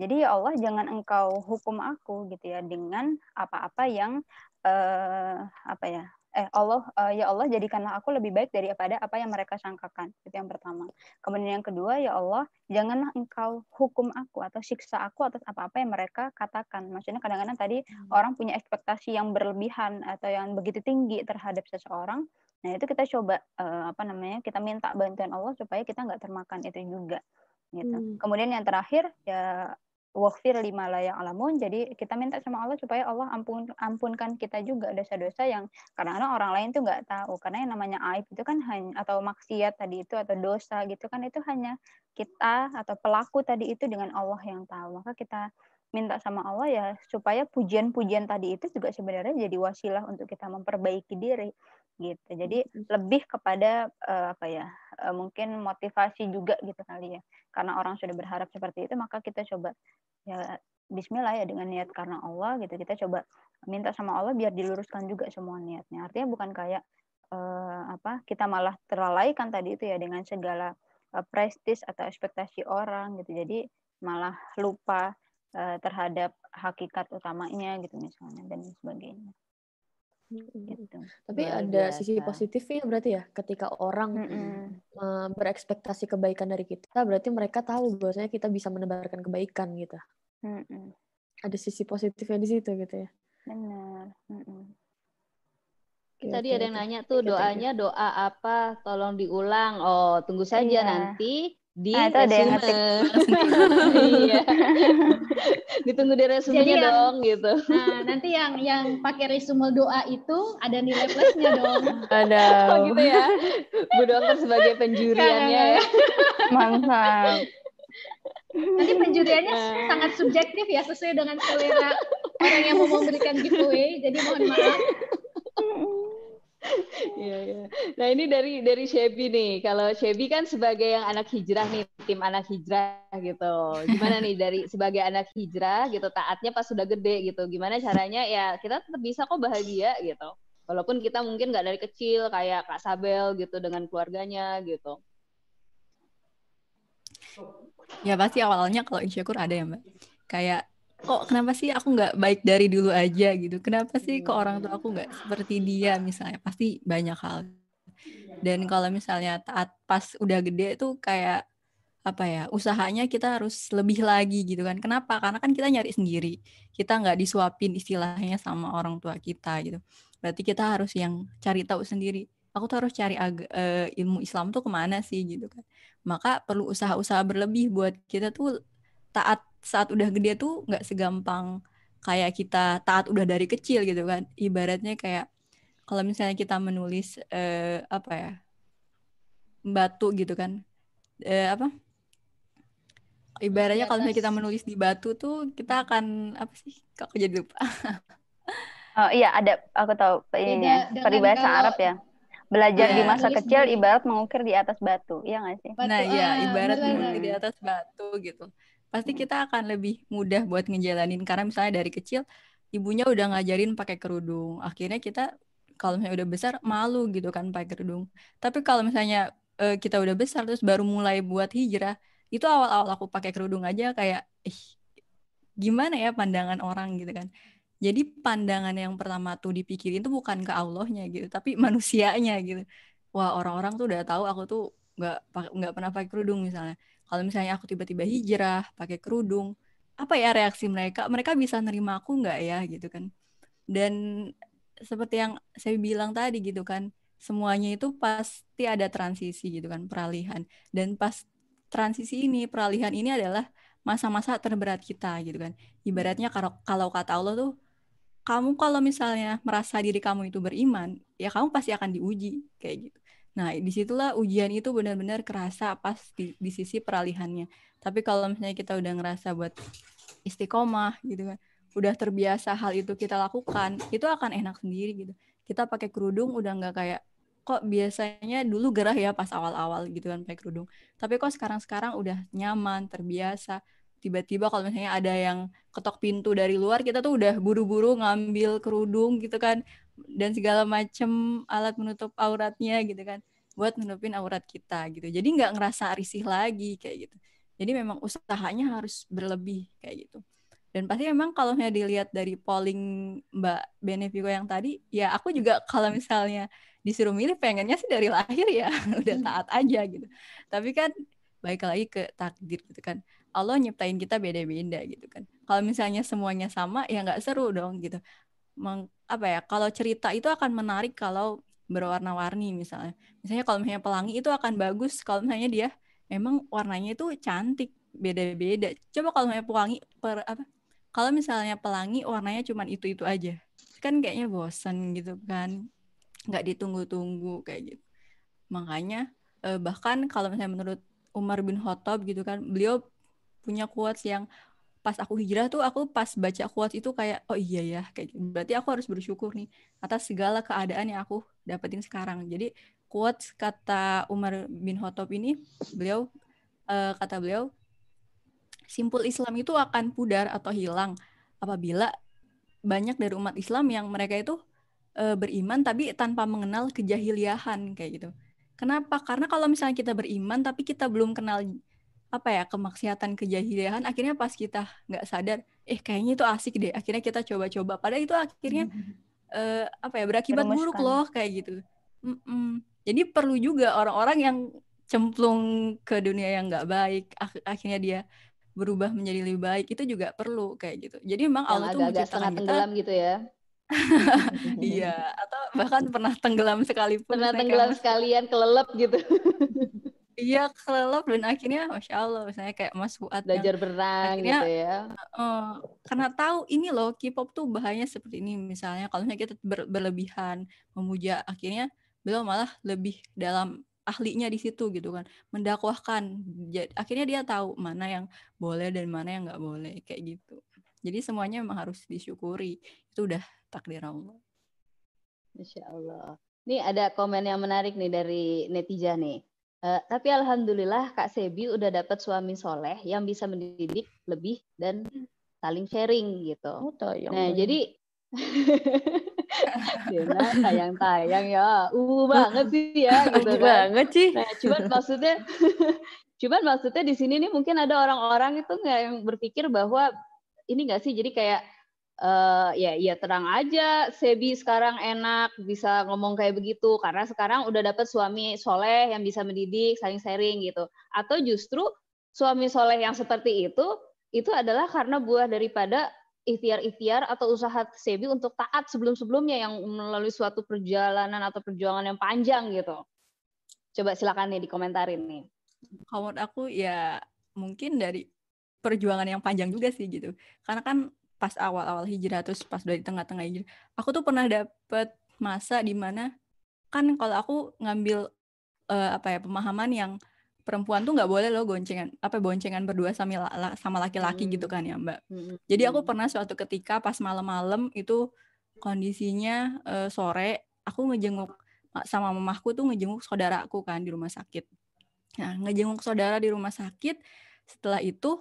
Jadi ya Allah jangan engkau hukum aku gitu ya dengan apa-apa yang uh, apa ya eh Allah uh, ya Allah jadikanlah aku lebih baik daripada apa yang mereka sangkakan. Itu yang pertama. Kemudian yang kedua ya Allah janganlah engkau hukum aku atau siksa aku atas apa-apa yang mereka katakan. Maksudnya kadang-kadang tadi hmm. orang punya ekspektasi yang berlebihan atau yang begitu tinggi terhadap seseorang. Nah itu kita coba uh, apa namanya kita minta bantuan Allah supaya kita nggak termakan itu juga gitu. Hmm. kemudian yang terakhir ya waghfir lima yang alamun. Jadi kita minta sama Allah supaya Allah ampun ampunkan kita juga dosa-dosa yang kadang-kadang orang lain tuh nggak tahu. Karena yang namanya aib itu kan hanya atau maksiat tadi itu atau dosa gitu kan itu hanya kita atau pelaku tadi itu dengan Allah yang tahu. Maka kita minta sama Allah ya supaya pujian-pujian tadi itu juga sebenarnya jadi wasilah untuk kita memperbaiki diri. Gitu. Jadi lebih kepada uh, apa ya? Uh, mungkin motivasi juga gitu kali ya. Karena orang sudah berharap seperti itu, maka kita coba ya Bismillah ya dengan niat karena Allah gitu. Kita coba minta sama Allah biar diluruskan juga semua niatnya. Artinya bukan kayak uh, apa? Kita malah terlalaikan tadi itu ya dengan segala uh, prestis atau ekspektasi orang gitu. Jadi malah lupa uh, terhadap hakikat utamanya gitu misalnya dan sebagainya. Gitu. Tapi Luar ada biasa. sisi positifnya berarti ya, ketika orang mm -mm. berekspektasi kebaikan dari kita, berarti mereka tahu bahwasanya kita bisa menebarkan kebaikan gitu. Mm -mm. Ada sisi positifnya di situ gitu ya. Benar. Mm -mm. Tadi ada yang nanya tuh doanya doa apa? Tolong diulang. Oh, tunggu saja iya. nanti di nah, itu ada yang ngetik. iya. Ditunggu di resumenya yang, dong gitu. Nah, nanti yang yang pakai resume doa itu ada nilai plusnya dong. Ada. Oh gitu ya. Bu dokter sebagai penjuriannya ya. Mantap. Nanti penjuriannya nah. sangat subjektif ya sesuai dengan selera orang yang mau memberikan giveaway. Jadi mohon maaf. Iya, iya. Nah, ini dari dari Shebi nih. Kalau Shebi kan sebagai yang anak hijrah nih, tim anak hijrah gitu. Gimana nih dari sebagai anak hijrah gitu taatnya pas sudah gede gitu. Gimana caranya ya kita tetap bisa kok bahagia gitu. Walaupun kita mungkin nggak dari kecil kayak Kak Sabel gitu dengan keluarganya gitu. Ya pasti awalnya kalau insecure ada ya Mbak. Kayak kok kenapa sih aku nggak baik dari dulu aja gitu? Kenapa sih kok orang tua aku nggak seperti dia misalnya? Pasti banyak hal. Dan kalau misalnya taat pas udah gede tuh kayak apa ya usahanya kita harus lebih lagi gitu kan. Kenapa? Karena kan kita nyari sendiri. Kita nggak disuapin istilahnya sama orang tua kita gitu. Berarti kita harus yang cari tahu sendiri. Aku tuh harus cari ag- uh, ilmu Islam tuh ke mana sih gitu kan? Maka perlu usaha-usaha berlebih buat kita tuh taat saat udah gede tuh nggak segampang kayak kita taat udah dari kecil gitu kan. Ibaratnya kayak kalau misalnya kita menulis eh, apa ya batu gitu kan. Eh, apa? Ibaratnya kalau misalnya kita menulis di batu tuh kita akan apa sih kok jadi lupa? Oh iya ada aku tahu ini peribahasa kalau... Arab ya. Belajar ya, di masa kecil ibarat mengukir di atas batu iya nggak sih? Nah iya ibarat mengukir di atas batu gitu pasti kita akan lebih mudah buat ngejalanin. Karena misalnya dari kecil ibunya udah ngajarin pakai kerudung. Akhirnya kita kalau misalnya udah besar malu gitu kan pakai kerudung. Tapi kalau misalnya uh, kita udah besar terus baru mulai buat hijrah itu awal-awal aku pakai kerudung aja kayak ih gimana ya pandangan orang gitu kan. Jadi pandangan yang pertama tuh dipikirin tuh bukan ke Allahnya gitu tapi manusianya gitu. Wah orang-orang tuh udah tahu aku tuh nggak nggak pernah pakai kerudung misalnya. Kalau misalnya aku tiba-tiba hijrah pakai kerudung apa ya reaksi mereka? Mereka bisa nerima aku nggak ya gitu kan. Dan seperti yang saya bilang tadi gitu kan semuanya itu pasti ada transisi gitu kan peralihan. Dan pas transisi ini peralihan ini adalah masa-masa terberat kita gitu kan. Ibaratnya kalau kalau kata Allah tuh kamu kalau misalnya merasa diri kamu itu beriman ya kamu pasti akan diuji kayak gitu Nah, di situlah ujian itu benar-benar kerasa pas di, di sisi peralihannya. Tapi kalau misalnya kita udah ngerasa buat istiqomah gitu kan, udah terbiasa hal itu kita lakukan, itu akan enak sendiri gitu. Kita pakai kerudung udah nggak kayak kok biasanya dulu gerah ya pas awal-awal gitu kan pakai kerudung. Tapi kok sekarang-sekarang udah nyaman, terbiasa. Tiba-tiba kalau misalnya ada yang ketok pintu dari luar, kita tuh udah buru-buru ngambil kerudung gitu kan dan segala macam alat menutup auratnya gitu kan buat menutupin aurat kita gitu. Jadi nggak ngerasa risih lagi kayak gitu. Jadi memang usahanya harus berlebih kayak gitu. Dan pasti memang kalau misalnya dilihat dari polling Mbak Benevico yang tadi ya aku juga kalau misalnya disuruh milih pengennya sih dari lahir ya udah hmm. taat aja gitu. Tapi kan baik lagi ke takdir gitu kan. Allah nyiptain kita beda-beda gitu kan. Kalau misalnya semuanya sama ya nggak seru dong gitu meng, apa ya kalau cerita itu akan menarik kalau berwarna-warni misalnya. Misalnya kalau misalnya pelangi itu akan bagus kalau misalnya dia memang warnanya itu cantik beda-beda. Coba kalau misalnya pelangi per apa kalau misalnya pelangi warnanya cuma itu itu aja. Kan kayaknya bosan gitu kan nggak ditunggu-tunggu kayak gitu. Makanya eh, bahkan kalau misalnya menurut Umar bin Khattab gitu kan beliau punya quotes yang pas aku hijrah tuh aku pas baca quotes itu kayak oh iya ya kayak gitu. berarti aku harus bersyukur nih atas segala keadaan yang aku dapetin sekarang. Jadi quotes kata Umar bin Khattab ini beliau uh, kata beliau simpul Islam itu akan pudar atau hilang apabila banyak dari umat Islam yang mereka itu uh, beriman tapi tanpa mengenal kejahiliahan kayak gitu. Kenapa? Karena kalau misalnya kita beriman tapi kita belum kenal apa ya kemaksiatan kejahiliahan, akhirnya pas kita nggak sadar, eh kayaknya itu asik deh. Akhirnya kita coba-coba. Padahal itu akhirnya uh, apa ya berakibat buruk loh kayak gitu. Mm -mm. Jadi perlu juga orang-orang yang cemplung ke dunia yang nggak baik, ak akhirnya dia berubah menjadi lebih baik itu juga perlu kayak gitu. Jadi memang yang Allah agak tuh agak setengah tenggelam gitu ya. iya, atau bahkan pernah tenggelam sekalipun. Pernah tenggelam sekalian kelelep gitu. iya, kelelep dan akhirnya Masya Allah, misalnya kayak Mas Fuad belajar berenang akhirnya, gitu ya. Uh, karena tahu ini loh K-pop tuh bahayanya seperti ini. Misalnya kalau misalnya kita ber berlebihan memuja, akhirnya beliau malah lebih dalam ahlinya di situ gitu kan. Mendakwahkan akhirnya dia tahu mana yang boleh dan mana yang nggak boleh kayak gitu. Jadi semuanya memang harus disyukuri. Itu udah takdir Allah. Masya Allah. Ini ada komen yang menarik nih dari netizen nih Uh, tapi alhamdulillah Kak Sebi udah dapat suami soleh yang bisa mendidik lebih dan saling sharing gitu. Oh, nah, jadi Dena tayang-tayang ya, uh banget sih ya, gitu kan. banget sih. Nah, cuman maksudnya, cuman maksudnya di sini nih mungkin ada orang-orang itu nggak yang berpikir bahwa ini nggak sih, jadi kayak uh, ya ya terang aja, Sebi sekarang enak bisa ngomong kayak begitu karena sekarang udah dapet suami soleh yang bisa mendidik, saling sharing gitu. Atau justru suami soleh yang seperti itu itu adalah karena buah daripada ikhtiar-ikhtiar atau usaha Sebi untuk taat sebelum-sebelumnya yang melalui suatu perjalanan atau perjuangan yang panjang gitu. Coba silakan nih dikomentarin nih. Kalau aku ya mungkin dari perjuangan yang panjang juga sih gitu. Karena kan pas awal-awal hijrah terus pas dari tengah-tengah hijrah, aku tuh pernah dapet masa di mana kan kalau aku ngambil uh, apa ya pemahaman yang perempuan tuh nggak boleh loh goncengan apa boncengan berdua sama sama laki-laki gitu hmm. gitu kan ya mbak hmm. jadi aku hmm. pernah suatu ketika pas malam-malam itu kondisinya uh, sore aku ngejenguk sama mamahku tuh ngejenguk saudaraku kan di rumah sakit nah ngejenguk saudara di rumah sakit setelah itu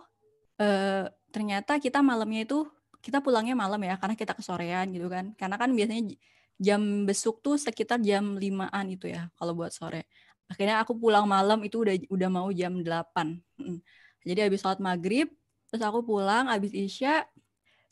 uh, ternyata kita malamnya itu kita pulangnya malam ya karena kita kesorean gitu kan karena kan biasanya jam besuk tuh sekitar jam limaan itu ya kalau buat sore akhirnya aku pulang malam itu udah udah mau jam 8 jadi habis sholat maghrib terus aku pulang habis isya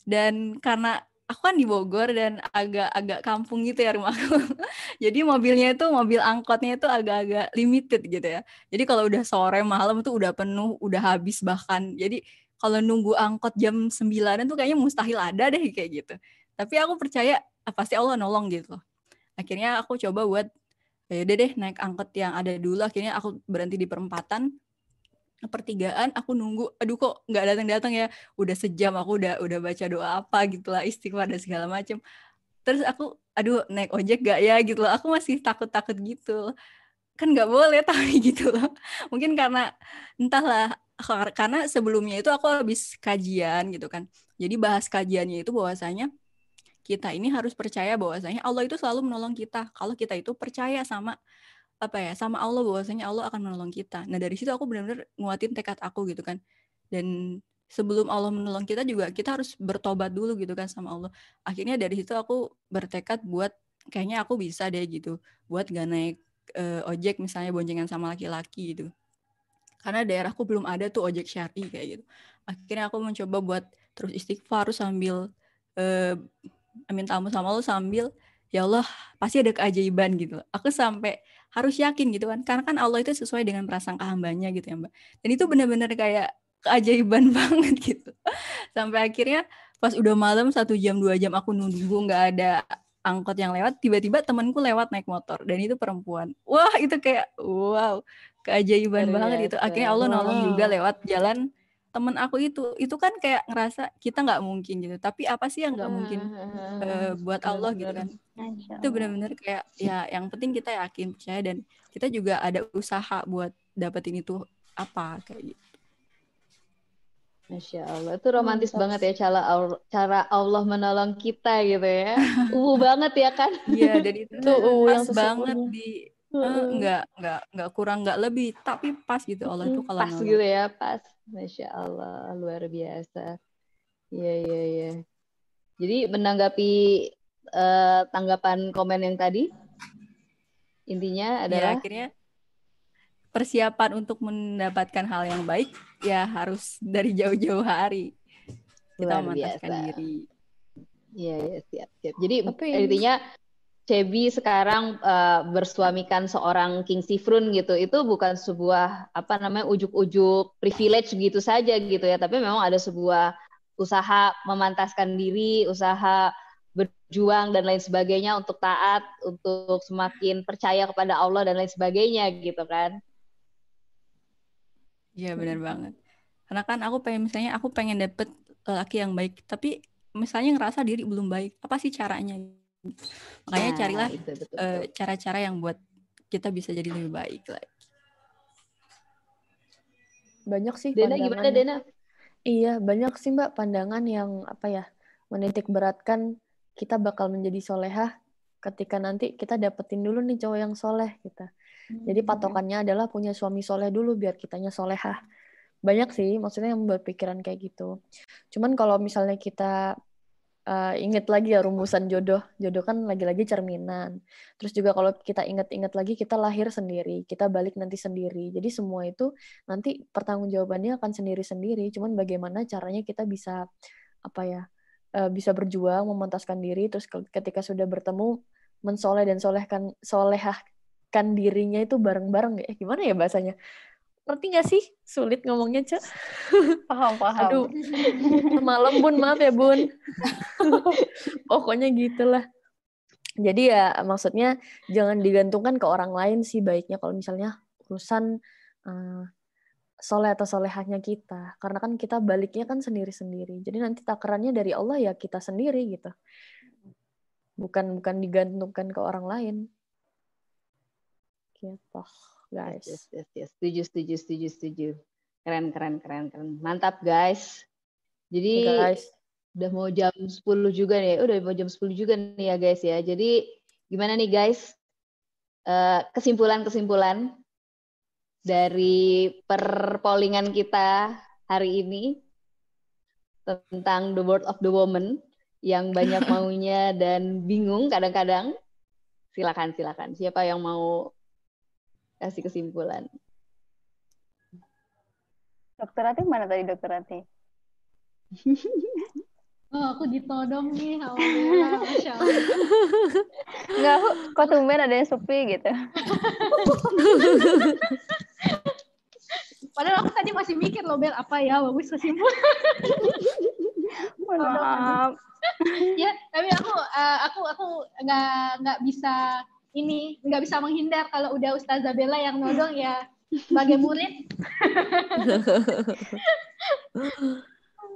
dan karena aku kan di Bogor dan agak-agak kampung gitu ya rumahku. Jadi mobilnya itu mobil angkotnya itu agak-agak limited gitu ya. Jadi kalau udah sore malam itu udah penuh, udah habis bahkan. Jadi kalau nunggu angkot jam 9 itu kayaknya mustahil ada deh kayak gitu. Tapi aku percaya ah, pasti Allah nolong gitu Akhirnya aku coba buat ya udah deh naik angkot yang ada dulu. Akhirnya aku berhenti di perempatan pertigaan aku nunggu aduh kok nggak datang datang ya? Udah sejam aku udah udah baca doa apa gitulah istighfar dan segala macam terus aku aduh naik ojek gak ya? Gitu loh. Aku masih takut takut gitu kan nggak boleh tapi gitu loh. Mungkin karena entahlah karena sebelumnya itu aku habis kajian gitu kan jadi bahas kajiannya itu bahwasanya kita ini harus percaya bahwasanya Allah itu selalu menolong kita. Kalau kita itu percaya sama apa ya, sama Allah bahwasanya Allah akan menolong kita. Nah, dari situ aku benar-benar nguatin tekad aku gitu kan. Dan sebelum Allah menolong kita juga kita harus bertobat dulu gitu kan sama Allah. Akhirnya dari situ aku bertekad buat kayaknya aku bisa deh gitu. Buat gak naik uh, ojek misalnya boncengan sama laki-laki gitu. Karena daerahku belum ada tuh ojek syari kayak gitu. Akhirnya aku mencoba buat terus istighfar sambil uh, minta tamu sama lo sambil ya Allah pasti ada keajaiban gitu. Aku sampai harus yakin gitu kan. Karena kan Allah itu sesuai dengan prasangka hambanya gitu ya Mbak. Dan itu benar-benar kayak keajaiban banget gitu. Sampai akhirnya pas udah malam satu jam dua jam aku nunggu nggak ada angkot yang lewat tiba-tiba temanku lewat naik motor dan itu perempuan wah itu kayak wow keajaiban banget itu akhirnya Allah nolong juga lewat jalan temen aku itu. Itu kan kayak ngerasa kita nggak mungkin gitu. Tapi apa sih yang nggak mungkin uh, buat Allah gitu kan? Itu benar-benar kayak ya yang penting kita yakin percaya dan kita juga ada usaha buat dapetin itu apa kayak gitu. Masya Allah, itu romantis Mantap. banget ya cara Allah, cara Allah menolong kita gitu ya. Uh banget ya kan? Iya, dan itu Itu uh, yang banget di eh, Heeh. nggak nggak nggak kurang nggak lebih, tapi pas gitu Allah tuh kalau Pas nolong. gitu ya, pas. Masya Allah, luar biasa. Iya, iya, iya. Jadi menanggapi eh, tanggapan komen yang tadi, intinya Ya adalah akhirnya persiapan untuk mendapatkan hal yang baik ya harus dari jauh-jauh hari kita memantaskan diri. Iya, iya, siap, siap. Jadi Tapi- intinya Cebi sekarang eh, bersuamikan seorang King Sifrun gitu. Itu bukan sebuah apa namanya ujuk-ujuk privilege gitu saja gitu ya, tapi memang ada sebuah usaha memantaskan diri, usaha berjuang dan lain sebagainya untuk taat, untuk semakin percaya kepada Allah dan lain sebagainya gitu kan. Iya benar banget. Karena kan aku pengen misalnya aku pengen dapet laki yang baik, tapi misalnya ngerasa diri belum baik, apa sih caranya? Makanya Nah, carilah itu betul. eh, cara-cara yang buat kita bisa jadi lebih baik lagi. Banyak sih Dena gimana. Dena? Iya, banyak sih Mbak pandangan yang apa ya, menitik beratkan kita bakal menjadi solehah ketika nanti kita dapetin dulu nih cowok yang soleh kita. Jadi patokannya adalah punya suami soleh dulu biar kitanya solehah. Banyak sih, maksudnya yang berpikiran kayak gitu. Cuman kalau misalnya kita eh, inget lagi ya rumusan jodoh, jodoh kan lagi-lagi cerminan. Terus juga kalau kita inget-inget lagi kita lahir sendiri, kita balik nanti sendiri. Jadi semua itu nanti pertanggungjawabannya akan sendiri-sendiri. Cuman bagaimana caranya kita bisa apa ya eh, bisa berjuang, memantaskan diri. Terus ke- ketika sudah bertemu mensoleh dan solehkan solehahkan dirinya itu bareng-bareng. Eh gimana ya bahasanya? Ngerti nggak sih? Sulit ngomongnya, Cak. Paham, paham. Aduh, malam bun, maaf ya bun. Pokoknya gitulah. Jadi ya maksudnya jangan digantungkan ke orang lain sih baiknya kalau misalnya urusan eh, soleh atau solehahnya kita. Karena kan kita baliknya kan sendiri-sendiri. Jadi nanti takarannya dari Allah ya kita sendiri gitu. Bukan bukan digantungkan ke orang lain. Gitu, guys. Yes, yes, yes. Setuju, setuju, setuju, setuju. Keren, keren, keren, keren. Mantap, guys. Jadi Guys. udah mau jam 10 juga nih. Udah mau jam 10 juga nih ya, guys ya. Jadi gimana nih, guys? Eh, Kesimpulan-kesimpulan dari perpollingan kita hari ini tentang the word of the woman yang banyak maunya dan bingung kadang-kadang. Silakan, silakan. Siapa yang mau kasih kesimpulan? Dokter Ati mana tadi Dokter Ati? Oh, aku ditodong nih, alhamdulillah, Allah. Enggak, aku kok tumben ada yang sepi gitu. Padahal aku tadi masih mikir loh, Bel, apa ya bagus kesimpulan. Maaf. ya, tapi aku eh, aku aku nggak nggak bisa ini nggak bisa menghindar kalau udah Ustazah Bella yang nodong ya sebagai murid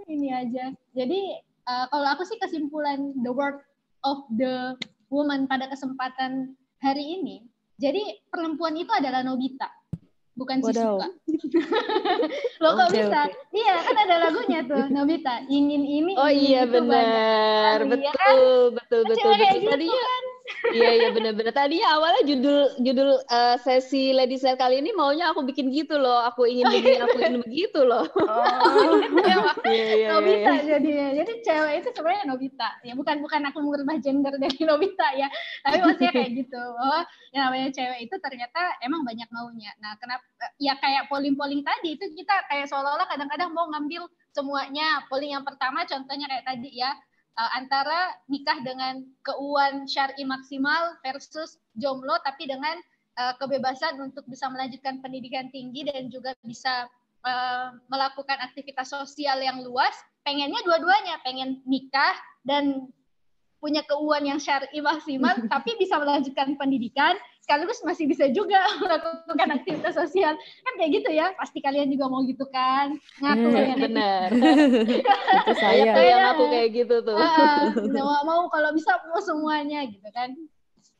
ini aja. Jadi eh, kalau aku sih kesimpulan the word of the woman pada kesempatan hari ini. Jadi perempuan itu adalah Nobita, bukan Wadaw. Shizuka. Lo kok Oke, bisa? oke. Iya kan ada lagunya tuh Nobita. Ingin ini. Oh ingin iya itu banyak. benar, betul, kan? betul, betul, betul. gitu Tadinya, iya iya benar-benar. Tadinya awalnya judul judul eh, sesi Lady Set kali ini maunya aku bikin gitu loh, aku ingin begini, aku ingin begitu loh. Oh. Emang Iya iya iya. Nobita iya. jadinya. Jadi cewek itu sebenarnya Nobita. Ya bukan bukan aku merubah gender dari Nobita ya. Tapi maksudnya kayak gitu. Bahwa yang namanya cewek itu ternyata emang banyak maunya. Nah, kenapa ya kayak polling-polling tadi itu kita kayak seolah-olah kadang-kadang mau ngambil semuanya. Polling yang pertama contohnya kayak tadi ya eh, antara nikah dengan keuangan syar'i maksimal versus jomblo tapi dengan eh, kebebasan untuk bisa melanjutkan pendidikan tinggi dan juga bisa eh, melakukan aktivitas sosial yang luas, pengennya dua-duanya, pengen nikah dan punya keuangan yang syar'i maksimal, tapi bisa melanjutkan pendidikan, sekaligus masih bisa juga melakukan aktivitas sosial. Kan kayak gitu ya, pasti kalian juga mau gitu kan? Ngaku Hmm, ya, Nek? Benar. Itu saya. tuh yang aku kayak gitu tuh. Ah, mau, mau kalau bisa mau semuanya gitu kan.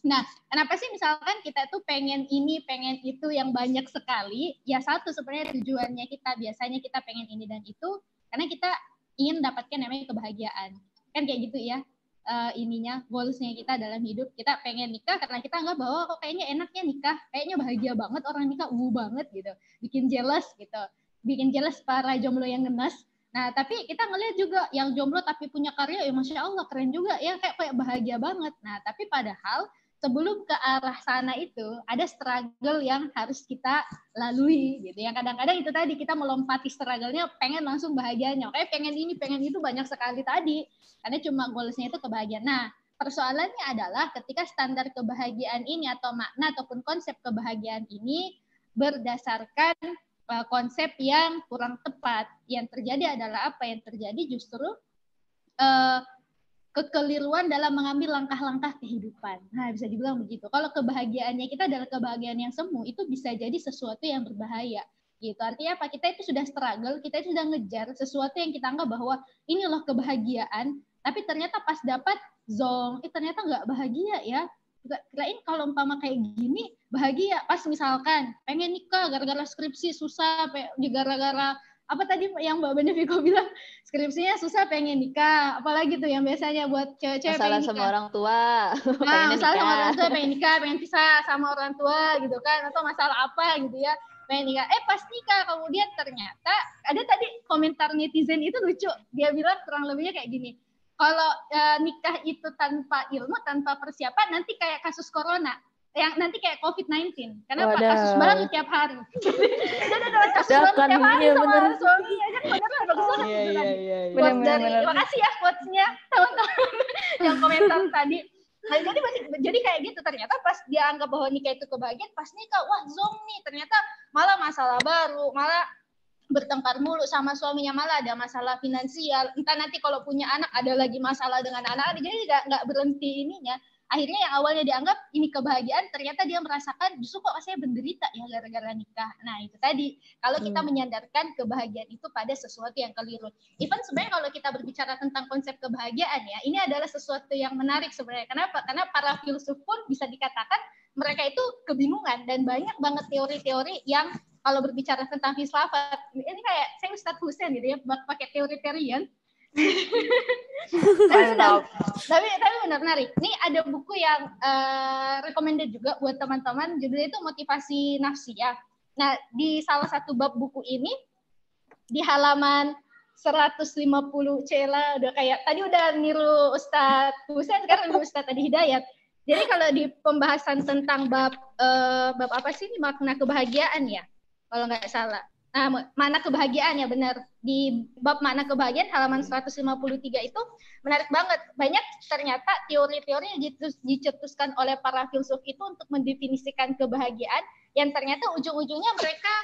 Nah, kenapa sih misalkan kita tuh pengen ini, pengen itu yang banyak sekali? Ya satu sebenarnya tujuannya kita biasanya kita pengen ini dan itu karena kita ingin mendapatkan namanya kebahagiaan kan kayak gitu ya uh, ininya goalsnya kita dalam hidup. Kita pengen nikah karena kita anggap bahwa kok kayaknya enaknya nikah. Kayaknya bahagia banget orang nikah. Uh banget gitu. Bikin jealous gitu. Bikin jealous para jomblo yang ngenes nah tapi kita ngelihat juga yang jomblo tapi punya karya ya masya Allah keren juga ya. Kayak kayak bahagia banget. Nah tapi padahal sebelum ke arah sana itu ada struggle yang harus kita lalui gitu yang kadang-kadang itu tadi kita melompati struggle-nya pengen langsung bahagianya. Kayak pengen ini pengen itu banyak sekali tadi karena cuma goalsnya itu kebahagiaan. Nah persoalannya adalah ketika standar kebahagiaan ini atau makna ataupun konsep kebahagiaan ini berdasarkan uh, konsep yang kurang tepat. Yang terjadi adalah apa? Yang terjadi justru uh, kekeliruan dalam mengambil langkah-langkah kehidupan. Nah, bisa dibilang begitu. Kalau kebahagiaannya kita adalah kebahagiaan yang semu, itu bisa jadi sesuatu yang berbahaya. Gitu. Artinya apa? Kita itu sudah struggle, kita itu sudah ngejar sesuatu yang kita anggap bahwa ini loh kebahagiaan, tapi ternyata pas dapat zong, eh ternyata nggak bahagia ya. Kirain kalau umpama kayak gini bahagia. Pas misalkan pengen nikah gara-gara skripsi susah, gara-gara apa tadi yang Mbak Benefiko bilang? Skripsinya susah pengen nikah. Apalagi tuh yang biasanya buat cewek-cewek masalah sama orang tua. Nah, masalah sama orang tua pengen nikah pengen pisah sama orang tua gitu kan. Atau masalah apa gitu ya. Pengen nikah. Eh pas nikah. Kemudian ternyata ada tadi komentar netizen itu lucu. Dia bilang kurang lebihnya kayak gini. Kalau uh, nikah itu tanpa ilmu tanpa persiapan nanti kayak kasus corona yang nanti kayak COVID-19. Kenapa? Wadah. Kasus baru tiap hari. Jadi ada kasus baru tiap hari iya, sama bener. suaminya. Kan beneran bagus banget. Iya, iya, iya. Bener, dari, bener. terima kasih ya quotes-nya teman-teman yang komentar tadi. Nah, jadi jadi kayak gitu ternyata pas dia anggap bahwa nikah itu kebahagiaan pas nikah wah zong nih ternyata malah masalah baru malah bertengkar mulu sama suaminya malah ada masalah finansial entah nanti kalau punya anak ada lagi masalah dengan anak jadi nggak nggak berhenti ininya akhirnya yang awalnya dianggap ini kebahagiaan ternyata dia merasakan justru kok saya menderita ya gara-gara nikah. Nah itu tadi. Kalau kita hmm. menyandarkan kebahagiaan itu pada sesuatu yang keliru. Even sebenarnya kalau kita berbicara tentang konsep kebahagiaan ya ini adalah sesuatu yang menarik sebenarnya. Kenapa? Karena para filsuf pun bisa dikatakan mereka itu kebingungan dan banyak banget teori-teori yang kalau berbicara tentang filsafat ini kayak saya Ustadz Husain gitu ya pakai teori-teorian tapi, tapi tapi benar menarik. Ini ada buku yang uh, recommended juga buat teman-teman. Judulnya itu motivasi nafsi ya. Nah di salah satu bab buku ini di halaman 150 cela udah kayak tadi udah niru Ustadz Husain sekarang niru Ustadz tadi Hidayat. Jadi kalau di pembahasan tentang bab uh, bab apa sih ini makna kebahagiaan ya kalau nggak salah. Nah, mana kebahagiaan ya benar. Di bab mana kebahagiaan halaman 153 itu menarik banget. Banyak ternyata teori-teori yang dicetuskan oleh para filsuf itu untuk mendefinisikan kebahagiaan yang ternyata ujung-ujungnya mereka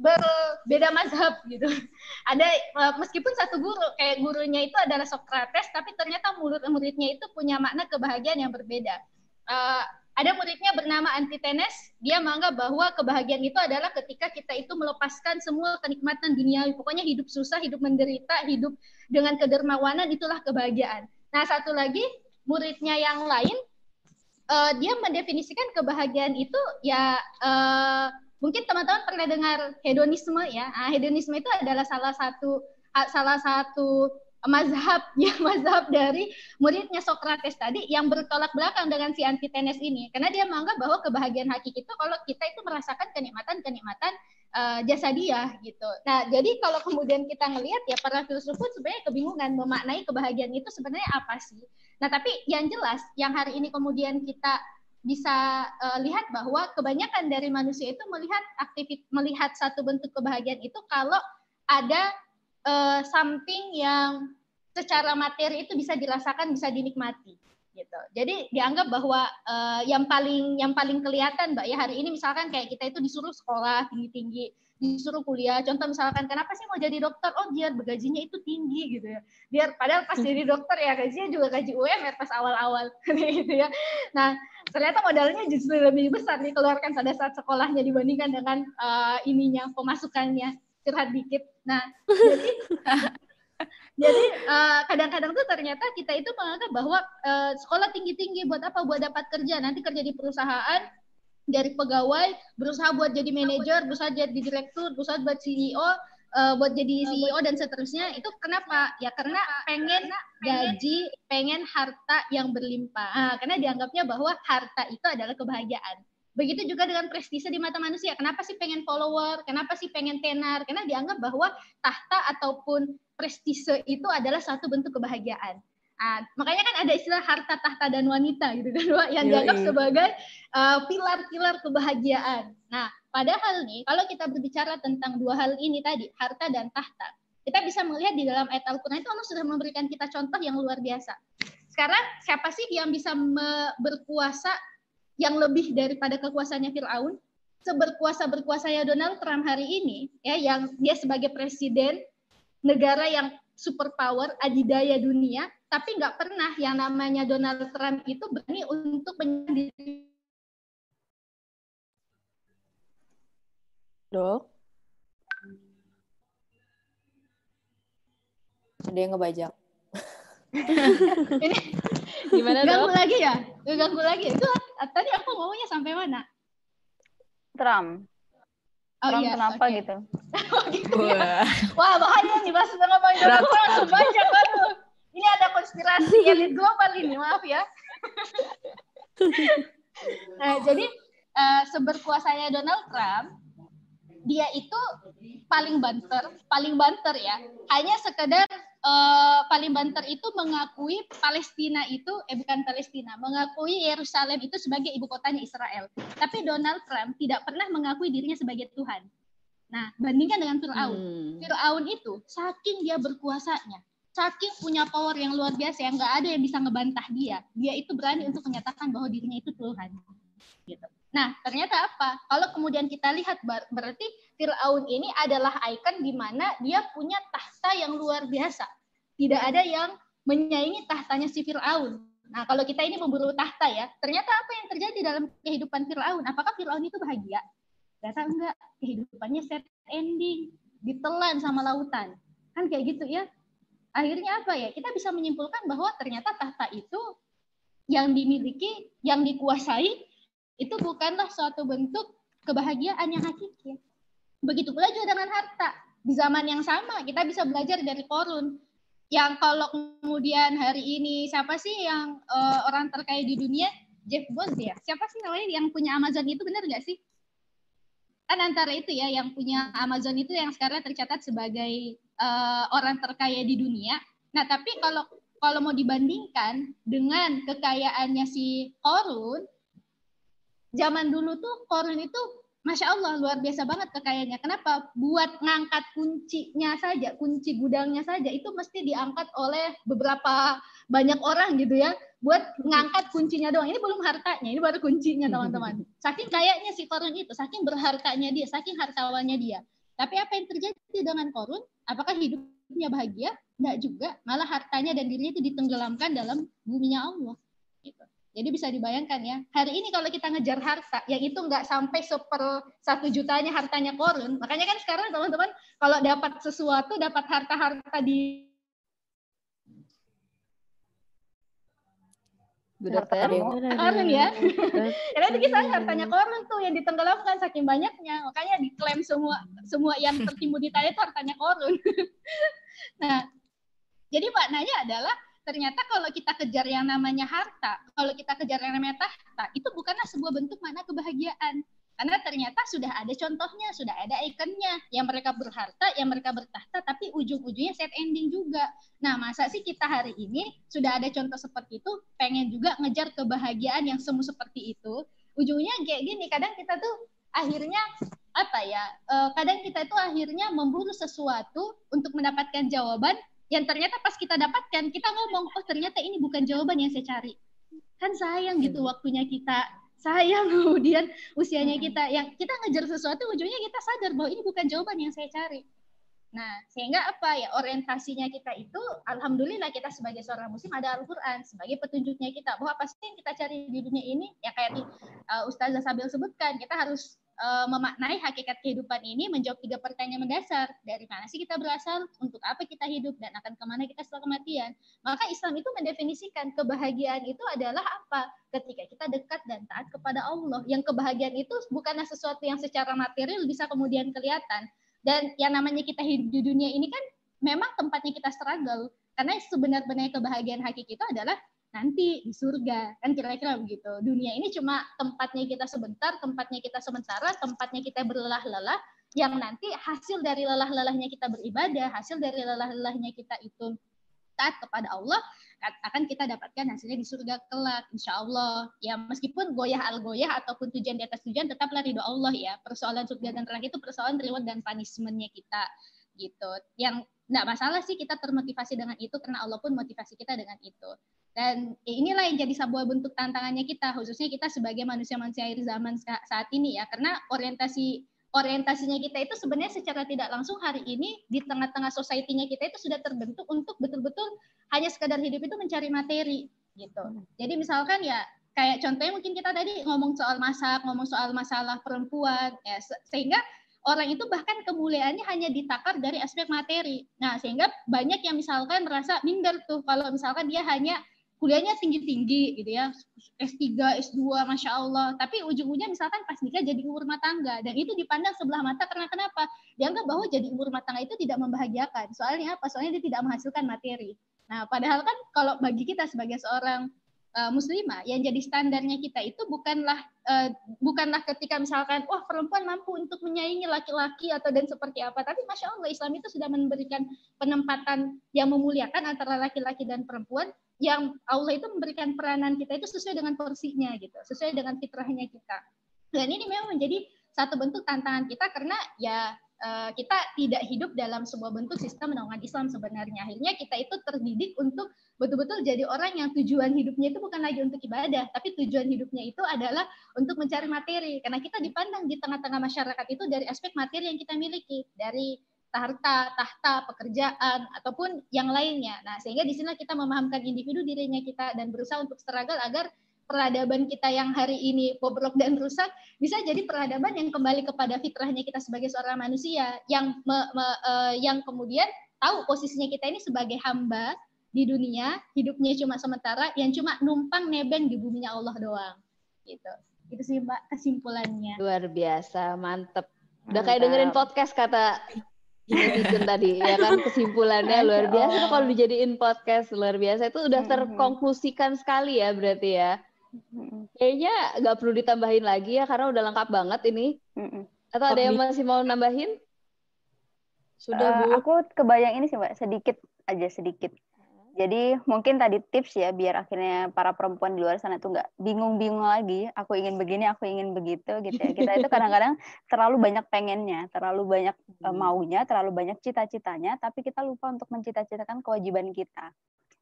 berbeda mazhab gitu. Ada eh, meskipun satu guru kayak gurunya itu adalah Socrates tapi ternyata murid-muridnya itu punya makna kebahagiaan yang berbeda. Uh, ada muridnya bernama Antitenes, dia menganggap bahwa kebahagiaan itu adalah ketika kita itu melepaskan semua kenikmatan dunia, pokoknya hidup susah, hidup menderita, hidup dengan kedermawanan itulah kebahagiaan. Nah, satu lagi muridnya yang lain uh, dia mendefinisikan kebahagiaan itu ya uh, mungkin teman-teman pernah dengar hedonisme ya. Nah, hedonisme itu adalah salah satu salah satu mazhab ya mazhab dari muridnya Socrates tadi yang bertolak belakang dengan si Antitenes ini karena dia menganggap bahwa kebahagiaan hakiki itu kalau kita itu merasakan kenikmatan-kenikmatan uh, jasa dia gitu. Nah, jadi kalau kemudian kita ngelihat ya para filsuf pun sebenarnya kebingungan memaknai kebahagiaan itu sebenarnya apa sih. Nah, tapi yang jelas yang hari ini kemudian kita bisa uh, lihat bahwa kebanyakan dari manusia itu melihat aktivit melihat satu bentuk kebahagiaan itu kalau ada uh, something yang secara materi itu bisa dirasakan, bisa dinikmati gitu. Jadi dianggap bahwa uh, yang paling yang paling kelihatan Mbak ya hari ini misalkan kayak kita itu disuruh sekolah tinggi-tinggi, disuruh kuliah. Contoh misalkan kenapa sih mau jadi dokter? Oh, biar gajinya itu tinggi gitu ya. Biar padahal pas jadi dokter ya gajinya juga gaji UMR pas awal-awal gitu ya. Nah, ternyata modalnya justru lebih besar dikeluarkan pada saat sekolahnya dibandingkan dengan uh, ininya pemasukannya curhat dikit. Nah, jadi jadi kadang kadang-kadang tuh ternyata kita itu menganggap bahwa uh, sekolah tinggi-tinggi buat apa? Buat dapat kerja. Nanti kerja di perusahaan, dari pegawai, berusaha buat jadi manajer, berusaha jadi direktur, berusaha buat CEO, uh, buat jadi CEO dan seterusnya itu kenapa? Ya karena pengen gaji, pengen harta yang berlimpah. Nah, karena dianggapnya bahwa harta itu adalah kebahagiaan. Begitu juga dengan prestise di mata manusia. Kenapa sih pengen follower? Kenapa sih pengen tenar? Karena dianggap bahwa tahta ataupun prestise itu adalah satu bentuk kebahagiaan. Nah, makanya kan ada istilah harta, tahta, dan wanita gitu kan, yang dianggap sebagai uh, pilar-pilar uh, kebahagiaan. Nah, padahal nih, kalau kita berbicara tentang dua hal ini tadi, harta dan tahta, kita bisa melihat di dalam ayat Al-Quran itu Allah sudah memberikan kita contoh yang luar biasa. Sekarang siapa sih yang bisa berkuasa yang lebih daripada kekuasaannya Fir'aun? Seberkuasa-berkuasanya Donald Trump hari ini, ya, yang dia sebagai presiden negara yang superpower, adidaya dunia, tapi nggak pernah yang namanya Donald Trump itu berani untuk menyendiri. Dok? Ada yang ngebajak. Ini gimana ganggu dok? lagi ya? Ganggu lagi. Itu tadi aku ngomongnya sampai mana? Trump. Oh, iya, kenapa okay. gitu? oh, gitu ya. Wah, bahaya nih bahas tentang Bang Donald Trump langsung baca baru. Ini ada konspirasi elit global ini, maaf ya. nah, jadi uh, seberkuasanya Donald Trump, dia itu paling banter, paling banter ya. Hanya sekedar uh, paling banter itu mengakui Palestina itu eh bukan Palestina, mengakui Yerusalem itu sebagai ibu kotanya Israel. Tapi Donald Trump tidak pernah mengakui dirinya sebagai Tuhan. Nah, bandingkan dengan Firaun. Hmm. Firaun itu saking dia berkuasanya, saking punya power yang luar biasa yang nggak ada yang bisa ngebantah dia. Dia itu berani untuk menyatakan bahwa dirinya itu Tuhan. Gitu. Nah, ternyata apa? Kalau kemudian kita lihat berarti Firaun ini adalah ikon di mana dia punya tahta yang luar biasa tidak ada yang menyaingi tahtanya si Fir'aun. Nah, kalau kita ini memburu tahta ya, ternyata apa yang terjadi dalam kehidupan Fir'aun? Apakah Fir'aun itu bahagia? Ternyata enggak. Kehidupannya set ending, ditelan sama lautan. Kan kayak gitu ya. Akhirnya apa ya? Kita bisa menyimpulkan bahwa ternyata tahta itu yang dimiliki, yang dikuasai, itu bukanlah suatu bentuk kebahagiaan yang hakiki. Begitu pula juga dengan harta. Di zaman yang sama, kita bisa belajar dari Korun. Yang kalau kemudian hari ini siapa sih yang uh, orang terkaya di dunia? Jeff Bezos ya? Siapa sih namanya yang punya Amazon itu benar nggak sih? Kan antara itu ya yang punya Amazon itu yang sekarang tercatat sebagai uh, orang terkaya di dunia. Nah tapi kalau kalau mau dibandingkan dengan kekayaannya si Korun zaman dulu tuh Korun itu Masya Allah luar biasa banget kekayaannya. Kenapa? Buat ngangkat kuncinya saja, kunci gudangnya saja itu mesti diangkat oleh beberapa banyak orang gitu ya. Buat ngangkat kuncinya doang. Ini belum hartanya, ini baru kuncinya teman-teman. Saking kayaknya si Korun itu, saking berhartanya dia, saking hartawannya dia. Tapi apa yang terjadi dengan Korun? Apakah hidupnya bahagia? Enggak juga. Malah hartanya dan dirinya itu ditenggelamkan dalam buminya Allah. Jadi bisa dibayangkan ya, hari ini kalau kita ngejar harta, yang itu nggak sampai seper satu jutanya hartanya korun. Makanya kan sekarang teman-teman kalau dapat sesuatu, dapat harta-harta di Korun ya. Karena itu kisah hartanya korun tuh yang ditenggelamkan saking banyaknya. Makanya diklaim semua semua yang tertimbun di tanah itu hartanya korun. nah, jadi maknanya adalah ternyata kalau kita kejar yang namanya harta, kalau kita kejar yang namanya tahta, itu bukanlah sebuah bentuk mana kebahagiaan. Karena ternyata sudah ada contohnya, sudah ada ikonnya. Yang mereka berharta, yang mereka bertahta, tapi ujung-ujungnya set ending juga. Nah, masa sih kita hari ini sudah ada contoh seperti itu, pengen juga ngejar kebahagiaan yang semu seperti itu. Ujungnya kayak gini, kadang kita tuh akhirnya apa ya, eh, kadang kita itu akhirnya memburu sesuatu untuk mendapatkan jawaban yang ternyata pas kita dapatkan kita ngomong oh ternyata ini bukan jawaban yang saya cari. Kan sayang gitu hmm. waktunya kita. Sayang kemudian usianya kita. Yang kita ngejar sesuatu ujungnya kita sadar bahwa ini bukan jawaban yang saya cari. Nah sehingga apa ya orientasinya kita itu alhamdulillah kita sebagai seorang muslim ada Al-Qur'an sebagai petunjuknya kita. Bahwa apa sih yang kita cari di dunia ini? Ya kayak di uh, Ustazah Sabil sebutkan kita harus memaknai hakikat kehidupan ini menjawab tiga pertanyaan mendasar. Dari mana sih kita berasal, untuk apa kita hidup, dan akan ke mana kita setelah kematian. Maka Islam itu mendefinisikan kebahagiaan itu adalah apa? Ketika kita dekat dan taat kepada Allah. Yang kebahagiaan itu bukanlah sesuatu yang secara material bisa kemudian kelihatan. Dan yang namanya kita hidup di dunia ini kan memang tempatnya kita struggle. Karena sebenarnya kebahagiaan hakiki itu adalah nanti di surga. Kan kira-kira begitu. Dunia ini cuma tempatnya kita sebentar tempatnya kita sementara tempatnya kita berlelah-lelah. Yang nanti hasil dari lelah-lelahnya kita beribadah hasil dari lelah-lelahnya kita itu taat kepada Allah akan kita dapatkan hasilnya di surga kelak insya Allah. Ya meskipun goyah al goyah ataupun tujuan di atas tujuan tetaplah ridho Allah ya. Persoalan surga dan neraka itu persoalan reward dan punishmentnya kita gitu. Yang nggak masalah sih kita termotivasi dengan itu karena Allah pun motivasi kita dengan itu dan inilah yang jadi sebuah bentuk tantangannya kita khususnya kita sebagai manusia-manusia akhir zaman saat ini ya karena orientasi orientasinya kita itu sebenarnya secara tidak langsung hari ini di tengah-tengah society-nya kita itu sudah terbentuk untuk betul-betul hanya sekadar hidup itu mencari materi gitu. Jadi misalkan ya kayak contohnya mungkin kita tadi ngomong soal masak, ngomong soal masalah perempuan ya sehingga orang itu bahkan kemuliaannya hanya ditakar dari aspek materi. Nah, sehingga banyak yang misalkan merasa minder tuh kalau misalkan dia hanya kuliahnya tinggi-tinggi gitu ya, S3, S2, Masya Allah. Tapi ujung-ujungnya misalkan pas nikah jadi ibu rumah tangga. Dan itu dipandang sebelah mata karena kenapa? Dianggap bahwa jadi ibu rumah tangga itu tidak membahagiakan. Soalnya apa? Soalnya dia tidak menghasilkan materi. Nah, padahal kan kalau bagi kita sebagai seorang uh, muslimah yang jadi standarnya kita itu bukanlah uh, bukanlah ketika misalkan wah perempuan mampu untuk menyaingi laki-laki atau dan seperti apa tapi masya Allah Islam itu sudah memberikan penempatan yang memuliakan antara laki-laki dan perempuan yang Allah itu memberikan peranan kita itu sesuai dengan porsinya gitu sesuai dengan fitrahnya kita dan ini memang menjadi satu bentuk tantangan kita karena ya Eh, kita tidak hidup dalam sebuah bentuk sistem naungan Islam sebenarnya. Akhirnya kita itu terdidik untuk betul-betul jadi orang yang tujuan hidupnya itu bukan lagi untuk ibadah, tapi tujuan hidupnya itu adalah untuk mencari materi. Karena kita dipandang di tengah-tengah masyarakat itu dari aspek materi yang kita miliki, dari harta, tahta, pekerjaan, ataupun yang lainnya. Nah, sehingga di sini kita memahamkan individu dirinya kita dan berusaha untuk struggle agar peradaban kita yang hari ini bobrok dan rusak bisa jadi peradaban yang kembali kepada fitrahnya kita sebagai seorang manusia yang me, me, uh, yang kemudian tahu posisinya kita ini sebagai hamba di dunia hidupnya cuma sementara yang cuma numpang nebeng di buminya Allah doang. Gitu. Itu sih mbak kesimpulannya. Luar biasa mantep. Udah kayak dengerin podcast kata netizen tadi. Ya kan kesimpulannya luar biasa. Kalau dijadiin podcast luar biasa itu udah terkonklusikan sekali ya berarti ya. Kayaknya nggak perlu ditambahin lagi ya karena udah lengkap banget ini. Atau ada yang masih mau nambahin? Sudah, uh, Aku kebayang ini sih, Mbak, sedikit aja sedikit. Jadi mungkin tadi tips ya biar akhirnya para perempuan di luar sana tuh nggak bingung-bingung lagi. Aku ingin begini, aku ingin begitu gitu ya. Kita itu kadang-kadang terlalu banyak pengennya, terlalu banyak uh, maunya, terlalu banyak cita-citanya, tapi kita lupa untuk mencita-citakan kewajiban kita.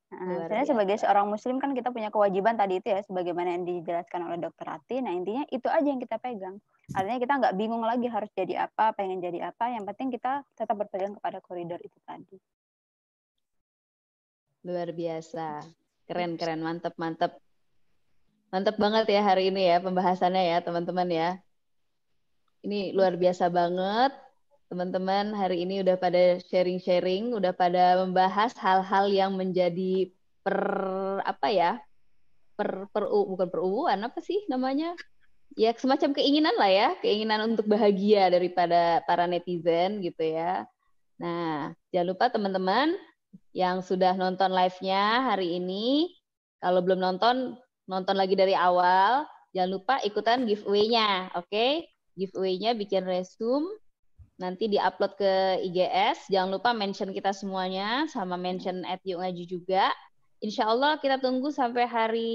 Nah, sebenarnya sebagai seorang muslim kan kita punya kewajiban tadi itu ya, sebagaimana yang dijelaskan oleh dokter Rati. Nah intinya itu aja yang kita pegang. Artinya kita nggak bingung lagi harus jadi apa, pengen jadi apa. Yang penting kita tetap berpegang kepada koridor itu tadi. Luar biasa, keren keren, mantep mantep, mantep banget ya hari ini ya pembahasannya ya teman-teman ya. Ini luar biasa banget teman-teman hari ini udah pada sharing-sharing, udah pada membahas hal-hal yang menjadi per apa ya? per per bukan peruuan apa sih namanya? Ya semacam keinginan lah ya, keinginan untuk bahagia daripada para netizen gitu ya. Nah, jangan lupa teman-teman yang sudah nonton live-nya hari ini, kalau belum nonton, nonton lagi dari awal, jangan lupa ikutan giveaway-nya, oke? Okay? Giveaway-nya bikin resume nanti diupload ke IGS. Jangan lupa mention kita semuanya sama mention at Ngaji juga. Insya Allah kita tunggu sampai hari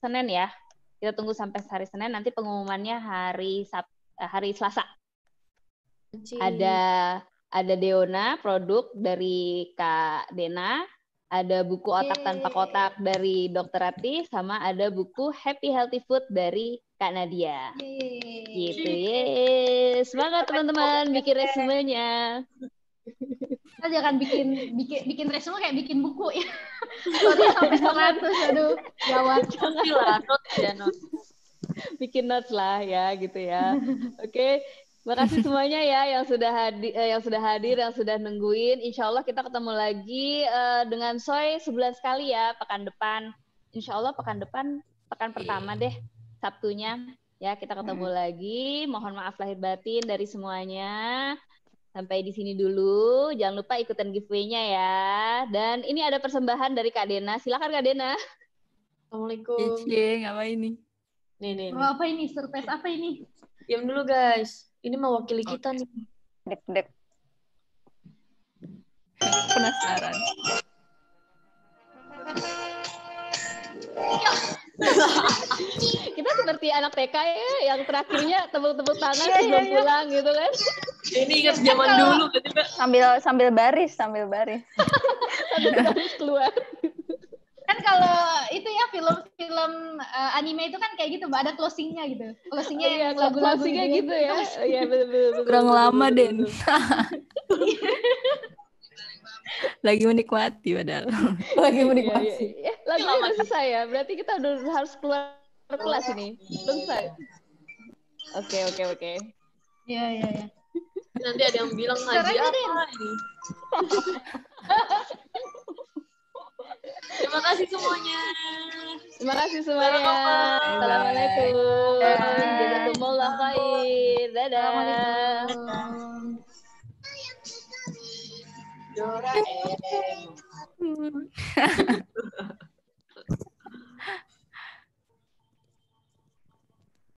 Senin ya. Kita tunggu sampai hari Senin. Nanti pengumumannya hari Sab eh, hari Selasa. Ada ada Deona produk dari Kak Dena. Ada buku otak tanpa kotak dari Dokter Rati, sama ada buku Happy Healthy Food dari Kak Nadia. Yeay. Gitu. Yeay. Semangat teman-teman bikin resumenya. Kita jangan bikin bikin bikin resume kayak bikin buku ya. Soalnya sampai 100 aduh. Gawat. Jangan lah, notes ya notes. Bikin notes lah ya gitu ya. Oke. Okay. Makasih semuanya ya yang sudah hadir, eh, yang sudah hadir, yang sudah nungguin. Insya Allah kita ketemu lagi uh, dengan Soy sebulan sekali ya pekan depan. Insya Allah pekan depan pekan pertama deh. Sabtunya ya kita ketemu hmm. lagi. Mohon maaf lahir batin dari semuanya. Sampai di sini dulu. Jangan lupa ikutan giveaway-nya ya. Dan ini ada persembahan dari Kak Dena. Silakan Kak Dena. Assalamualaikum. Cie, ngapain ini? Nih, nih, Oh, nih. apa ini? Surprise apa ini? Diam dulu, guys. Ini mewakili kita nih. Dek-dek. Penasaran. Kita seperti anak TK ya, yang terakhirnya tepuk-tepuk tangan Iya, iya, sebelum iya. pulang gitu kan. Ini ingat zaman dulu Sambil sambil baris, sambil baris. Kita harus keluar. Kan kalau itu ya film-film eh, anime itu kan kayak gitu, Mbak, ada closingnya gitu. Closingnya Iya, yang lagu-lagu closing-nya gitu. gitu ya. Iya, betul betul. betul, Kurang betul, lama, Den. Lagi menikmati padahal. Lagi Iya, menikmati. iya, iya. Lagunya udah selesai ya. Berarti kita udah harus keluar kelas ini. Belum selesai. Oke, oke, oke. Iya, iya, iya. nanti ada yang bilang ngaji apa ini. Terima kasih semuanya. Terima kasih semuanya. Assalamualaikum. Jazakumullah khair. Dadah. Assalamualaikum. Doraemon.